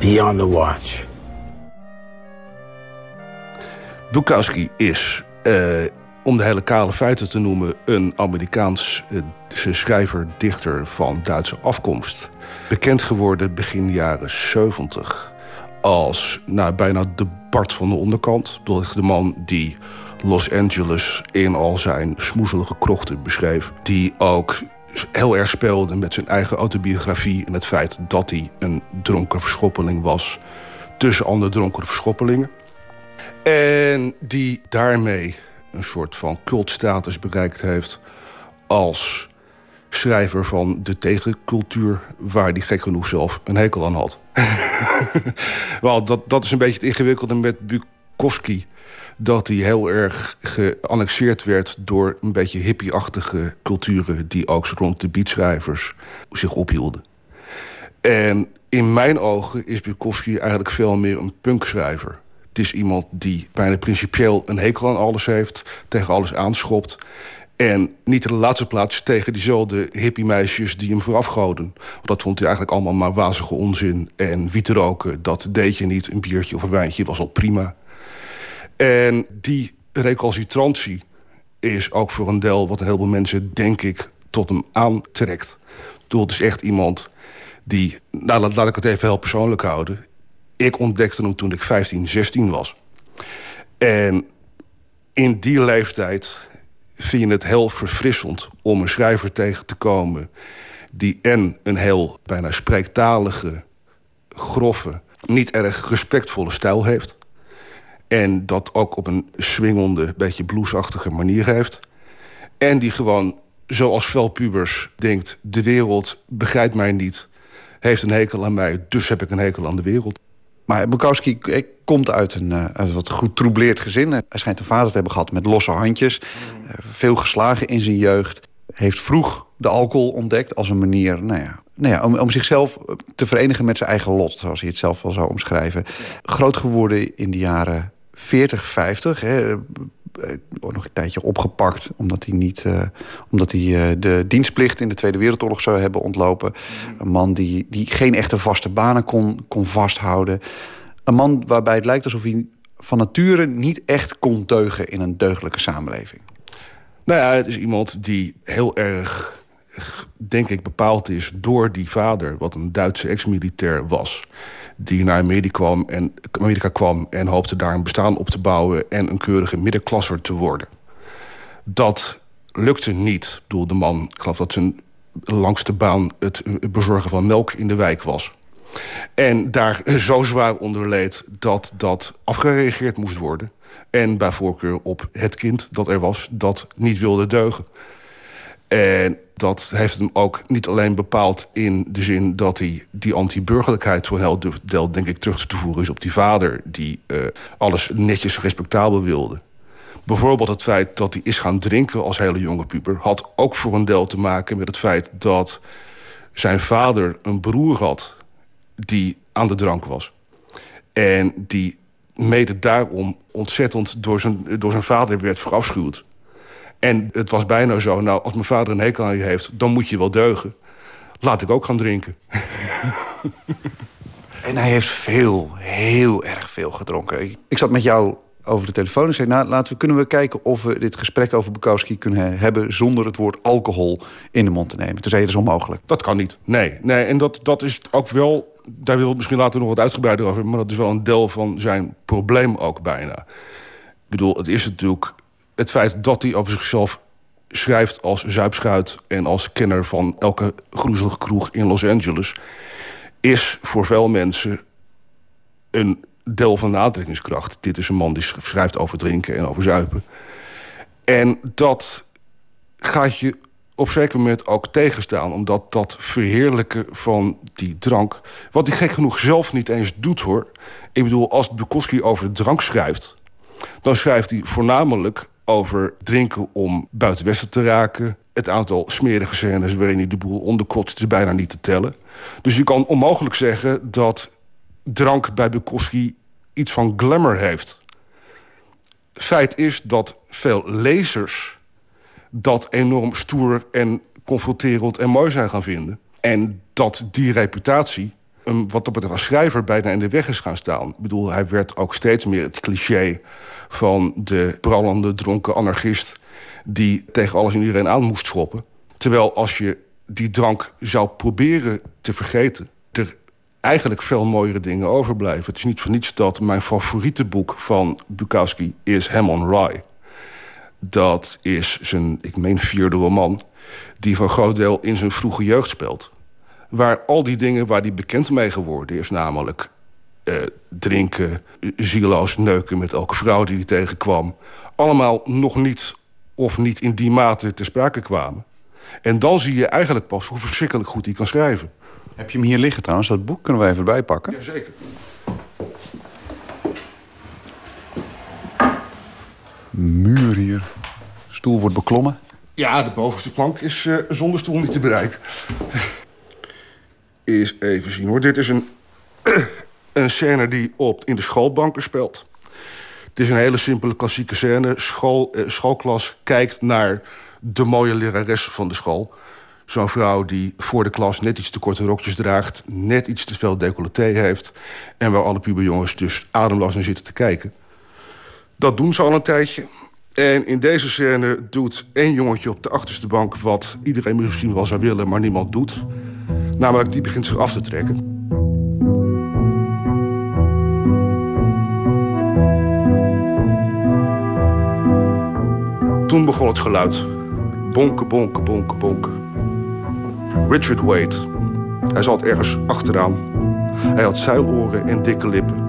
Be on the watch. Bukowski is, eh, om de hele kale feiten te noemen, een Amerikaans eh, schrijver, dichter van Duitse afkomst. Bekend geworden begin jaren 70 als nou, bijna de Bart van de onderkant. De man die Los Angeles in al zijn smoezelige krochten beschreef. Die ook heel erg speelde met zijn eigen autobiografie en het feit dat hij een dronken verschoppeling was tussen andere dronken verschoppelingen. En die daarmee een soort van cultstatus bereikt heeft als schrijver van de tegencultuur... waar die gek genoeg zelf een hekel aan had. Wel, dat, dat is een beetje het ingewikkelde met Bukowski... dat hij heel erg geannexeerd werd door een beetje hippie-achtige culturen... die ook rond de beatschrijvers zich ophielden. En in mijn ogen is Bukowski eigenlijk veel meer een punkschrijver. Is iemand die bijna principieel een hekel aan alles heeft... tegen alles aanschopt... En niet in de laatste plaats tegen diezelfde hippie-meisjes die hem voorafgoden. Want dat vond hij eigenlijk allemaal maar wazige onzin. En wiet roken, dat deed je niet. Een biertje of een wijntje was al prima. En die recalcitrantie is ook voor een deel... wat een heleboel mensen, denk ik, tot hem aantrekt. Het is echt iemand die... Nou, laat ik het even heel persoonlijk houden. Ik ontdekte hem toen ik 15, 16 was. En in die leeftijd vind je het heel verfrissend om een schrijver tegen te komen... die en een heel bijna spreektalige, grove, niet erg respectvolle stijl heeft... en dat ook op een swingende, beetje bluesachtige manier heeft... en die gewoon, zoals veel pubers, denkt... de wereld begrijpt mij niet, heeft een hekel aan mij... dus heb ik een hekel aan de wereld. Maar Bukowski eh, komt uit een, uh, uit wat goed troubleerd gezin. Hij schijnt een vader te hebben gehad met losse handjes. Uh, veel geslagen in zijn jeugd. Heeft vroeg de alcohol ontdekt als een manier nou ja, nou ja, om, om zichzelf te verenigen met zijn eigen lot. Zoals hij het zelf wel zou omschrijven. Groot geworden in de jaren 40, 50. Hè, nog een tijdje opgepakt omdat hij, niet, uh, omdat hij uh, de dienstplicht in de Tweede Wereldoorlog zou hebben ontlopen. Een man die, die geen echte vaste banen kon, kon vasthouden. Een man waarbij het lijkt alsof hij van nature niet echt kon deugen in een deugdelijke samenleving. Nou ja, het is iemand die heel erg, denk ik, bepaald is door die vader, wat een Duitse ex-militair was die naar Amerika kwam, en, Amerika kwam en hoopte daar een bestaan op te bouwen... en een keurige middenklasser te worden. Dat lukte niet. Ik bedoel, de man, ik geloof dat zijn langste baan... het bezorgen van melk in de wijk was. En daar zo zwaar onder leed dat dat afgereageerd moest worden. En bij voorkeur op het kind dat er was, dat niet wilde deugen. En dat heeft hem ook niet alleen bepaald in de zin dat hij die anti-burgerlijkheid voor een deel, denk ik, terug te voeren is op die vader die uh, alles netjes respectabel wilde. Bijvoorbeeld het feit dat hij is gaan drinken als hele jonge puber had ook voor een deel te maken met het feit dat zijn vader een broer had die aan de drank was. En die mede daarom ontzettend door zijn, door zijn vader werd verafschuwd. En het was bijna zo, nou, als mijn vader een hekel aan je heeft... dan moet je wel deugen. Laat ik ook gaan drinken. En hij heeft veel, heel erg veel gedronken. Ik zat met jou over de telefoon en zei... Nou, laten we, kunnen we kijken of we dit gesprek over Bukowski kunnen hebben... zonder het woord alcohol in de mond te nemen. Toen zei je, dat is onmogelijk. Dat kan niet, nee. nee en dat, dat is ook wel... Daar wil ik misschien later nog wat uitgebreider over... maar dat is wel een deel van zijn probleem ook bijna. Ik bedoel, het is natuurlijk het feit dat hij over zichzelf schrijft als zuipschuit... en als kenner van elke groezelige kroeg in Los Angeles... is voor veel mensen een deel van de aantrekkingskracht. Dit is een man die schrijft over drinken en over zuipen. En dat gaat je op zeker moment ook tegenstaan. Omdat dat verheerlijken van die drank... wat hij gek genoeg zelf niet eens doet, hoor. Ik bedoel, als Bukowski over drank schrijft... dan schrijft hij voornamelijk over drinken om buiten Westen te raken. Het aantal smerige scènes waarin hij de boel onderkotst is bijna niet te tellen. Dus je kan onmogelijk zeggen dat drank bij Bukowski iets van glamour heeft. Feit is dat veel lezers dat enorm stoer en confronterend en mooi zijn gaan vinden. En dat die reputatie, hem wat dat betreft als schrijver, bijna in de weg is gaan staan. Ik bedoel, hij werd ook steeds meer het cliché van de brallende, dronken anarchist... die tegen alles en iedereen aan moest schoppen. Terwijl als je die drank zou proberen te vergeten... er eigenlijk veel mooiere dingen overblijven. Het is niet voor niets dat mijn favoriete boek van Bukowski is Ham on Rye. Dat is zijn, ik meen, vierde roman... die een groot deel in zijn vroege jeugd speelt. Waar al die dingen waar hij bekend mee geworden is... namelijk eh, drinken, zieloos neuken met elke vrouw die hij tegenkwam... allemaal nog niet of niet in die mate ter sprake kwamen. En dan zie je eigenlijk pas hoe verschrikkelijk goed hij kan schrijven. Heb je hem hier liggen trouwens? Dat boek kunnen we even bijpakken. Jazeker. Muur hier. Stoel wordt beklommen. Ja, de bovenste plank is eh, zonder stoel niet te bereiken. Eens even zien hoor. Dit is een, een scène die op in de schoolbanken speelt. Het is een hele simpele klassieke scène. School, eh, schoolklas kijkt naar de mooie lerares van de school. Zo'n vrouw die voor de klas net iets te korte rokjes draagt... net iets te veel decolleté heeft... en waar alle puberjongens dus ademloos naar zitten te kijken. Dat doen ze al een tijdje. En in deze scène doet één jongetje op de achterste bank... wat iedereen misschien wel zou willen, maar niemand doet. Namelijk, die begint zich af te trekken. Toen begon het geluid. Bonken, bonken, bonken, bonken. Richard Wade. Hij zat ergens achteraan. Hij had zuiloren en dikke lippen.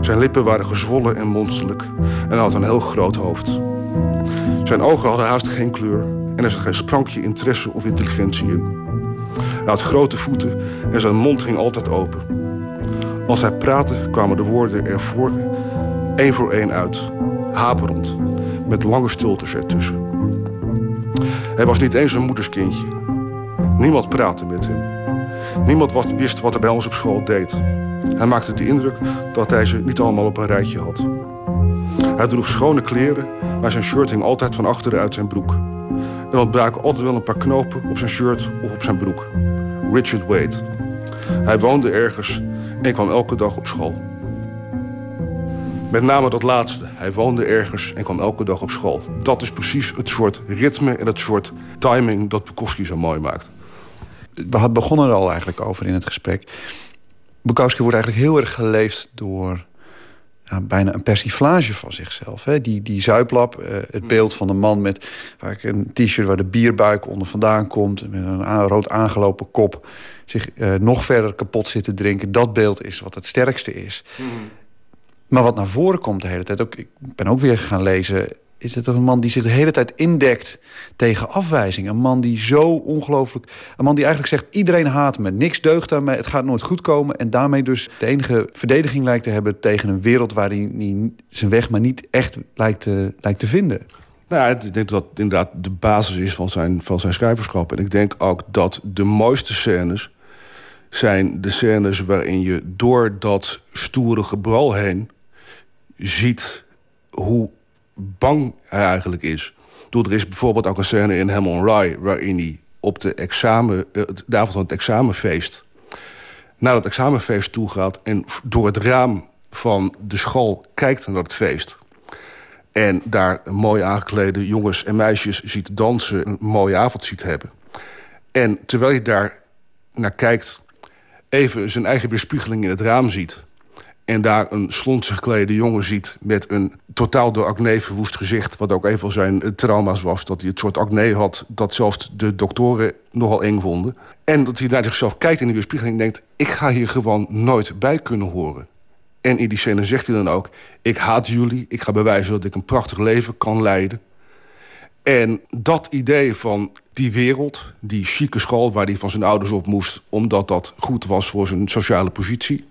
Zijn lippen waren gezwollen en monsterlijk en hij had een heel groot hoofd. Zijn ogen hadden haast geen kleur en er zat geen sprankje interesse of intelligentie in. Hij had grote voeten en zijn mond ging altijd open. Als hij praatte kwamen de woorden er voor één voor één uit, haperend, met lange stiltes ertussen. Hij was niet eens een moederskindje. Niemand praatte met hem. Niemand wist wat hij bij ons op school deed. Hij maakte de indruk dat hij ze niet allemaal op een rijtje had. Hij droeg schone kleren, maar zijn shirt hing altijd van achteren uit zijn broek. Er ontbraken altijd wel een paar knopen op zijn shirt of op zijn broek. Richard Wade. Hij woonde ergens en kwam elke dag op school. Met name dat laatste. Hij woonde ergens en kwam elke dag op school. Dat is precies het soort ritme en het soort timing dat Bukowski zo mooi maakt. We begonnen er al eigenlijk over in het gesprek. Bukowski wordt eigenlijk heel erg geleefd door ja, bijna een persiflage van zichzelf. Hè? Die, die zuiplap, eh, het beeld van de man met waar een t-shirt waar de bierbuik onder vandaan komt, met een rood aangelopen kop, zich eh, nog verder kapot zit te drinken. Dat beeld is wat het sterkste is. Maar wat naar voren komt de hele tijd, ook, ik ben ook weer gaan lezen... is het toch een man die zich de hele tijd indekt tegen afwijzing. Een man die zo ongelooflijk... Een man die eigenlijk zegt, iedereen haat me, niks deugt aan mij... het gaat nooit goed komen. En daarmee dus de enige verdediging lijkt te hebben... tegen een wereld waar hij, zijn weg maar niet echt lijkt te, lijkt te vinden. Nou ja, ik denk dat het inderdaad de basis is van zijn, van zijn schrijverschap. En ik denk ook dat de mooiste scènes zijn de scènes waarin je door dat stoere gebral heen ziet hoe bang hij eigenlijk is. Door er is bijvoorbeeld ook een scène in Ham on Rye... waarin hij op de, examen, eh, de avond van het examenfeest... naar het examenfeest toe gaat... en door het raam van de school kijkt naar het feest... En daar mooi aangeklede jongens en meisjes ziet dansen... een mooie avond ziet hebben. En terwijl je daar naar kijkt... even zijn eigen weerspiegeling in het raam ziet... en daar een slonzig geklede jongen ziet... met een totaal door acne verwoest gezicht... wat ook een van zijn eh, trauma's was... dat hij het soort acne had dat zelfs de doktoren nogal eng vonden. En dat hij naar zichzelf kijkt in de weerspiegeling en denkt... ik ga hier gewoon nooit bij kunnen horen. En in die scène zegt hij dan ook... ik haat jullie, ik ga bewijzen dat ik een prachtig leven kan leiden. En dat idee van die wereld, die chique school... waar hij van zijn ouders op moest... omdat dat goed was voor zijn sociale positie...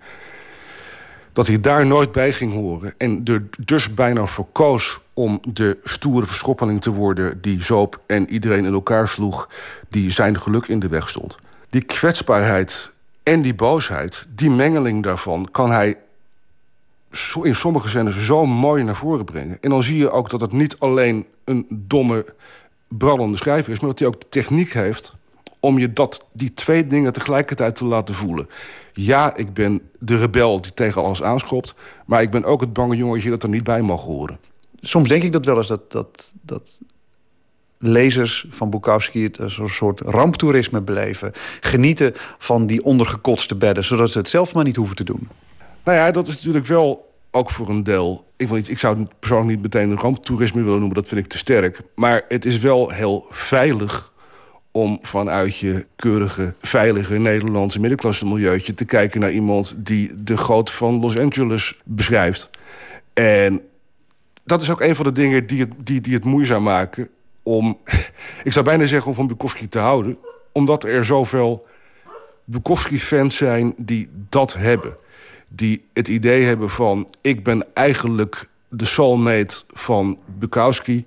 dat hij daar nooit bij ging horen. En er dus bijna voor koos om de stoere verschoppeling te worden... die zoop en iedereen in elkaar sloeg... die zijn geluk in de weg stond. Die kwetsbaarheid en die boosheid, die mengeling daarvan... kan hij in sommige scènes zo mooi naar voren brengen. En dan zie je ook dat het niet alleen een domme brandende schrijver is... maar dat hij ook de techniek heeft om je dat, die twee dingen tegelijkertijd te laten voelen. Ja, ik ben de rebel die tegen alles aanschopt... maar ik ben ook het bange jongetje dat er niet bij mag horen. Soms denk ik dat wel eens dat, dat, dat lezers van Bukowski het als een soort ramptoerisme beleven. Genieten van die ondergekotste bedden, zodat ze het zelf maar niet hoeven te doen. Nou ja, dat is natuurlijk wel ook voor een deel. Ik, wil niet, ik zou het persoonlijk niet meteen een ramptoerisme willen noemen, dat vind ik te sterk. Maar het is wel heel veilig om vanuit je keurige, veilige Nederlandse middenklasse milieuutje te kijken naar iemand die de goot van Los Angeles beschrijft. En dat is ook een van de dingen die het, die, die het moeizaam maken om, ik zou bijna zeggen, om van Bukowski te houden. Omdat er zoveel Bukowski-fans zijn die dat hebben. Die het idee hebben van, ik ben eigenlijk de soulmate van Bukowski...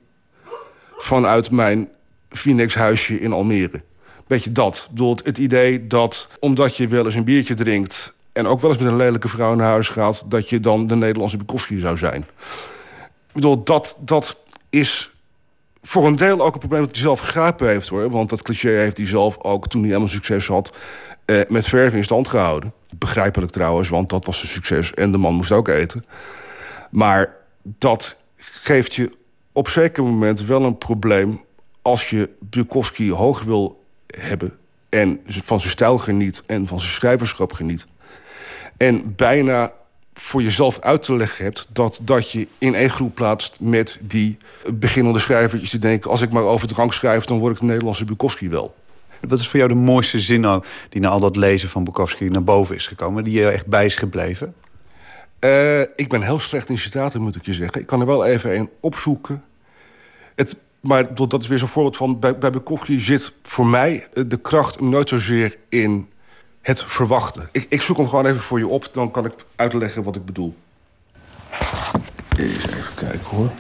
vanuit mijn Phoenix-huisje in Almere. Beetje dat. Ik bedoel, het idee dat omdat je wel eens een biertje drinkt... en ook wel eens met een lelijke vrouw naar huis gaat... dat je dan de Nederlandse Bukowski zou zijn. Ik bedoel, dat, dat is voor een deel ook een probleem dat hij zelf gegrepen heeft. hoor. Want dat cliché heeft hij zelf ook toen hij helemaal succes had... Eh, met verven in stand gehouden. Begrijpelijk trouwens, want dat was een succes. En de man moest ook eten. Maar dat geeft je op zeker moment wel een probleem... als je Bukowski hoog wil hebben... en van zijn stijl geniet en van zijn schrijverschap geniet... en bijna voor jezelf uit te leggen hebt... dat, dat je in één groep plaatst met die beginnende schrijvertjes... die denken, als ik maar over drank schrijf... dan word ik de Nederlandse Bukowski wel. Wat is voor jou de mooiste zin nou die na al dat lezen van Bukowski naar boven is gekomen? Die je echt bij is gebleven? Uh, ik ben heel slecht in citaten, moet ik je zeggen. Ik kan er wel even een opzoeken. Het, maar dat is weer zo'n voorbeeld van... bij, bij Bukowski zit voor mij de kracht nooit zozeer in het verwachten. Ik, ik zoek hem gewoon even voor je op, dan kan ik uitleggen wat ik bedoel. Eens even kijken hoor.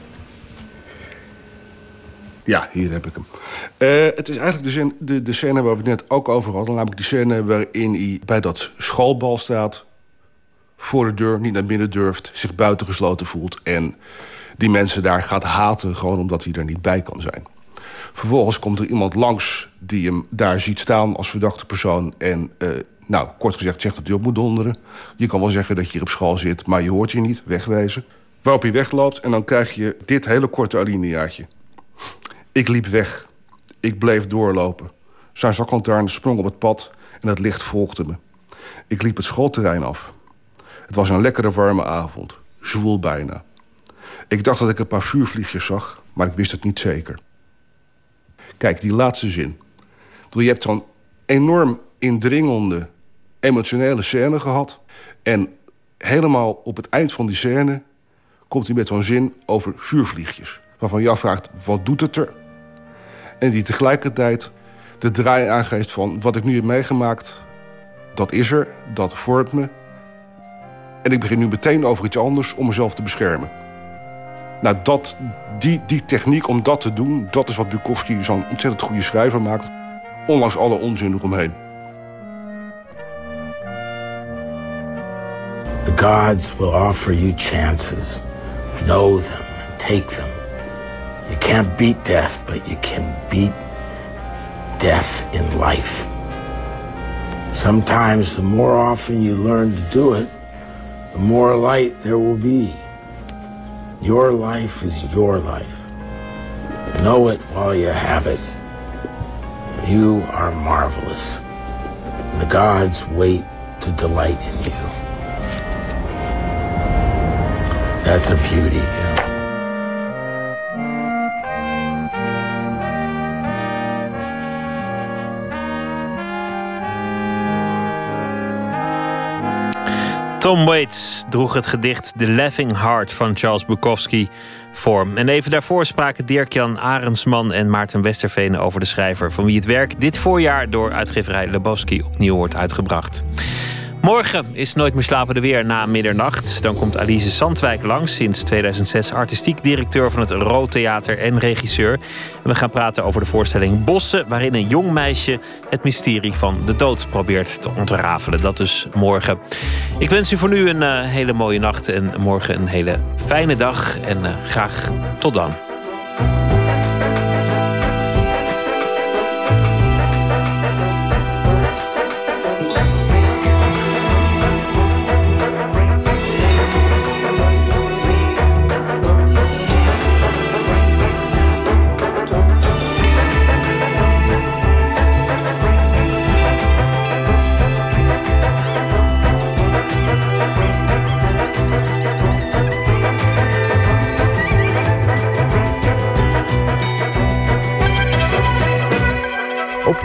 Ja, hier heb ik hem. Uh, het is eigenlijk de, zin, de, de scène waar we het net ook over hadden. Namelijk die scène waarin hij bij dat schoolbal staat... voor de deur, niet naar binnen durft, zich buitengesloten voelt... en die mensen daar gaat haten gewoon omdat hij er niet bij kan zijn. Vervolgens komt er iemand langs die hem daar ziet staan als verdachte persoon... en uh, nou, kort gezegd zegt dat hij op moet donderen. Je kan wel zeggen dat je hier op school zit, maar je hoort je niet, wegwezen. Waarop hij wegloopt en dan krijg je dit hele korte alineaatje. Ik liep weg. Ik bleef doorlopen. Zijn zaklantaarn sprong op het pad en het licht volgde me. Ik liep het schoolterrein af. Het was een lekkere warme avond. Zwoel bijna. Ik dacht dat ik een paar vuurvliegjes zag, maar ik wist het niet zeker. Kijk, die laatste zin. Je hebt zo'n enorm indringende emotionele scène gehad. En helemaal op het eind van die scène komt hij met zo'n zin over vuurvliegjes. Waarvan je afvraagt, wat doet het er? En die tegelijkertijd de draai aangeeft van... wat ik nu heb meegemaakt, dat is er, dat vormt me. En ik begin nu meteen over iets anders om mezelf te beschermen. Nou, dat, die, die techniek om dat te doen... dat is wat Bukowski zo'n ontzettend goede schrijver maakt... ondanks alle onzin eromheen. The gods will offer you chances. Know them and take them. You can't beat death, but you can beat death in life. Sometimes the more often you learn to do it, the more light there will be. Your life is your life. Know it while you have it. You are marvelous. The gods wait to delight in you. That's a beauty. Tom Waits droeg het gedicht The Laughing Heart van Charles Bukowski voor. En even daarvoor spraken Dirk-Jan Arendsman en Maarten Westerveen over de schrijver... van wie het werk dit voorjaar door uitgeverij Lebowski opnieuw wordt uitgebracht. Morgen is Nooit meer slapen weer na middernacht. Dan komt Alice Sandwijk langs, sinds 2006 artistiek directeur van het Rood Theater en regisseur. En we gaan praten over de voorstelling Bossen, waarin een jong meisje het mysterie van de dood probeert te ontrafelen. Dat dus morgen. Ik wens u voor nu een uh, hele mooie nacht en morgen een hele fijne dag. En uh, graag tot dan.